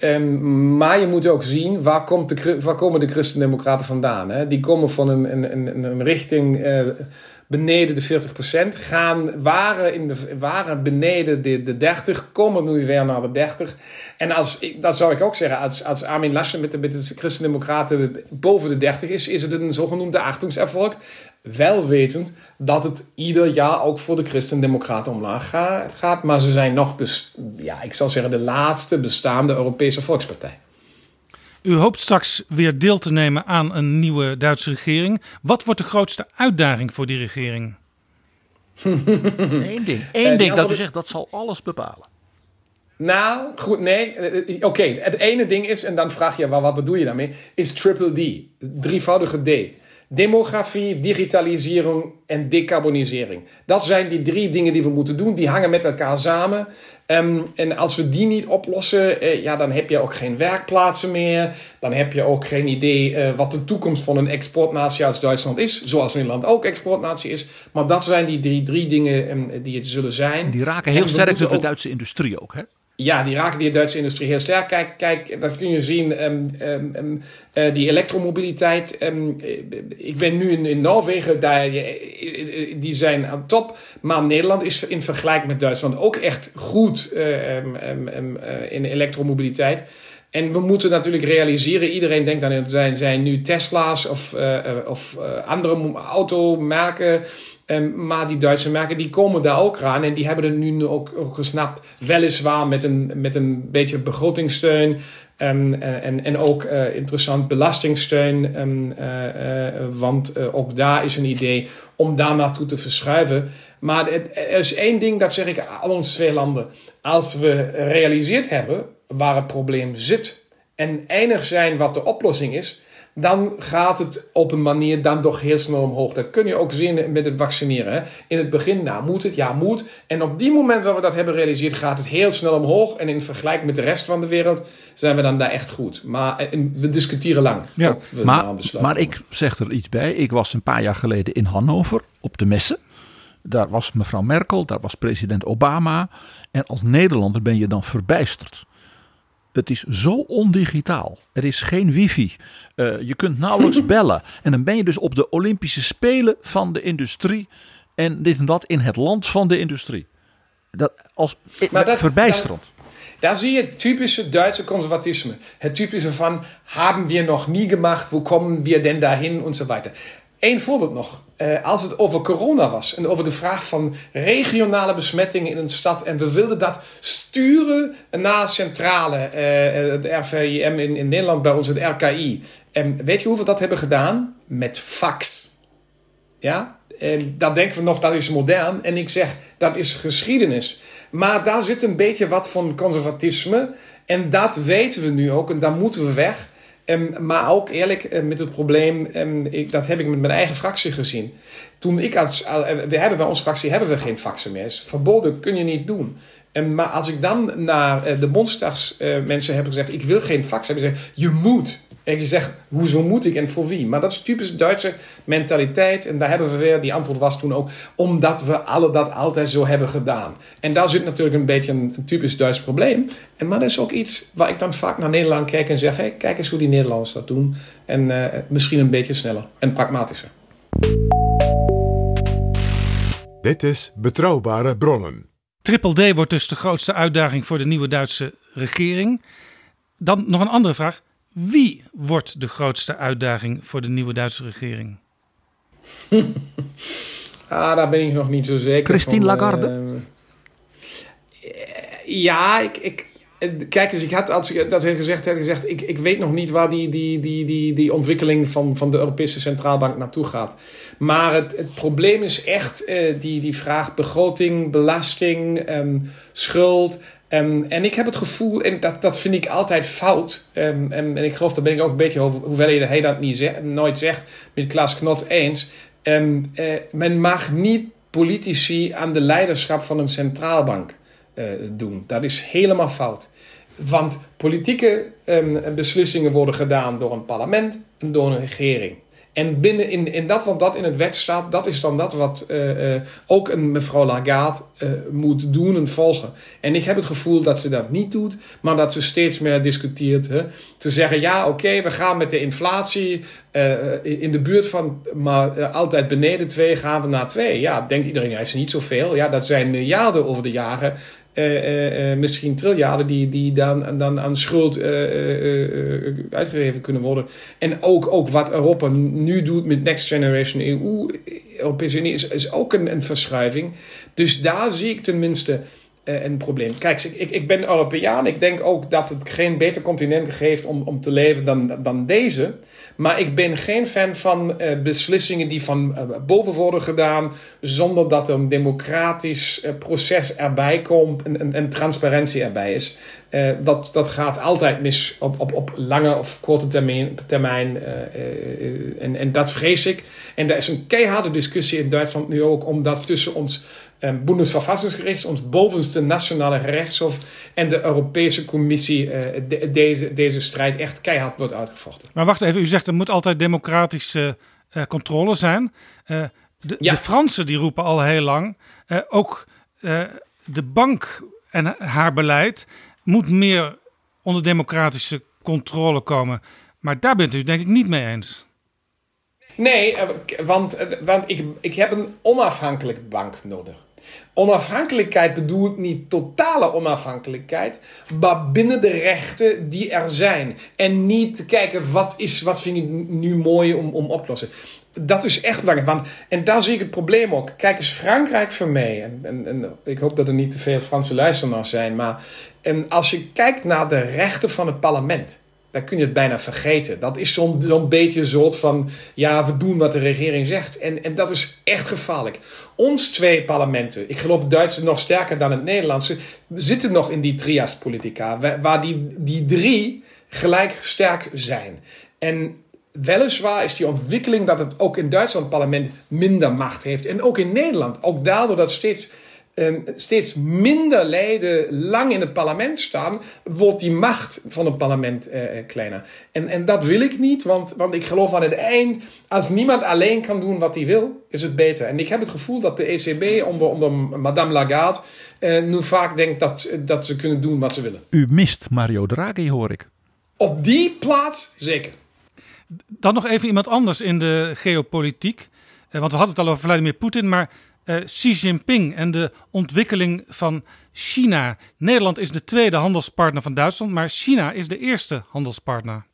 maar je moet ook zien waar, komt de, waar komen de christendemocraten vandaan. Hè? Die komen van een, een, een, richting uh, beneden de 40%, gaan, waren, in de, waren beneden de, de 30, komen nu weer naar de 30. En als, dat zou ik ook zeggen, als, als Armin Laschet met de, met de christendemocraten boven de 30 is, is het een zogenoemde achtingserfolg. Wel wetend dat het ieder jaar ook voor de Christendemocraten omlaag gaat. Maar ze zijn nog, dus, ja, ik zou zeggen, de laatste bestaande Europese volkspartij. U hoopt straks weer deel te nemen aan een nieuwe Duitse regering. Wat wordt de grootste uitdaging voor die regering? Eén ding, Eén ding dat u zegt, dat zal alles bepalen. Nou, goed, nee. Oké, het ene ding is, en dan vraag je, wat bedoel je daarmee? Is triple D, drievoudige D. Demografie, digitalisering en decarbonisering. Dat zijn die drie dingen die we moeten doen. Die hangen met elkaar samen. Um, en als we die niet oplossen, eh, ja, dan heb je ook geen werkplaatsen meer. Dan heb je ook geen idee uh, wat de toekomst van een exportnatie als Duitsland is. Zoals Nederland ook exportnatie is. Maar dat zijn die drie, drie dingen um, die het zullen zijn. Die raken heel sterk de Duitse industrie ook, hè? Ja, die raken die Duitse industrie heel sterk. Kijk, kijk dat kun je zien. Um, um, um, uh, die elektromobiliteit. ik ben nu in, in Noorwegen, daar, die zijn aan top. Maar Nederland is in vergelijking met Duitsland ook echt goed in elektromobiliteit. En we moeten natuurlijk realiseren, iedereen denkt dan, zijn, zijn nu Tesla's of, of andere automerken Um, maar die Duitse merken die komen daar ook aan en die hebben er nu ook, ook gesnapt. Weliswaar met een, met een beetje begrotingssteun um, en, en ook uh, interessant belastingsteun. Uh, uh, want ook daar is een idee om daar naartoe te verschuiven. Maar het, er is één ding, dat zeg ik aan onze twee landen. Als we realiseerd hebben waar het probleem zit en enig zijn wat de oplossing is dan gaat het op een manier dan toch heel snel omhoog. Dat kun je ook zien met het vaccineren. Hè? In het begin, nou moet het, ja moet. En op die moment dat we dat hebben gerealiseerd, gaat het heel snel omhoog. En in vergelijking met de rest van de wereld zijn we dan daar echt goed. Maar eh, we discussiëren lang. Ja, maar, maar ik zeg er iets bij. Ik was een paar jaar geleden in Hannover op de messen. Daar was mevrouw Merkel, daar was president Obama. En als Nederlander ben je dan verbijsterd. Het is zo ondigitaal. Er is geen wifi. Uh, je kunt nauwelijks *clears throat* bellen. En dan ben je dus op de Olympische Spelen van de industrie. En dit en dat in het land van de industrie. Dat, als, maar dat, verbijsterend. Daar zie je het typische Duitse conservatisme. Het typische van, hebben we nog nie gemacht, wo kommen wir denn dahin en zo weiter. Eén voorbeeld nog. Uh, als het over corona was en over de vraag van regionale besmettingen in een stad. En we wilden dat sturen naar centrale, uh, het RVIM in, in Nederland, bij ons het RKI. En weet je hoeveel dat hebben gedaan? Met fax. Ja? En dan denken we nog dat is modern. En ik zeg dat is geschiedenis. Maar daar zit een beetje wat van conservatisme. En dat weten we nu ook. En daar moeten we weg. En, maar ook eerlijk eh, met het probleem, ik, dat heb ik met mijn eigen fractie gezien. Toen ik als, eh, we hebben bij onze fractie hebben we geen faxen meer. Is verboden, kun je niet doen. En, maar als ik dan naar eh, de Bondsdagsmensen heb gezegd, ik wil geen fax, hebben ze gezegd, je moet. En je zegt, hoezo moet ik en voor wie? Maar dat is typisch Duitse mentaliteit. En daar hebben we weer, die antwoord was toen ook, omdat we alle dat altijd zo hebben gedaan. En daar zit natuurlijk een beetje een, typisch Duits probleem. En, maar dat is ook iets waar ik dan vaak naar Nederland kijk en zeg, hey, kijk eens hoe die Nederlanders dat doen. En uh, misschien een beetje sneller en pragmatischer. Dit is Betrouwbare Bronnen. Triple D wordt dus de grootste uitdaging voor de nieuwe Duitse regering. Dan nog een andere vraag. Wie wordt de grootste uitdaging voor de nieuwe Duitse regering? *laughs* ah, daar ben ik nog niet zo zeker Christine Lagarde? Uh, ja, ik, ik, kijk eens, ik had, als ik dat had gezegd, had gezegd ik, ik weet nog niet waar die, die, die, die, die ontwikkeling van, van de Europese Centraalbank naartoe gaat. Maar het, het probleem is echt uh, die, die vraag begroting, belasting, um, schuld. Um, en ik heb het gevoel, en dat, dat vind ik altijd fout. Um, en, ik geloof, daar ben ik ook een beetje over, hoewel hij dat niet zegt, nooit zegt, met Klaas Knot eens. Um, uh, men mag niet politici aan de leiderschap van een centraalbank uh, doen. Dat is helemaal fout. Want politieke beslissingen worden gedaan door een parlement en door een regering. En binnen in, in dat wat dat in het wet staat, dat is dan dat wat uh, uh, ook een mevrouw Lagarde uh, moet doen en volgen. En ik heb het gevoel dat ze dat niet doet, maar dat ze steeds meer discuteert. Hè? Te zeggen, ja oké, we gaan met de inflatie in de buurt van, maar altijd beneden 2 gaan we naar 2. Ja, denkt iedereen, ja, is niet zoveel. Ja, dat zijn miljarden over de jaren. Uh, uh, misschien triljarden die, die dan, dan aan schuld uitgegeven kunnen worden. En ook, ook wat Europa nu doet met Next Generation EU, Europese Unie, is, is ook een, een verschuiving. Dus daar zie ik tenminste een probleem. Kijk, ik, ik ben Europeaan. Ik denk ook dat het geen beter continent geeft om, om te leven dan, dan deze. Maar ik ben geen fan van uh, beslissingen die van uh, boven worden gedaan. zonder dat er een democratisch uh, proces erbij komt en, en, en, transparantie erbij is. dat, dat gaat altijd mis op, op, op lange of korte termijn. termijn en, en dat vrees ik. En er is een keiharde discussie in Duitsland nu ook, omdat tussen ons Bundesverfassungsgericht, ons bovenste nationale gerechtshof en de Europese Commissie de, deze, deze strijd echt keihard wordt uitgevochten. Maar wacht even, u zegt er moet altijd democratische uh, controle zijn. Uh, de, ja. de, Fransen die roepen al heel lang, ook de bank en haar beleid moet meer onder democratische controle komen. Maar daar bent u denk ik niet mee eens. Nee, want, want ik, ik heb een onafhankelijke bank nodig. Onafhankelijkheid bedoelt niet totale onafhankelijkheid, maar binnen de rechten die er zijn. En niet kijken wat, is, wat vind ik nu mooi om, om op te lossen. Dat is echt belangrijk. Want, en daar zie ik het probleem ook. Kijk eens, Frankrijk voor mij. En, en, en ik hoop dat er niet te veel Franse luisteraars zijn. Maar en als je kijkt naar de rechten van het parlement dan kun je het bijna vergeten. Dat is zo'n zo'n beetje een soort van, ja, we doen wat de regering zegt. En, en dat is echt gevaarlijk. Ons twee parlementen, ik geloof het Duitse nog sterker dan het Nederlandse, zitten nog in die trias politica, waar die, die drie gelijk sterk zijn. En weliswaar is die ontwikkeling dat het ook in Duitsland parlement minder macht heeft. En ook in Nederland, ook daardoor dat steeds um, steeds minder leden lang in het parlement staan, wordt die macht van het parlement uh, kleiner. En, en dat wil ik niet, want, want ik geloof aan het eind, als niemand alleen kan doen wat hij wil, is het beter. En ik heb het gevoel dat de ECB onder, onder Madame Lagarde uh, nu vaak denkt dat, dat ze kunnen doen wat ze willen. U mist Mario Draghi, hoor ik. Op die plaats zeker. Dan nog even iemand anders in de geopolitiek. Want we hadden het al over Vladimir Poetin, maar uh, Xi Jinping en de ontwikkeling van China. Nederland is de tweede handelspartner van Duitsland, maar China is de eerste handelspartner.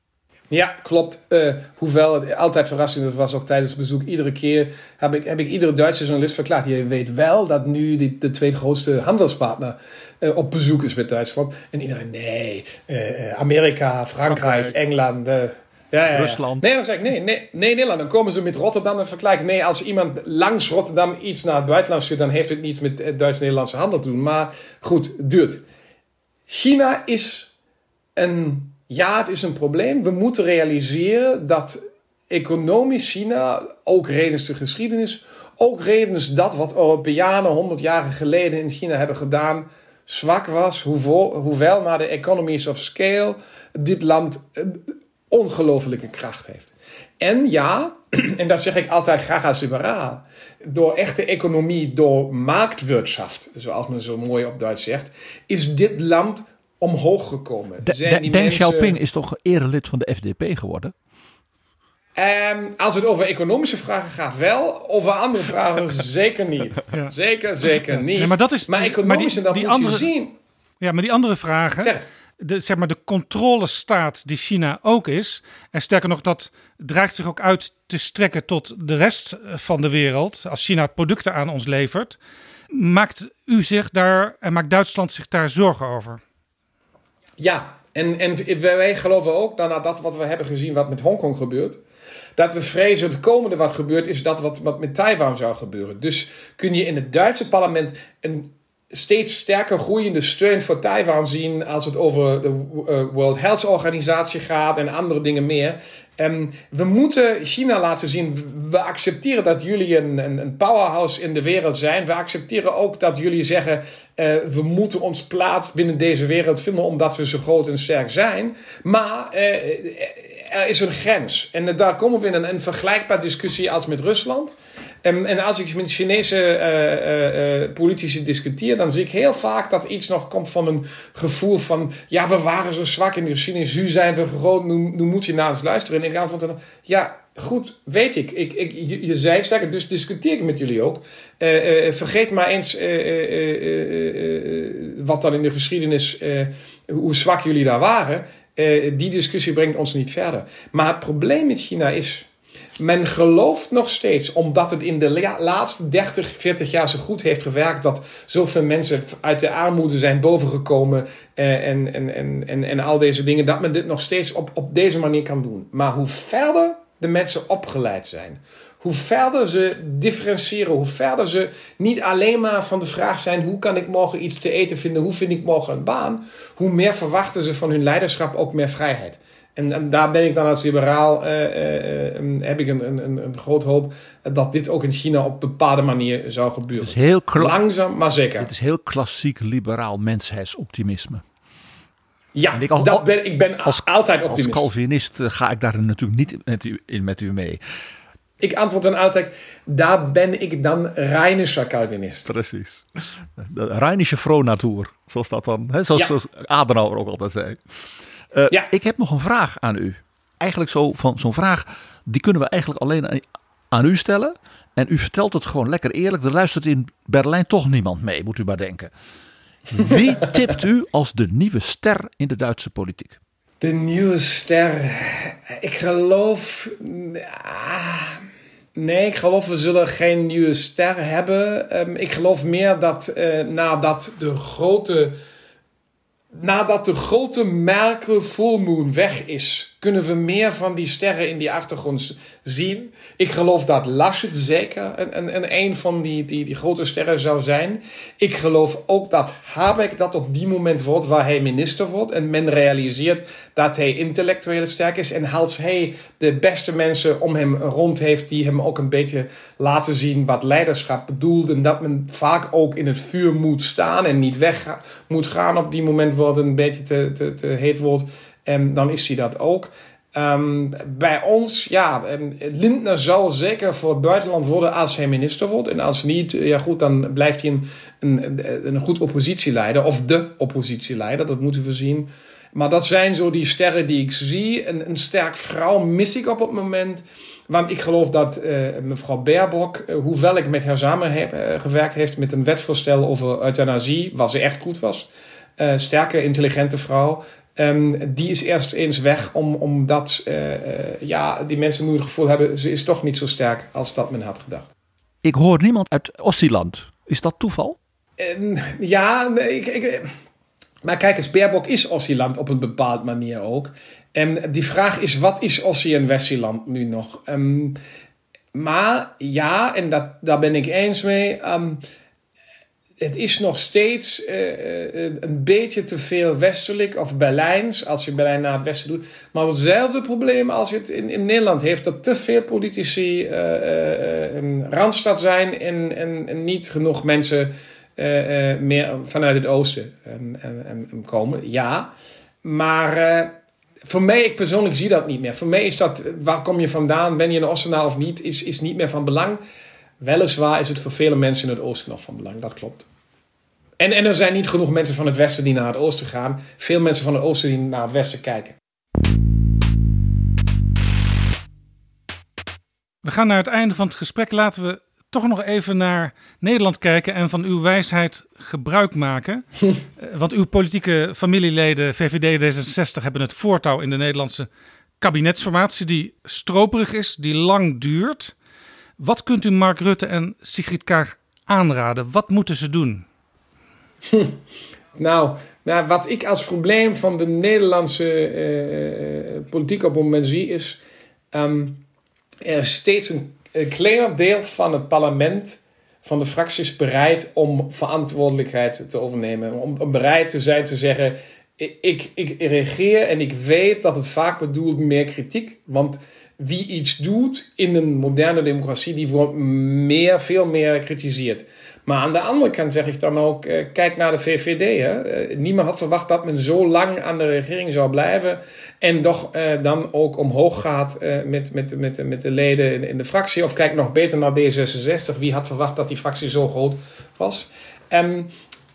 Ja, klopt. Uh, hoewel het altijd verrassend was, ook tijdens het bezoek. Iedere keer heb ik, heb ik iedere Duitse journalist verklaard. Je weet wel dat nu die, de tweede grootste handelspartner uh, op bezoek is met Duitsland. En iedereen, nee, uh, Amerika, Frankrijk, Frankrijk. Engeland. Ja, ja, ja. Rusland. Nee, dan zeg ik nee, nee, nee, Nederland. Dan komen ze met Rotterdam en vergelijken. Nee, als iemand langs Rotterdam iets naar het buitenland stuurt, dan heeft het niets met eh, Duits-Nederlandse handel te doen. Maar goed, duurt. China is een, ja, het is een probleem. We moeten realiseren dat economisch China, ook redens de geschiedenis, ook redens dat wat Europeanen 100 jaar geleden in China hebben gedaan, zwak was. Hoeveel, hoewel naar de economies of scale dit land een ongelofelijke kracht heeft. En ja, *clears throat* en dat zeg ik altijd graag als liberaal, door echte economie, door marktwirtschaft, zoals men zo mooi op Duits zegt, is dit land omhoog gekomen. De- Zijn de- die Deng mensen- Xiaoping is toch erelid van de FDP geworden? Ehm, als het over economische vragen gaat, wel. Over andere vragen *laughs* zeker niet. Ja. Zeker, zeker niet. Nee, maar dat is- maar die- en dat die moet andere- je zien. Ja, maar die andere vragen. Zeg. De, zeg maar de controlestaat die China ook is. En sterker nog, dat dreigt zich ook uit te strekken tot de rest van de wereld. Als China producten aan ons levert. Maakt u zich daar en maakt Duitsland zich daar zorgen over? Ja, en, en wij geloven ook, na dat wat we hebben gezien wat met Hongkong gebeurt, dat we vrezen het komende wat gebeurt is dat wat, wat met Taiwan zou gebeuren. Dus kun je in het Duitse parlement een steeds sterker groeiende steun voor Taiwan zien als het over de eh, World Health Organisatie gaat en andere dingen meer. En we moeten China laten zien, we accepteren dat jullie een, een, een powerhouse in de wereld zijn. We accepteren ook dat jullie zeggen, eh, we moeten ons plaats binnen deze wereld vinden omdat we zo groot en sterk zijn. Maar eh, er is een grens. En daar komen we in een, een vergelijkbare discussie als met Rusland. En, en als ik met Chinese eh, eh, eh, politici discuteer, dan zie ik heel vaak dat iets nog komt van een gevoel van: ja, we waren zo zwak in de geschiedenis, nu zijn we groot, nu, nu moet je naar ons luisteren. En ik antwoord dan: ja, goed, weet ik. ik, ik je, je zei sterker, dus discuteer ik met jullie ook. Vergeet maar eens wat dan in de geschiedenis, hoe zwak jullie daar waren. Die discussie brengt ons niet verder. Maar het probleem met China is. Men gelooft nog steeds, omdat het in de la- laatste 30, 40 jaar zo goed heeft gewerkt, dat zoveel mensen uit de armoede zijn bovengekomen eh, en, en, en, en, en al deze dingen, dat men dit nog steeds op, op deze manier kan doen. Maar hoe verder de mensen opgeleid zijn, hoe verder ze differentiëren, hoe verder ze niet alleen maar van de vraag zijn: hoe kan ik morgen iets te eten vinden, hoe vind ik morgen een baan, hoe meer verwachten ze van hun leiderschap ook meer vrijheid. En, en daar ben ik dan als liberaal, eh, eh, eh, heb ik een, een, een, groot hoop dat dit ook in China op een bepaalde manier zou gebeuren. Het is heel, Langzaam, maar zeker. het is heel klassiek liberaal mensheidsoptimisme. Ja, En ik als- dat ben, ik ben als- altijd Als optimist. Calvinist eh, ga ik daar natuurlijk niet met u, in met u mee. Ik antwoord dan altijd, daar ben ik dan Rheinischer Calvinist. Precies. De Rheinische Frohnatuur, zoals dat dan, hè, zoals, Ja. zoals Adenauer ook altijd zei. Eh, Ja. Ik heb nog een vraag aan u. Eigenlijk zo van zo'n vraag, die kunnen we eigenlijk alleen aan, aan u stellen. En u vertelt het gewoon lekker eerlijk. Er luistert in Berlijn toch niemand mee, moet u maar denken. Wie *laughs* tipt u als de nieuwe ster in de Duitse politiek? De nieuwe ster. Ik geloof. ah, Nee, ik geloof we zullen geen nieuwe ster hebben. Ehm, ik geloof meer dat eh, nadat de grote. Nadat de grote Merkel Full Moon weg is, kunnen we meer van die sterren in die achtergrond zien. Ik geloof dat Laschet zeker een, een, een, van die, die, die grote sterren zou zijn. Ik geloof ook dat Habeck dat op die moment wordt waar hij minister wordt. En men realiseert dat hij intellectueel sterk is. En als hij de beste mensen om hem rond heeft die hem ook een beetje laten zien wat leiderschap bedoelt. En dat men vaak ook in het vuur moet staan en niet weg moet gaan op die moment wordt een beetje te, te, te heet wordt. En dan is hij dat ook. Ehm, bij ons, ja, ehm, Lindner zal zeker voor het buitenland worden als hij minister wordt. En als niet, ja goed, dan blijft hij een, een, een goed oppositieleider. Of de oppositieleider, dat moeten we zien. Maar dat zijn zo die sterren die ik zie. Een, een sterk vrouw mis ik op het moment. Want ik geloof dat eh, mevrouw Baerbock, eh, hoewel ik met haar samen heb eh, gewerkt heeft met een wetsvoorstel over euthanasie, waar ze echt goed was. sterke, intelligente vrouw. Ehm, die is eerst eens weg om, omdat eh, eh, ja, die mensen nu het gevoel hebben, ze is toch niet zo sterk als dat men had gedacht. Ik hoor niemand uit Ossiland. Is dat toeval? En, ja, nee, ik, ik, maar kijk eens, Baerbock is oscilant op een bepaalde manier ook. En die vraag is, wat is Ossie en Westieland nu nog? Ehm, maar ja, en dat, daar ben ik eens mee. ehm, het is nog steeds eh, eh, een beetje te veel westelijk of Berlijns, als je Berlijn naar het westen doet. Maar hetzelfde probleem als je het in, in Nederland heeft, dat te veel politici een randstad zijn en, en, niet genoeg mensen meer vanuit het oosten komen. Ja, maar voor mij, ik persoonlijk zie dat niet meer. Voor mij is dat, waar kom je vandaan, ben je een Oostenaar of niet, is, is niet meer van belang. Weliswaar is het voor vele mensen in het oosten nog van belang, dat klopt. En, en er zijn niet genoeg mensen van het westen die naar het oosten gaan. Veel mensen van het oosten die naar het westen kijken. We gaan naar het einde van het gesprek. Laten we toch nog even naar Nederland kijken en van uw wijsheid gebruik maken. *laughs* Eh, Want uw politieke familieleden, VVD D66, hebben het voortouw in de Nederlandse kabinetsformatie, die stroperig is, die lang duurt. Wat kunt u Mark Rutte en Sigrid Kaag aanraden? Wat moeten ze doen? *laughs* Nou, nou, wat ik als probleem van de Nederlandse eh, politiek op het moment zie, is ehm, er steeds een, kleiner deel van het parlement, van de fracties, bereid om verantwoordelijkheid te overnemen. Om, bereid te zijn te zeggen: ik, ik, ik reageer en ik weet dat het vaak bedoelt meer kritiek. Want wie iets doet in een moderne democratie, die wordt meer, veel meer kritiseerd. Maar aan de andere kant zeg ik dan ook, eh, kijk naar de VVD. Hè. Eh, niemand had verwacht dat men zo lang aan de regering zou blijven. En toch eh, dan ook omhoog gaat met, met, met, met de leden in, de fractie. Of kijk nog beter naar D66. Wie had verwacht dat die fractie zo groot was? Ehm,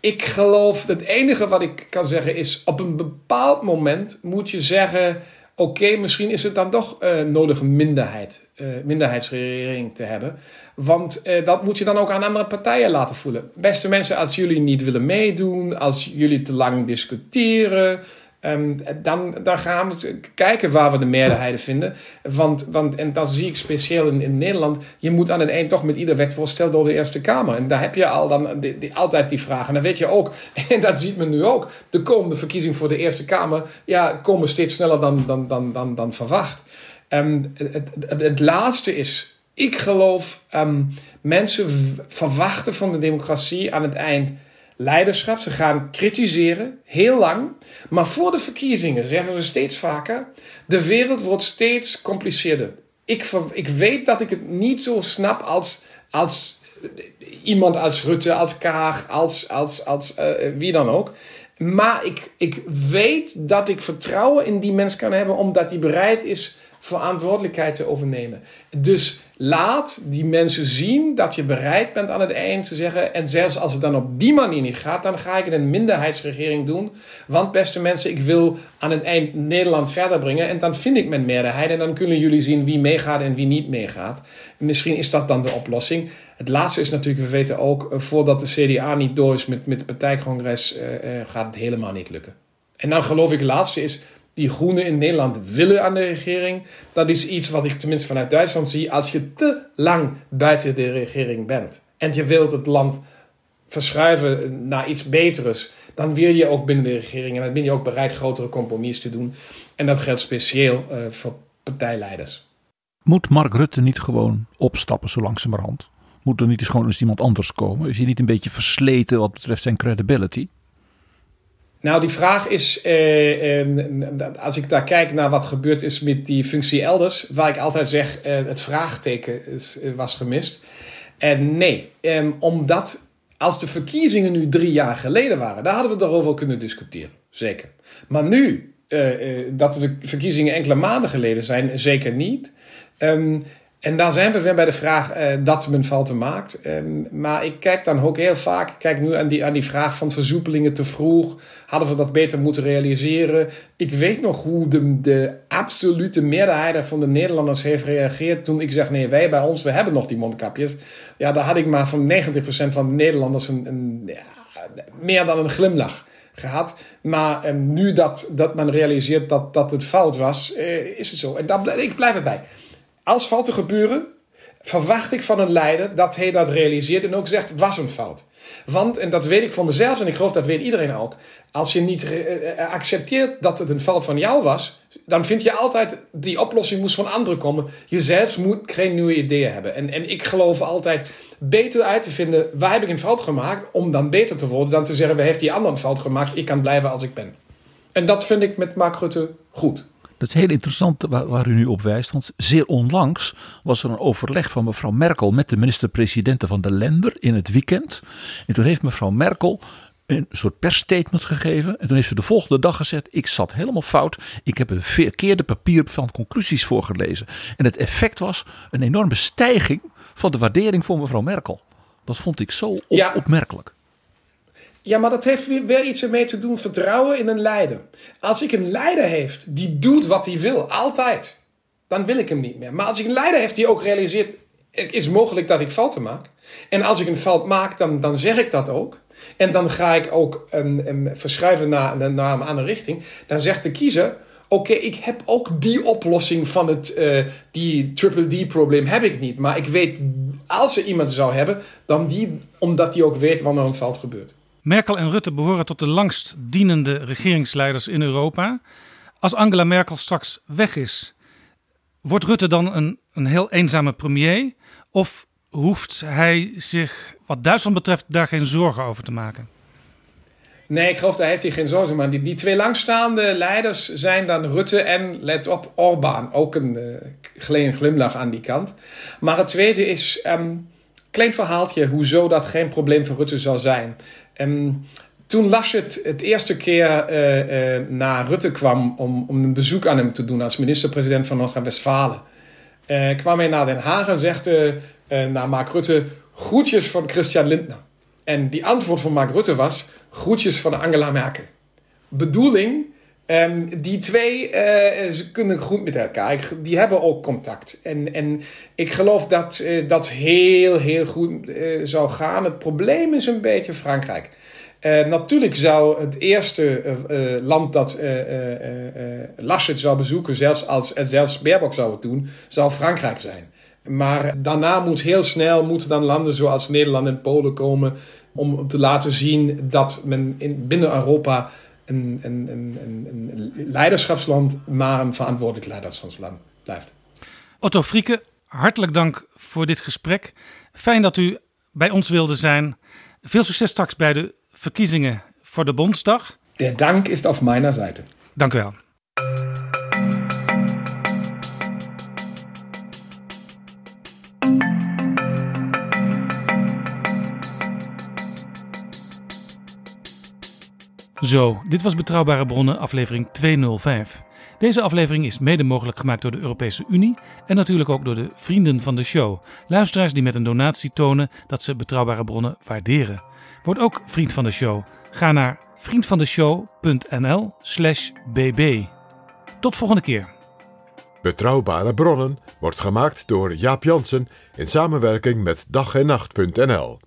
ik geloof, het enige wat ik kan zeggen is, op een bepaald moment moet je zeggen... Oké, misschien is het dan toch eh, nodig een minderheid, eh, minderheidsregering te hebben. Want eh, dat moet je dan ook aan andere partijen laten voelen. Beste mensen, als jullie niet willen meedoen, als jullie te lang discussiëren, ehm, dan, dan gaan we kijken waar we de meerderheden vinden. Want, want en dat zie ik speciaal in, in Nederland, je moet aan het eind toch met ieder wetvoorstel door de Eerste Kamer. En daar heb je al dan die, altijd die vragen. En dan weet je ook, *laughs* en dat ziet men nu ook, de komende verkiezingen voor de Eerste Kamer ja, komen steeds sneller dan, dan, dan, dan, dan verwacht. Ehm, het, laatste is, ik geloof, ehm, mensen verwachten van de democratie aan het eind leiderschap. Ze gaan kritiseren, heel lang. Maar voor de verkiezingen zeggen ze steeds vaker: de wereld wordt steeds compliceerder. Ik, ik weet dat ik het niet zo snap als, als iemand als Rutte, als Kaag, als, als, als eh, wie dan ook. Maar ik, ik weet dat ik vertrouwen in die mens kan hebben, omdat hij bereid is verantwoordelijkheid te overnemen. Dus laat die mensen zien dat je bereid bent aan het eind te zeggen. En zelfs als het dan op die manier niet gaat, dan ga ik een minderheidsregering doen. Want beste mensen, ik wil aan het eind Nederland verder brengen. En dan vind ik mijn meerderheid. En dan kunnen jullie zien wie meegaat en wie niet meegaat. Misschien is dat dan de oplossing. Het laatste is natuurlijk, we weten ook, eh, voordat de CDA niet door is met, met partijcongres, eh, eh, gaat het helemaal niet lukken. En dan geloof ik, het laatste is, die groenen in Nederland willen aan de regering. Dat is iets wat ik tenminste vanuit Duitsland zie. Als je te lang buiten de regering bent en je wilt het land verschuiven naar iets beters, dan wil je ook binnen de regering en dan ben je ook bereid grotere compromissen te doen. En dat geldt speciaal eh, voor partijleiders. Moet Mark Rutte niet gewoon opstappen zo langzamerhand? Moet er niet eens gewoon eens iemand anders komen? Is hij niet een beetje versleten wat betreft zijn credibility? Nou, die vraag is, eh, eh, als ik daar kijk naar wat gebeurd is met die functie elders, waar ik altijd zeg, eh, het vraagteken is, eh, was gemist. En nee, eh, omdat als de verkiezingen nu drie jaar geleden waren, daar hadden we daarover kunnen discussiëren, zeker. Maar nu, eh, eh, dat de verkiezingen enkele maanden geleden zijn, zeker niet. Ehm, en daar zijn we weer bij de vraag eh, dat men fouten maakt. Ehm, maar ik kijk dan ook heel vaak, ik kijk nu aan die, aan die vraag van versoepelingen te vroeg. Hadden we dat beter moeten realiseren? Ik weet nog hoe de, de absolute meerderheid van de Nederlanders heeft gereageerd toen ik zeg, nee, wij bij ons, we hebben nog die mondkapjes. Ja, daar had ik maar van 90% van de Nederlanders een, een, ja, meer dan een glimlach gehad. Maar eh, nu dat, dat men realiseert dat, dat het fout was, eh, is het zo. En daar, ik blijf erbij. Als fouten gebeuren, verwacht ik van een leider dat hij dat realiseert en ook zegt, was een fout. Want, en dat weet ik van mezelf en ik geloof dat weet iedereen ook, als je niet uh, accepteert dat het een fout van jou was, dan vind je altijd die oplossing moest van anderen komen. Je zelfs moet geen nieuwe ideeën hebben. En, en ik geloof altijd beter uit te vinden, waar heb ik een fout gemaakt, om dan beter te worden, dan te zeggen, we heeft die ander een fout gemaakt, ik kan blijven als ik ben. En dat vind ik met Mark Rutte goed. Dat is heel interessant waar, waar, u nu op wijst. Want zeer onlangs was er een overleg van mevrouw Merkel met de minister-presidenten van de lender in het weekend. En toen heeft mevrouw Merkel een soort persstatement gegeven. En toen heeft ze de volgende dag gezegd: Ik zat helemaal fout. Ik heb een verkeerde papier van conclusies voorgelezen. En het effect was een enorme stijging van de waardering voor mevrouw Merkel. Dat vond ik zo op opmerkelijk. Ja, maar dat heeft weer, iets ermee te doen. Vertrouwen in een leider. Als ik een leider heeft die doet wat hij wil, altijd, dan wil ik hem niet meer. Maar als ik een leider heeft die ook realiseert, het is mogelijk dat ik fouten maak. En als ik een fout maak, dan, dan zeg ik dat ook. En dan ga ik ook een, verschuiven naar, naar een andere richting. Dan zegt de kiezer, oké, ik heb ook die oplossing van het uh, die triple D-probleem heb ik niet. Maar ik weet, als er iemand zou hebben, dan die, omdat die ook weet wanneer een fout gebeurt. Merkel en Rutte behoren tot de langst dienende regeringsleiders in Europa. Als Angela Merkel straks weg is, wordt Rutte dan een, een heel eenzame premier? Of hoeft hij zich, wat Duitsland betreft, daar geen zorgen over te maken? Nee, ik geloof daar heeft hij geen zorgen over. Die, die twee langstaande leiders zijn dan Rutte en, let op, Orbán. Ook een uh, glimlach aan die kant. Maar het tweede is, um, klein verhaaltje, hoezo dat geen probleem voor Rutte zal zijn. Um, toen Laschet het eerste keer uh, uh, naar Rutte kwam om, om een bezoek aan hem te doen als minister-president van Noord-Westfalen, uh, kwam hij naar Den Haag en zegde naar Mark Rutte: groetjes van Christian Lindner. En die antwoord van Mark Rutte was: groetjes van Angela Merkel. Bedoeling, um, die twee ze kunnen goed met elkaar. Die hebben ook contact. En, en ik geloof dat dat heel, heel goed zou gaan. Het probleem is een beetje Frankrijk. Natuurlijk zou het eerste land dat Laschet zou bezoeken, zelfs als zelfs Baerbock zou het doen, zou Frankrijk zijn. Maar daarna moet heel snel moeten dan landen zoals Nederland en Polen komen om te laten zien dat men in, binnen Europa een, een, een, een, leiderschapsland, maar een verantwoordelijk leiderschapsland blijft. Otto Frieke, hartelijk dank voor dit gesprek. Fijn dat u bij ons wilde zijn. Veel succes straks bij de verkiezingen voor de Bondsdag. De dank is op mijn zijde. Dank u wel. Zo, dit was Betrouwbare Bronnen, aflevering 205. Deze aflevering is mede mogelijk gemaakt door de Europese Unie en natuurlijk ook door de vrienden van de show. Luisteraars die met een donatie tonen dat ze betrouwbare bronnen waarderen. Word ook vriend van de show. Ga naar vriendvandeshow.nl/slash bb. Tot volgende keer. Betrouwbare bronnen wordt gemaakt door Jaap Jansen in samenwerking met dag en nacht.nl.